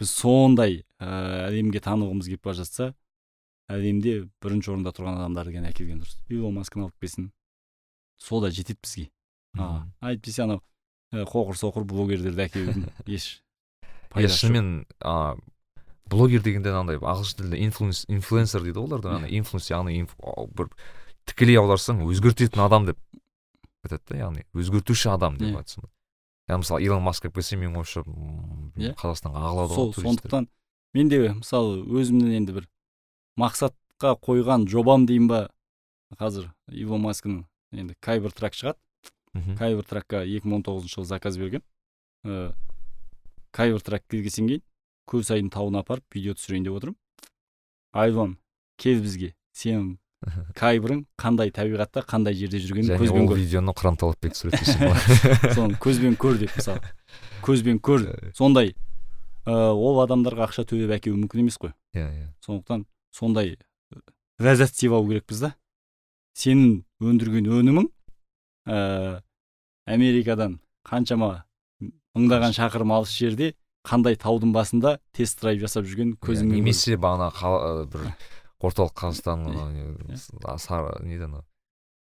біз сондай ә, әлемге танылғымыз келіп бара жатса әлемде бірінші орында тұрған адамдарды ғана әкелген дұрыс. Илон маскыны алып келсін. Сол да жетеді бізге. А, әйтпесе анау ә, қоқыр соқыр блогерлерді әкелудің еш иә пайдасы шынымен блогер дегенде андай ағылшын тілінде инфлюенс инфлюенсер дейді ғой оларды ана инфлюенс яғни бір тікелей аударсаң өзгертетін адам деп айтады да яғни өзгертуші адам деп Иә. айтсам яғни мысалы илон маск келіп келсе менің ойымша Иә. қазақстанға ағылады сол ғой туристер. сондықтан мен де мысалы өзімнің енді бір мақсатқа қойған жобам дейін ба? Қазір илон маскінің енді кайбер трак шығады? Мгм. кайбер тракқа 2019 жылы заказ берген. Ә, кайбер трак келгеннен кейін көлсайдың тауына апарып видео түсірейін деп отырмын. Айлон кел бізге. Сенің кайбірің қандай табиғатта қандай жерде жүргенін көзбен көр. видеоны қыран талапбек болады соны көзбен көр деп мысалы. Көзбен көр. Сондай ә, ол адамдарға ақша төлеп әкелу мүмкін емес қой. Иә иә. Сондықтан сондай ләззат сыйлау керекпіз да. Сенің өндірген өнімің ә, америкадан қаншама мыңдаған шақырым алыс жерде қандай таудың басында тест драйв жасап жүрген көзіңмен көрдік. немесе бағана бір орталық қазақстан сары неден ана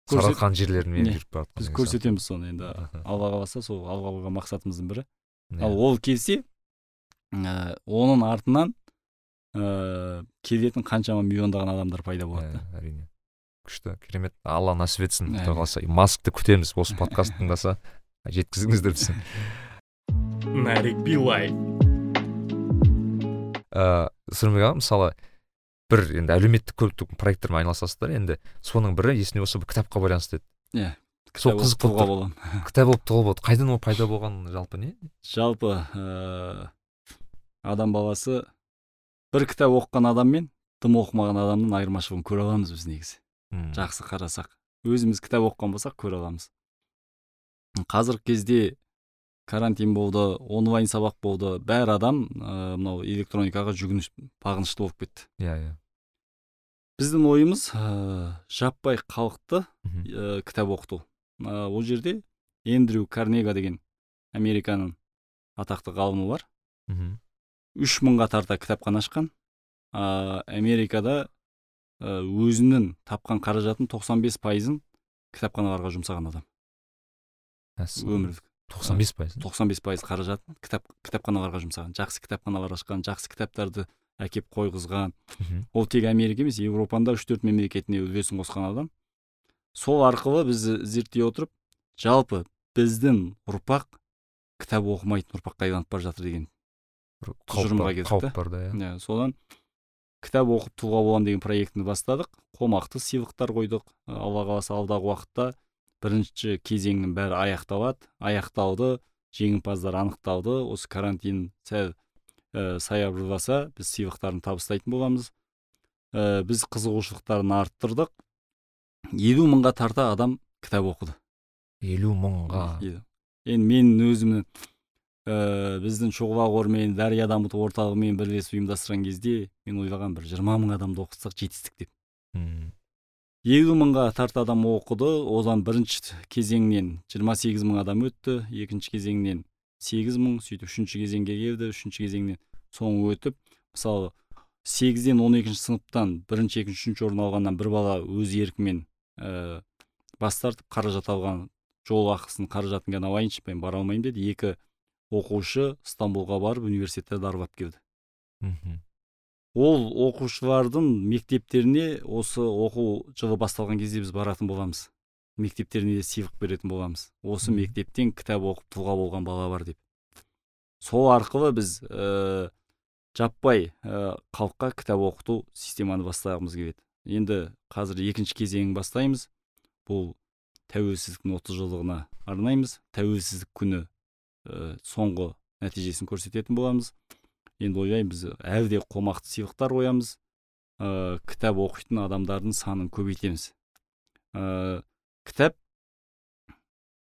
Көрсет- сарыарқан жерлерімен жүріп бара жатқан біз көрсетеміз соны енді алла қаласа сол алға қойған мақсатымыздың бірі. Ал ол келсе ә, оның артынан ә, келетін қаншама миллиондаған адамдар пайда болады. да әрине. Күшті керемет. Алла нәсіп етсін құдай қаласа. Маскты күтеміз. Осы подкаст тыңдаса жеткізіңіздер десең нарик билай. Ыыы сырымбек аға мысалы бір енді әлеуметтік көптік проекттермен айналысасыздар енді соның бірі есімде болса бір кітапқа байланысты еді. Иә сол қызық тұлға боламын кітап болып болды. Қайдан ол пайда болған жалпы не? Жалпы ә, адам баласы бір кітап оқыған адам мен тым оқымаған адамның айырмашылығын көре аламыз біз негізі. Жақсы қарасақ. Өзіміз кітап оқыған болсақ көре аламыз. Қазіргі кезде карантин болды онлайн сабақ болды. Бәр адам ә, мынау электроникаға жүгініш бағынышты болып кетті. Иә иә. Біздің ойымыз ә, жаппай халықты ә, кітап оқыту. Ә, ол жерде эндрю карнега деген американың атақты ғалымы бар. Мхм. Үш мыңға тарта кітапхана ашқан. Ә, америкада өзінің тапқан қаражатын 95 пайызын кітапханаларға жұмсаған адам. Мәссаған. Өмірлік 95 пайыз. 95 пайыз қаражатын кітап кітапханаларға жұмсаған жақсы кітапханалар ашқан жақсы кітаптарды әкеп қойғызған. Ол тек америка емес еуропаның да үш төрт мемлекетіне үлесін қосқан адам. Сол арқылы біз зерттей отырып жалпы біздің ұрпақ кітап оқымайтын ұрпаққа айналып бара жатыр деген тұжырымға келдік қауіп бар да иә. Иә содан кітап оқып тұлға боламын деген проектіні бастадық. Қомақты сыйлықтар қойдық алла қаласа алдағы уақытта. Бірінші кезеңнің бәрі аяқталады. Аяқталды жеңімпаздар анықталды. Осы карантин сәл ә, саябырласа біз сыйлықтарын табыстайтын боламыз. Ә, біз қызығушылықтарын арттырдық. Елу мыңға тарта адам кітап оқыды. Елу мыңға. Енді мен өзімнің ә, біздің шұғыла қорымен дария дамыту орталығымен бірлесіп ұйымдастырған кезде мен ойлаған бір жиырма мың адамды оқытсақ жетістік деп. Елу мыңға тарта адам оқыды одан бірінші кезеңнен 28 мың адам өтті екінші кезеңнен 8 мың сөйтіп үшінші кезеңге келді үшінші кезеңнен соң өтіп мысалы сегізден он екінші сыныптан бірінші екінші үшінші орын алғаннан бір бала өз еркімен ә, бас тартып қаражат алған жол ақысын қаражатын ғана алайыншы мен бара алмаймын деді екі оқушы стамбулға барып университеттерді аралап келді мхм. Ол оқушылардың мектептеріне осы оқу жылы басталған кезде біз баратын боламыз. Мектептеріне де сыйлық беретін боламыз. Осы мектептен кітап оқып тұлға болған бала бар деп. Сол арқылы біз ә, жаппай ә, халыққа кітап оқыту системаны бастағымыз келеді. Енді қазір екінші кезеңін бастаймыз. Бұл тәуелсіздіктің отыз жылдығына арнаймыз. Тәуелсіздік күні ә, соңғы нәтижесін көрсететін боламыз. Енді ойлаймын біз әлі де қомақты сыйлықтар қоямыз. Ә, кітап оқитын адамдардың санын көбейтеміз. Ә, кітап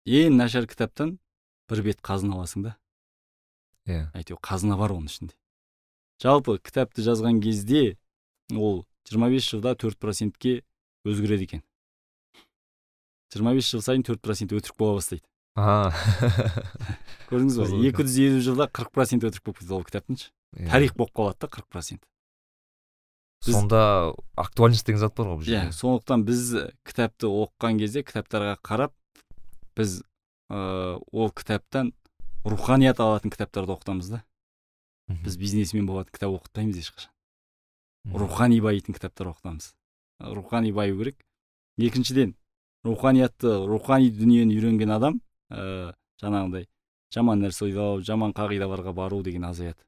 ең нашар кітаптан бір бет қазына аласың да. Иә. Әйтеуір қазына бар оның ішінде. Жалпы кітапты жазған кезде ол 25 жылда 4 процентке өзгереді екен. 25 жыл сайын 4 процент өтірік бола бастайды. А. Көрдіңіз ба Қызық екен. 250 жылда 40 процент өтірік болып кетеді ол кітаптың ше. Тарих болып қалады да 40 процент. Біз- сонда актуальность деген зат бар ғой бұл иә жерде сондықтан біз кітапты оқыған кезде кітаптарға қарап біз ә, ол кітаптан руханият алатын кітаптарды оқытамыз да. Біз бизнесмен болатын кітап оқытпаймыз ешқашан. Рухани байитын кітаптар оқытамыз. Рухани баю керек. Екіншіден руханиятты рухани дүниені үйренген адам ә, жаңағындай жаман нәрсе ойлау жаман қағидаларға бару деген азаяды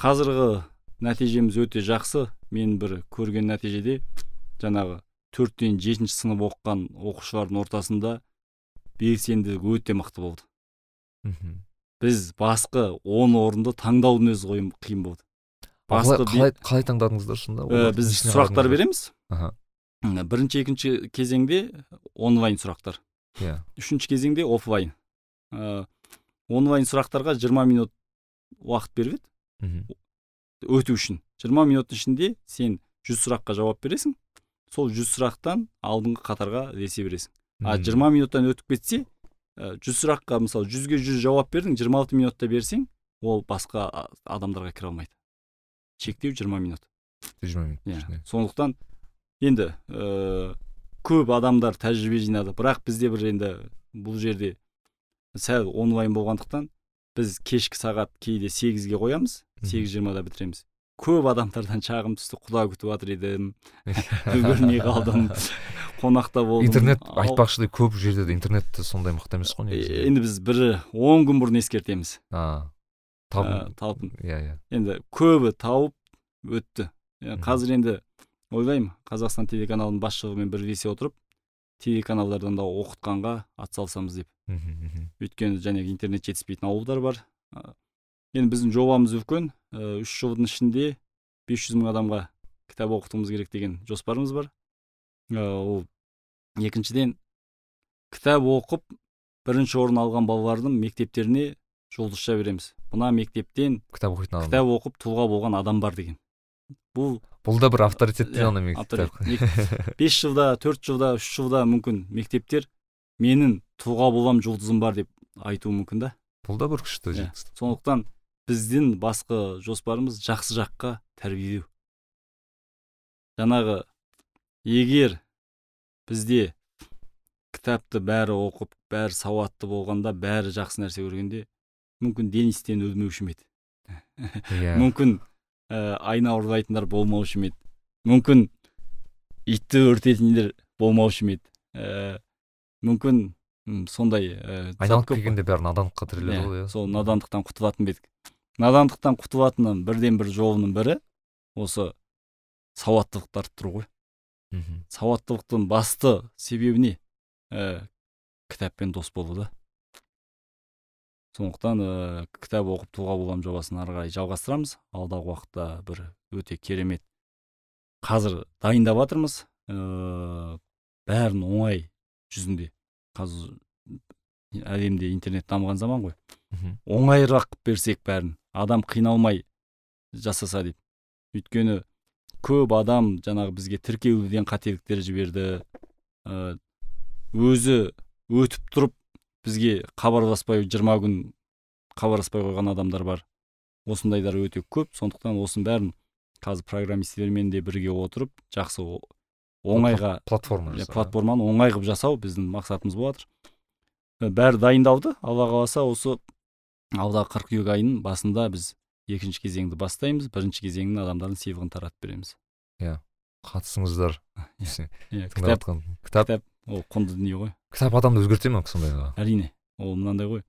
қазіргі нәтижеміз өте жақсы. Мен бір көрген нәтижеде жаңағы төрттен жетінші сынып оқыған оқушылардың ортасында белсенділік өте мықты болды. Біз басқы он орынды таңдаудың өзі қиын қиын болды. Қалай, басты қалай, қалай таңдадыңыздар сонда Ә, Олардың біз сұрақтар береміз. Аха. Бірінші екінші кезеңде онлайн сұрақтар. Иә. Үшінші кезеңде офлайн ә, онлайн сұрақтарға 20 минут уақыт беріп еді. Өту үшін. 20 минуттың ішінде сен 100 сұраққа жауап бересің. Сол 100 сұрақтан алдыңғы қатарға ілесе бересің. А. 20 минуттан өтіп кетсе ә, 100 сұраққа мысалы 100-ге 100 жауап бердің 26 минутта берсең ол басқа адамдарға кіре алмайды. Шектеу 20 минут. Жиырма минут иә. ішінде. сондықтан енді ә, көп адамдар тәжірибе жинады. Бірақ бізде бір енді бұл жерде сәл онлайн болғандықтан біз кешкі сағат кейде сегізге қоямыз сегіз жиырмада бітіреміз. Көп адамдардан шағым түсті құда күтіп жатыр едім. Үлгермей қалдым. Қонақта болдым. Интернет айтпақшыдай көп жерде де интернет те сондай мықты емес қой негізі. Енді біз бір он күн бұрын ескертеміз. Ә, талпын. Иә иә. Енді көбі тауып өтті. Қазір енді ойлаймын қазақстан телеканалының басшылығымен бірлесе отырып телеканалдардан да оқытқанға атсалысамыз деп. Мхм. өйткені жаңағы интернет жетіспейтін ауылдар бар. Енді біздің жобамыз үлкен. Ә, үш жылдың ішінде 500 мың адамға кітап оқытуымыз керек деген жоспарымыз бар. Ә, ол екіншіден кітап оқып бірінші орын алған балалардың мектептеріне жұлдызша береміз. Мына мектептен кітап оқитын адам кітап оқып тұлға болған адам бар деген. Бұл бұл да бір авторитетті Иә, ғана мектеп. авторитет. бес жылда төрт жылда үш жылда мүмкін мектептер менің тұлға болам жұлдызым бар деп айтуы мүмкін да. Бұл да бір күшті Иә. жетістік. Сондықтан біздің басқа жоспарымыз жақсы жаққа тәрбиелеу. Жаңағы егер бізде кітапты бәрі оқып бәрі сауатты болғанда бәрі жақсы нәрсе көргенде мүмкін денистен өлмеуші ме еді? Иә. Мүмкін ә, айна ұрлайтындар болмаушы ма еді? Мүмкін итті өртейтіндер болмаушы ма еді? Ә, мүмкін сондай ә, зат айналып келгенде бәрі надандыққа тіреледі Иә, ғой иә. сол надандықтан құтылатын ба едік надандықтан құтылатынның бірден бір жолының бірі осы сауаттылықты арттыру ғой. Мгм. сауаттылықтың басты себебі не? Ә, кітаппен дос болу да. Сондықтан ә, кітап оқып тұлға болам жобасын ары қарай жалғастырамыз. Алдағы уақытта бір өте керемет қазір дайындап жатырмыз ә, бәрін оңай жүзінде қазір әлемде интернет дамыған заман ғой. Оңайырақ қылып берсек бәрін адам қиналмай жасаса деп. Өйткені көп адам жаңағы бізге тіркеуден қателіктер жіберді өзі өтіп тұрып бізге хабарласпай жиырма күн хабарласпай қойған адамдар бар. Осындайлар өте көп сондықтан осының бәрін қазір программисттермен де бірге отырып жақсы оңайға платформа иә, жасау, платформаны оңай қылып жасау біздің мақсатымыз болып жатыр Ә, бәрі дайындалды алла қаласа осы алдағы қыркүйек айының басында біз екінші кезеңді бастаймыз бірінші кезеңнің адамдардың сыйлығын таратып береміз. Қатысыңыздар. Иә. иә, кітап кітап ол құнды дүние ғой. кітап адамды өзгерте ме сондайға әрине ол мынандай ғой.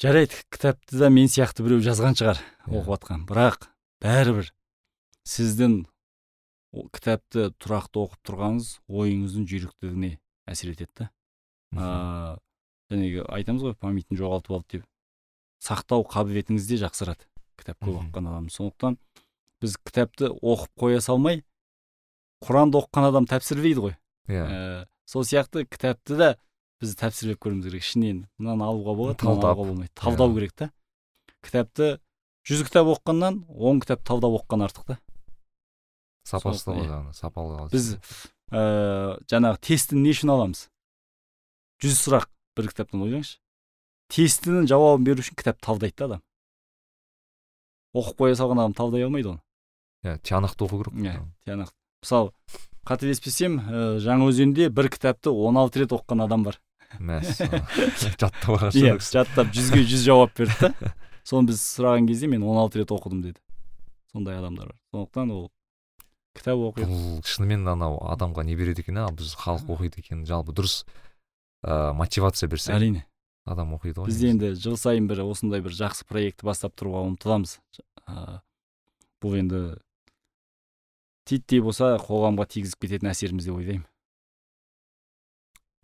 Жарайды кітапты да мен сияқты біреу жазған шығар Иә. оқып жатқан бірақ бәрібір сіздің кітапты тұрақты оқып тұрғаныңыз ойыңыздың жүйріктігіне әсер етеді да. Ыыы айтамыз ғой памятін жоғалтып алды деп. Сақтау қабілетіңіз де жақсарады кітап көп оқыған адам. Сондықтан біз кітапты оқып қоя салмай құранды оқыған адам тәпсірлейді ғой. Иә. Ә, сол сияқты кітапты да біз тәпсірлеп көруіміз керек. Ішінен мынаны алуға болады мынаны алуға болмайды. Талдау керек та. Кітапты жүз кітап оқығаннан он кітап талдап оқыған артық та. Сапасы жаңағы сапалы біз ә, жаңағы тестін не үшін аламыз? Жүз сұрақ бір кітаптан ойлаңызшы. Тестінің жауабын беру үшін кітап талдайды да адам. Оқып қоя салған адам талдай алмайды оны. Иә тиянақты оқу керек иә тиянақты. Мысалы қателеспесем ә, жаңаөзенде бір кітапты 16 рет оқыған адам бар. Мәссаған жаттап алған иә жаттап жүзге жүз жауап берді да. Соны біз сұраған кезде мен 16 рет оқыдым деді. Сондай адамдар бар. Сондықтан ол кітап оқиық бұл шынымен анау адамға не береді екен а? Біз халық оқиды екен. Жалпы дұрыс ә, мотивация берсек. Әрине. Адам оқиды ғой. Бізде негізі. енді жыл сайын бір осындай бір жақсы проектті бастап тұруға ұмтыламыз. Ә, бұл енді титтей болса қоғамға тигізіп кететін әсеріміз деп ойлаймын.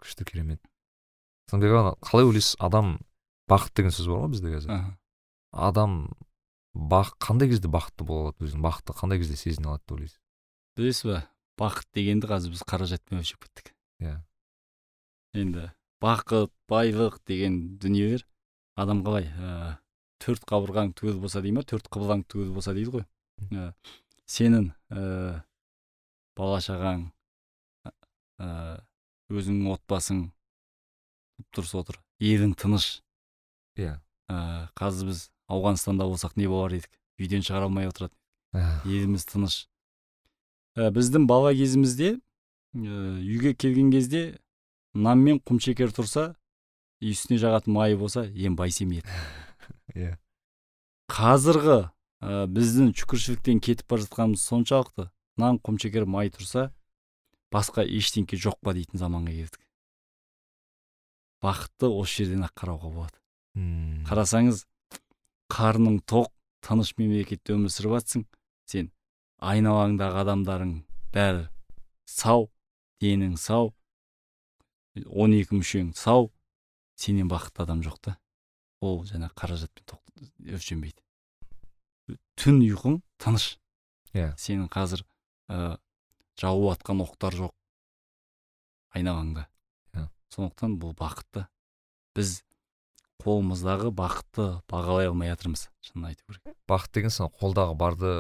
Күшті керемет. Аға қалай ойлайсыз? Адам бақыт деген сөз бар ғой бізде қазір. Адам бақ қандай кезде бақытты бола алады өзін бақытты қандай кезде сезіне алады деп ойлайсыз? Білесіз ба бақыт дегенді қазір біз қаражатпен өлшеп кеттік. Иә. енді бақыт байлық деген дүниелер адам қалай ә, төрт қабырғаң түгел болса дей ма төрт қыбылаң түгел болса дейді ғой. Ә, сенің ә, бала шағаң ә, өзіңнің отбасың дұрыс отыр елің тыныш. Иә. Ә, қазір біз ауғанстанда болсақ не болар едік? Үйден шығара алмай отырады Ә, еліміз тыныш. Ә, біздің бала кезімізде ә, үйге келген кезде нан мен құмшекер тұрса үстіне жағатын майы болса ем байсем еді иә. Қазіргі ә, біздің шүкіршіліктен кетіп бара жатқанымыз соншалықты нан құмшекер май тұрса басқа ештеңке жоқ па дейтін заманға келдік. Бақытты осы жерден ақ қарауға болады. М, қарасаңыз қарның тоқ тыныш мемлекетте өмір сүріп жатсың сен айналаңдағы адамдарың. Бәрі. Сау. Денің сау. 12 мүшең сау. Сенен бақытты адам жоқ та. Ол жаңа қаражатпен өлшенбейді түн ұйқың тыныш. Иә. сенің қазір ә, жауып жатқан оқтар жоқ. Айналаңда. Иә. сондықтан бұл бақытты біз қолымыздағы бақытты бағалай алмай жатырмыз. Шынын айту керек. Бақыт деген сон қолдағы барды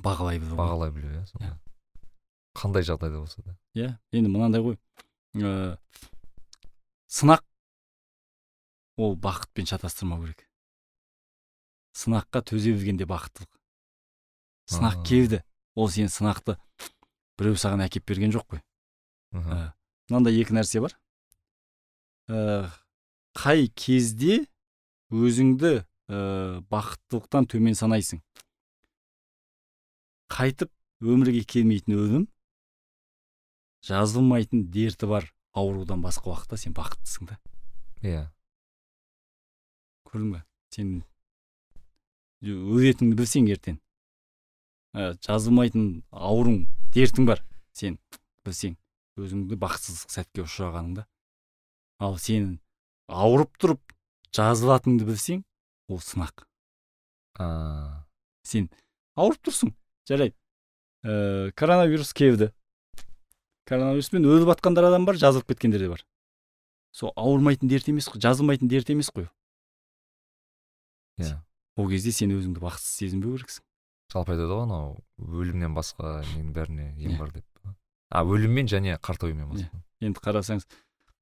бағалай білу бағалай білу иә сонда. Қандай жағдайда болса да. Иә енді мынандай ғой. Ә, сынақ ол бақытпен шатастырмау керек. Сынаққа төзе білгенде бақыттылық. Сынақ келді ол сен сынақты біреу саған әкеп берген жоқ қой. Ә, мынандай екі нәрсе бар. Ә, қай кезде өзіңді ә, бақыттылықтан төмен санайсың? Қайтып өмірге келмейтін өлім жазылмайтын дерті бар аурудан басқа уақытта сен бақыттысың да. Иә. Көрдің ба сен өлетініңді білсең ертең. Ә, жазылмайтын ауруң дертің бар сен білсең. Өзіңді бақытсыздық сәтке ұшырағаныңда ал сен ауырып тұрып жазылатыныңды білсең ол сынақ. А. Сен ауырып тұрсың. Жарайды. Ә, коронавирус келді. Коронавируспен өліп жатқандар адам бар жазылып кеткендер де бар. Сол ауырмайтын дерт емес қой жазылмайтын дерт емес қой. Иә. Ол кезде сен өзіңді бақытсыз сезінбеу керексің. Жалпы айтады ғой анау өлімнен басқа ненің бәріне ем Иә. бар деп. А өліммен және қартаюмен Иә. басқа енді қарасаңыз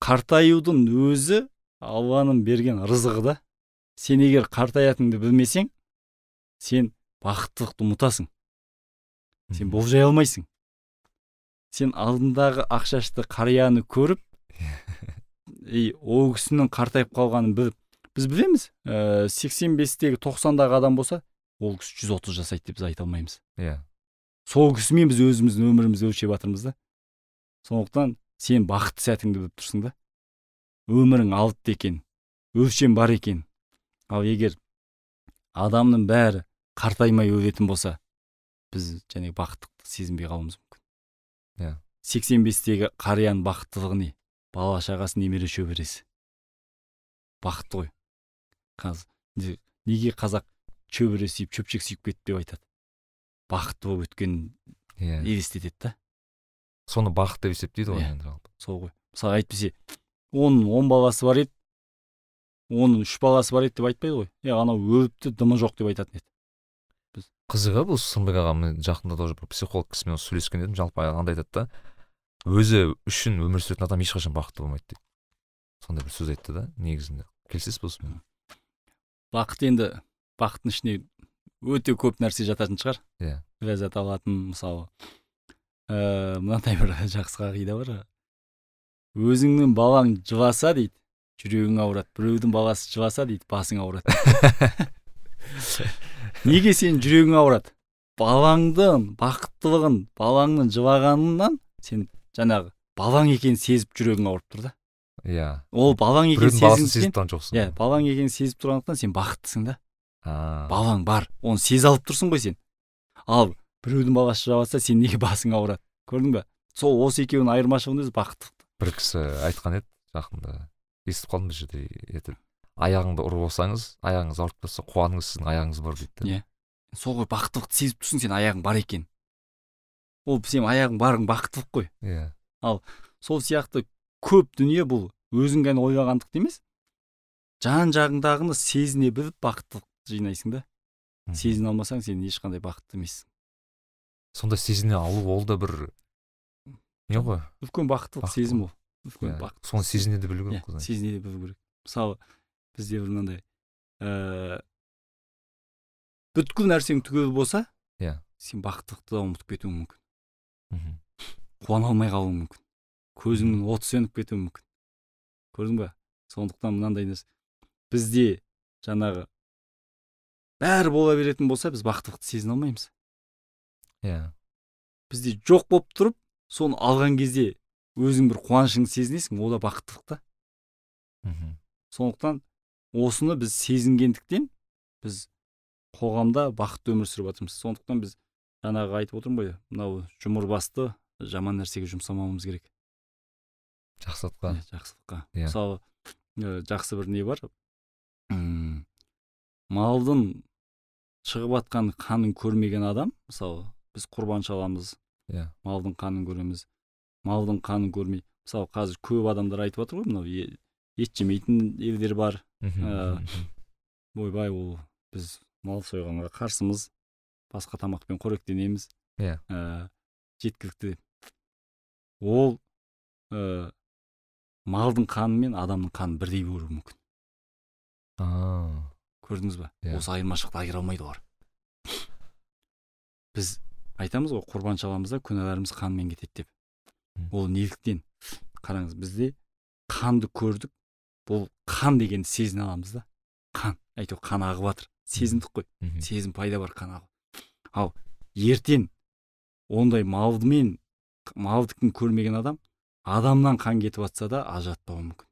қартаюдың өзі алланың берген рызығы да сен егер қартаятыныңды білмесең сен бақыттылықты ұмытасың. Сен болжай алмайсың. Сен алдындағы ақшашты қарияны көріп и ол кісінің қартайып қалғанын біліп біз білеміз ә, 85-тегі 90-дағы адам болса ол кісі 130 жасайды деп біз айта алмаймыз. Иә. Сол кісімен біз өзіміздің өмірімізді өлшеп жатырмыз да. Сондықтан сен бақытты сәтіңді біліп тұрсың да. Өмірің алыпты екен өлшем бар екен. Ал егер адамның бәрі қартаймай өлетін болса біз және бақыттықты сезінбей қалуымыз мүмкін. Иә. 85-тегі қарияның бақыттылығы не? Бала шағасы немере шөбересі. Бақытты ғой. Қазір не- неге қазақ шөбере сүйіп шөпшек сүйіп кетті деп айтады? Бақытты болып өткенін иә. елестетеді да. Соны бақыт деп есептейді ғой Иә. енді жалпы. Сол ғой. Мысалы әйтпесе оның он баласы бар еді оның үш баласы бар еді деп айтпайды ғой. Е анау өліпті дымы жоқ деп айтатын еді. Қызығы бұл сырымбек ағам мен жақында тоже бір психолог кісімен сөйлескен едім жалпы андай айтады да өзі үшін өмір сүретін адам ешқашан бақытты болмайды дейді сондай бір сөз айтты да негізінде. Келісесіз бе осымен? Бақыт енді бақыттың ішіне өте көп нәрсе жататын шығар. Иә. ләззат алатын мысалы. Ә, мынандай бір жақсы қағида бар. Өзіңнің балаң жыласа дейді. Жүрегің ауырады. Біреудің баласы жыласа дейді басың ауырады. неге сенің жүрегің ауырады? Балаңдың бақыттылығын балаңның жылағанынан сен жаңағы балаң екенін сезіп жүрегің ауырып тұр да. Иә. Ол балаң екенін сезіп тұрған жоқсың. иә балаң екенін сезіп тұрғандықтан сен бақыттысың да. Балаң бар оны сезе алып тұрсың ғой сен. Ал біреудің баласы жылап жатса сен неге басың ауырады? Көрдің ба сол осы екеуінің айырмашылығының өзі бақыттылық бір кісі айтқан еді жақында. Естіп қалдым бір жерде аяғыңды ұрып алсаңыз аяғыңыз ауырып тұрса қуаныңыз сіздің аяғыңыз бар дейді да. Иә. сол ғой бақыттылықты сезіп тұрсың сен аяғың бар екен. Ол сенің аяғың барың бақыттылық қой. Иә. Сол сияқты көп дүние бұл өзің ғана ойлағандық емес жан жағыңдағыны сезіне біліп бақыттылық жинайсың да. Сезіне алмасаң сен ешқандай бақытты емессің. Сонда сезіне алу ол да бір не ғой? Үлкен бақыттылық Бақыт сезім ол. Үлкен Иә, бақыт соны сезіне де білу иә керек қой сезіне де білу керек. Мысалы бізде бір мынандай ә, бүткіл нәрсең түгел болса Иә. сен бақыттылықты да ұмытып кетуің мүмкін. Мхм. Қуана алмай қалуың мүмкін. Көзіңнің оты сөніп кетуі мүмкін. Көрдің ба? Сондықтан мынандай нәрсе. Бізде жаңағы бәрі бола беретін болса біз бақыттылықты сезіне алмаймыз. Иә. Бізде жоқ болып тұрып соны алған кезде өзің бір қуанышыңды сезінесің ол да бақыттылық та. Мхм. Сондықтан осыны біз сезінгендіктен біз қоғамда бақытты өмір сүріп жатырмыз. Сондықтан біз жаңағы айтып отырмын ғой мынау жұмыр басты жаман нәрсеге жұмсамауымыз керек. Жақсылыққа. Иә, жақсылыққа. Иә. мысалы ә, жақсы бір не бар? М, малдың шығып жатқан қанын көрмеген адам мысалы біз құрбан шаламыз иә. малдың қанын көреміз малдың қанын көрмей мысалы қазір көп адамдар айтып жатыр ғой мынау ет жемейтін елдер бар. Ойбай ол біз мал сойғанға қарсымыз басқа тамақпен қоректенеміз. Иә. ә, жеткілікті. Деп ол ә, малдың қаны мен адамның қанын бірдей көруі мүмкін. Аа, көрдіңіз ба? Иә. осы айырмашылықты айыра алмайды олар. Біз айтамыз ғой құрбан шаламыз да күнәларымыз қанмен кетеді деп. Ол неліктен? Қараңыз бізде қанды көрдік бұл қан дегенді сезіне аламыз да. Қан әйтеуір қан ағып жатыр. Сезіндік қой. Сезім пайда бар қан ағып. Ал ертең ондай малдымен малдікін көрмеген адам адамнан қан кетіп жатса да ажыратпауы мүмкін.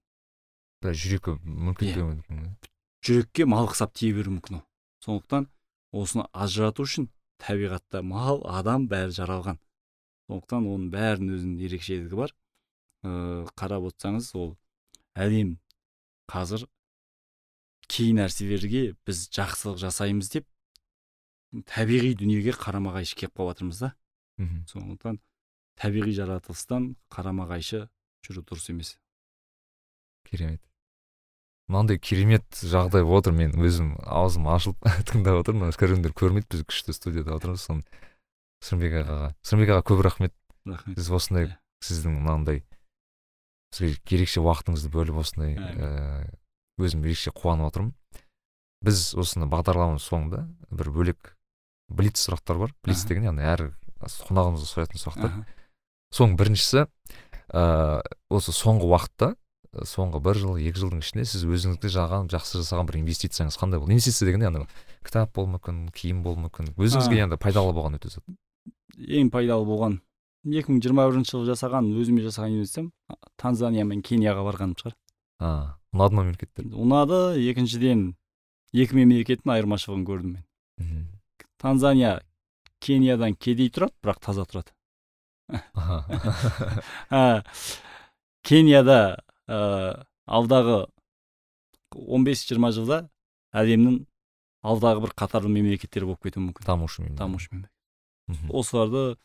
Бірақ жүрегі мүмкін Иә. етпеуі мүмкін жүрекке мал құсап тие беруі мүмкін ол. Сондықтан осыны ажырату үшін табиғатта мал адам бәрі жаралған. Сондықтан оның бәрінің өзінің ерекшелігі бар. Ыыы қарап отырсаңыз ол әлем қазір кей нәрселерге біз жақсылық жасаймыз деп табиғи дүниеге қарама қайшы келіп қалып жатырмыз да. Мхм. сондықтан табиғи жаратылыстан қарама қайшы жүру дұрыс емес. Керемет. Мынандай керемет жағдай болып отыр. Мен өзім аузым ашылып тыңдап отырмын. Көрермендер көрмейді біз күшті студияда отырмыз. Соны сырымбек ағаға сырымбек аға көп рахмет. Рахмет. Сіз осындай Иә. сіздің мынандай бізге ерекше уақытыңызды бөліп осындай ііі өзім ерекше қуанып отырмын. Біз осыны бағдарламаның соңында бір бөлек блиц сұрақтар бар. Блиц деген яғни әр қонағымызға қоятын сұрақтар соның біріншісі ыыы осы соңғы уақытта соңғы бір жыл екі жылдың ішінде сіз өзіңізге жаған жақсы жасаған бір инвестицияңыз қандай болды? Инвестиция деген яғни кітап болуы мүмкін киім болуы мүмкін. Өзіңізге енді пайдалы болған өте зат. Ең пайдалы болған 2021 жылы жасаған өзіме жасаған инвестициям танзания мен кенияға барғаным шығар. А ұнады ма мемлекеттер ұнады. Екіншіден екі мемлекеттің айырмашылығын көрдім мен. Танзания кениядан кедей тұрады бірақ таза тұрады. Кенияда ә, алдағы 15-20 жылда әлемнің алдағы бір қатарлы мемлекеттері болып кетуі мүмкін. Дамушы мемлекет. Дамушы мемлекет. Осыларды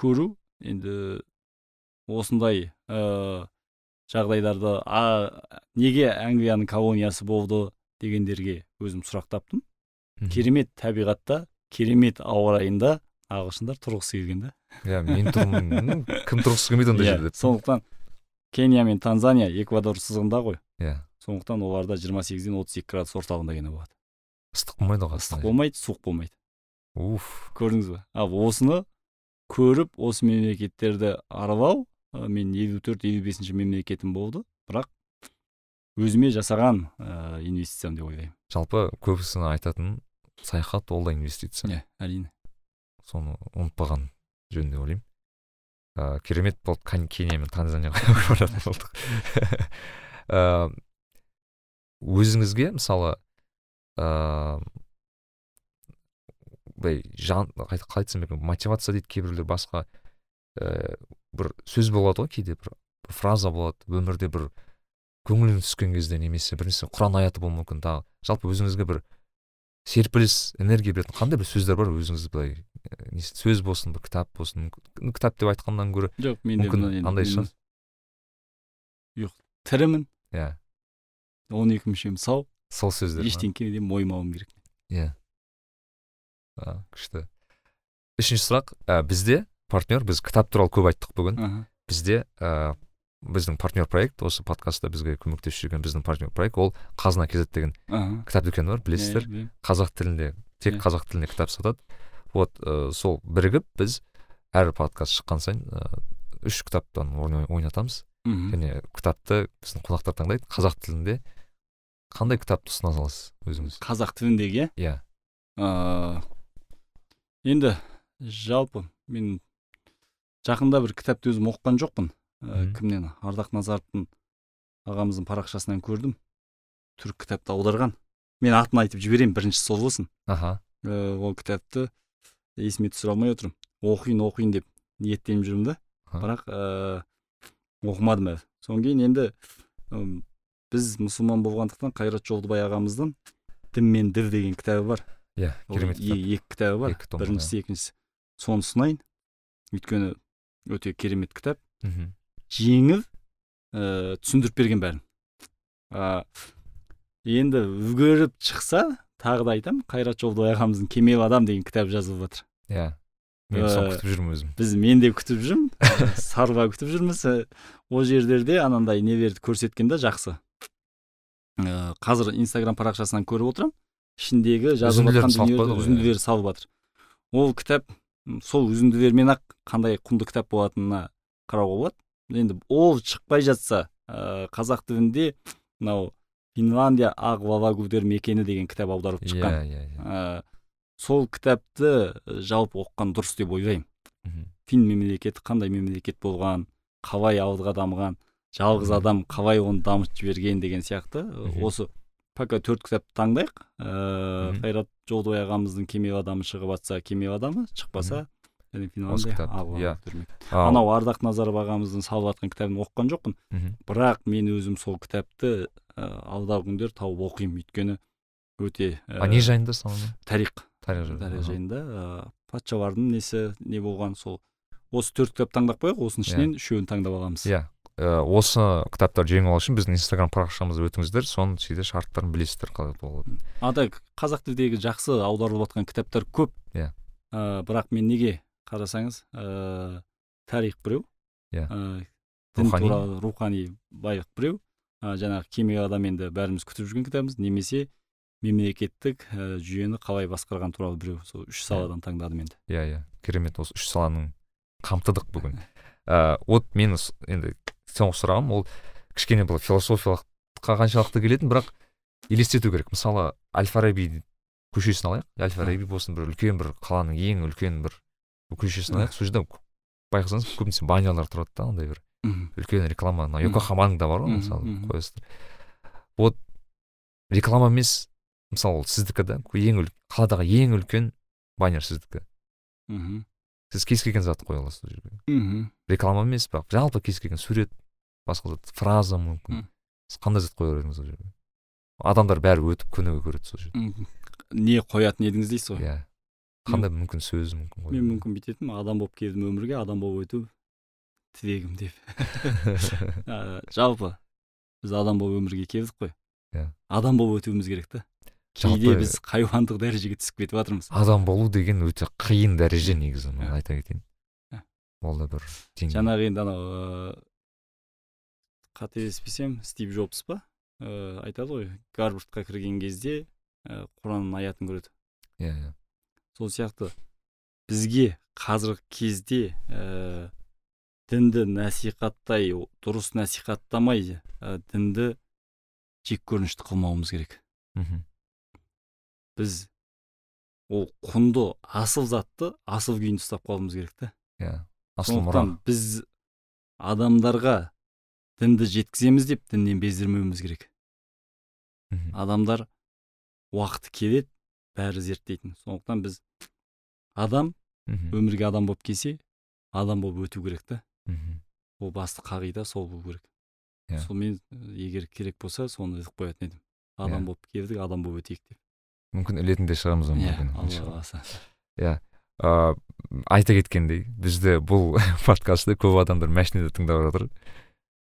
көру енді осындай ә, жағдайларды а, неге англияның колониясы болды дегендерге өзім сұрақ таптым керемет табиғатта керемет ауа райында ағылшындар тұрғысы келген да иә мен тұрмын кім тұрғысы келмейді ондай Иә, жерде. сондықтан кения мен танзания эквадор сызығында ғой. Иә. Сондықтан оларда 28-ден 32 градус орталығында ғана болады. Ыстық болмайды ғой ыстық болмайды суық болмайды. Уф. Көрдіңіз ба ал осыны көріп осы мемлекеттерді аралау ә, мен елу төрт елу бесінші мемлекетім болды. Бірақ өзіме жасаған ә, инвестициям деп ойлаймын. Жалпы көбісі айтатын саяхат ол да инвестиция. Иә әрине. Соны ұмытпаған жөн деп ойлаймын. Ә, керемет болды. Кения мен танзанияға баратын болдық. Ә, өзіңізге мысалы ыыы былай жан қалай айтсам екен мотивация дейді кейбіреулер басқа ііі бір сөз болады ғой кейде бір, бір фраза болады өмірде бір көңілің түскен кезде немесе бір нәрсе құран аяты болуы мүмкін тағы. Жалпы өзіңізге бір серпіліс энергия беретін қандай бір сөздер бар? Өзіңіз былай не сөз болсын бір кітап болсын кітап деп айтқаннан гөрі жоқ менде мүмкін андай шығар. жоқ тірімін. Иә. Он екі мүшем сау. Сол сөздер ештеңеден мойымауым керек. Иә. А, күшті. Үшінші сұрақ. Ә, бізде партнер біз кітап туралы көп айттық бүгін. Аха. бізде ә, біздің партнер проект осы подкастта бізге көмектесіп жүрген біздің партнер проект ол қазына kz деген аха кітап дүкені бар білесіздер. Қазақ тілінде тек Иә. қазақ тілінде кітап сатады. Вот ә, сол бірігіп біз әр подкаст шыққан сайын ә, үш кітаптан ойна- ойнатамыз. Мгм. және кітапты біздің қонақтар таңдайды. Қазақ тілінде қандай кітапты ұсына саласыз өзіңіз? Қазақ тіліндегі? Иә. Иә ыыы енді жалпы мен жақында бір кітапты өзім оқыған жоқпын. Ә, кімнен? Ардақ назаровтың ағамыздың парақшасынан көрдім. Түрік кітапты аударған. Мен атын айтып жіберемін біріншісі сол болсын. Аха. Ә, ол кітапты есіме түсіре алмай отырмын. Оқиын оқиын деп ниеттеніп жүрмін да. Бірақ ыыы оқымадым әлі. Содан кейін енді ым, біз мұсылман болғандықтан қайрат жолдыбай ағамыздың дін мен дір деген кітабы бар. Иә керемет екі кітабы бар. Екі біріншісі екіншісі. Соны ұсынайын өйткені өте керемет кітап. Мхм. Жеңіл ә, түсіндіріп берген бәрін. А, енді үлгеріп шықса тағы да айтамын қайрат жолдыбай ағамыздың кемел адам деген кітап жазылып жатыр иә. Мен соны Ә, күтіп жүрмін өзім. біз мен де күтіп жүрмін. Ә, сарыға күтіп жүрміз. Ә, ол жерлерде анандай нелерді көрсеткен да жақсы. Ә, қазір инстаграм парақшасынан көріп отырамын ішіндегі Үзінділерін жатқан үзінділер салып жатыр. Ол кітап сол үзінділермен ақ қандай құнды кітап болатынына қарауға болады. Енді ол шықпай жатса ә, қазақ тілінде мынау финляндия ақ вавагудер мекені деген кітап аударылып иә шыққан. иә иә. Ә, сол кітапты жалпы оқыған дұрыс деп ойлаймын. Мхм. фин мемлекеті қандай мемлекет болған қалай алдыға дамыған жалғыз адам қалай оны дамытып жіберген деген сияқты осы пока төрт кітапты таңдайық. Ыыы қайрат жолдыбай ағамыздың кемел адамы шығып жатса кемел адамы шықпаса және финляндия иә. анау ардақ назаров ағамыздың салып жатқан кітабын оқыған жоқпын. Бірақ мен өзім сол кітапты ә, алдағы күндері тауып оқимын. Өйткені өте а не жайында саланы тарих. Тарих жайында. Патшалардың несі не болған сол. Осы төрт кітап таңдап қояйық осының ішінен үшеуін таңдап аламыз. Иә. Ә, осы кітаптарды жеңіп алу үшін біздің инстаграм парақшамызға өтіңіздер соның ішінде шарттарын білесіздер қалай болады ада қазақ тілдегі жақсы аударылып жатқан кітаптар көп. Иә. Ә, бірақ мен неге қарасаңыз ә, тарих біреу Иә. дін Рухани. туралы рухани байлық біреу. Ә, жаңағы кемел адам енді бәріміз күтіп жүрген кітабымыз немесе мемлекеттік ә, жүйені қалай басқарған туралы біреу сол үш саладан таңдадым енді иә иә. Керемет осы үш саланың қамтыдық бүгін. Ә, вот мен енді соңғы сұрағым ол кішкене бұл философиялыққа қаншалықты келетін бірақ елестету керек. Мысалы әл фараби көшесін алайық. Әл фараби болсын бір үлкен бір қаланың ең үлкен бір көшесін алайық. Сол жерде байқасаңыз көбінесе баннерлар тұрады да андай бір үлкен реклама. Мына йокохаманың да бар ғой мысалы қоясыздар вот реклама емес мысалы ол сіздікі да ең қаладағы ең үлкен баннер сіздікі. Мхм. Сіз кез келген затты қоя аласыз ол жерге. Мхм. реклама емес бірақ жалпы кез келген сурет басқа зат фраза мүмкін. Сіз қандай зат қояр едіңіз ол жерге? Адамдар бәрі өтіп күніге көреді сол жерде не қоятын едіңіз дейсіз ғой? Иә. Қандай мүмкін сөз мүмкін мен мүмкін бүйтетінмін адам болып келдім өмірге адам болып өту тілегім деп. Ә, жалпы біз адам болып өмірге келдік қой. Иә. адам болып өтуіміз керек та кейде біз хайуандық дәрежеге түсіп кетіп жатырмыз. Адам болу деген өте қиын дәреже негізі мен Иә. айта кетейін. Иә. ол да бір жаңағы енді анау ыыы, қателеспесем стив джобс па? Ыыы, айтады ғой гарвардқа кірген кезде ә, құранның аятын көреді. Иә иә. Сол сияқты. Бізге қазіргі кезде ә, дінді насихаттай дұрыс насихаттамай ә, дінді жек көрінішті қылмауымыз керек. Мхм. Біз ол құнды асыл затты асыл күйінде ұстап қалуымыз керек та иә асыл мұра. біз адамдарға дінді жеткіземіз деп діннен бездірмеуіміз керек. Адамдар уақыты келеді бәрі зерттейтін. Сондықтан біз адам өмірге адам болып келсе адам болып өту керек та мхм. ол басты қағида сол болу керек. Иә. сонымен ә, егер керек болса соны іліп қоятын едім. Адам Иә. болып келдік адам болып өтейік деп. Мүмкін ілетін де шығармыз оны иә бүгін, алла қаласа. Ыыы айта кеткендей бізді бұл подкастты көп адамдар машинада тыңдап жатыр.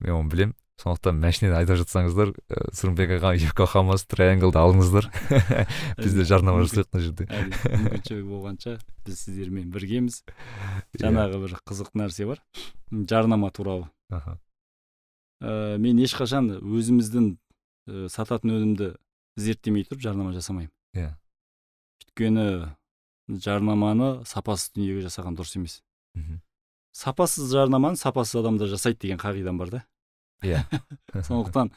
Мен оны білем сондықтан машинада айдап жатсаңыздар ә, сырымбек аға йокохамас трианглды алыңыздар бізде жарнама Мүмкін- жасайық мына жерде. Әлі мүмкіншілігі болғанша біз сіздермен біргеміз. Иә. жаңағы бір қызық нәрсе бар. Жарнама туралы. Аха. ә, мен ешқашан өзіміздің ә, сататын өнімді зерттемей тұрып жарнама жасамаймын. Иә. өйткені жарнаманы сапасыз дүниеге жасаған дұрыс емес мхм. сапасыз жарнаманы сапасыз адамдар жасайды деген қағидам бар да Иә. сондықтан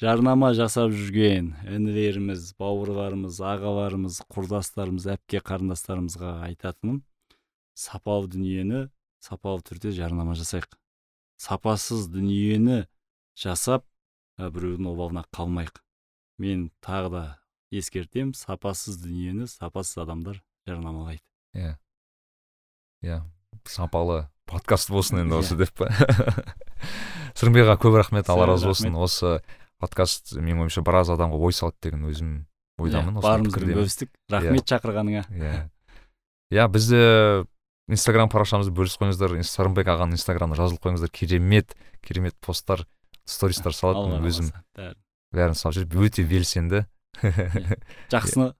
жарнама жасап жүрген інілеріміз бауырларымыз ағаларымыз құрдастарымыз әпке қарындастарымызға айтатыным сапалы дүниені сапалы түрде жарнама жасайық сапасыз дүниені жасап біреудің обалына қалмайық мен тағы да ескертем сапасыз дүниені сапасыз адамдар жарнамалайды. Иә. Иә. Сапалы подкаст болсын енді осы деп па. Сырымбек аға көп рахмет алла разы болсын. осы подкаст менің ойымша біраз адамға ой салады деген өзім ойдамын. Иә, пікірдемін. бөлістік рахмет шақырғаныңа. Иә. Иә бізді инстаграм парақшамызды бөлісіп қойыңыздар. Сырымбек ағаның инстаграмына жазылып қойыңыздар. Керемет керемет посттар стористар салады. Мен өзім бәрін салып жүріп өте белсенді. жақсыны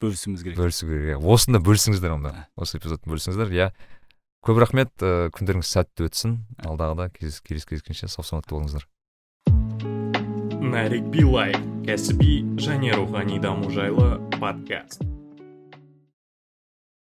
бөлісуіміз керек. бөлісу керек иә. осында бөлісіңіздер онда. Осы эпизодты бөлісіңіздер. Иә. Көп рахмет. Ыыы күндеріңіз сәтті өтсін. Алдағыда кездескенше сау саламатта болыңыздар. Нарик билай кәсіби және рухани даму жайлы подкаст.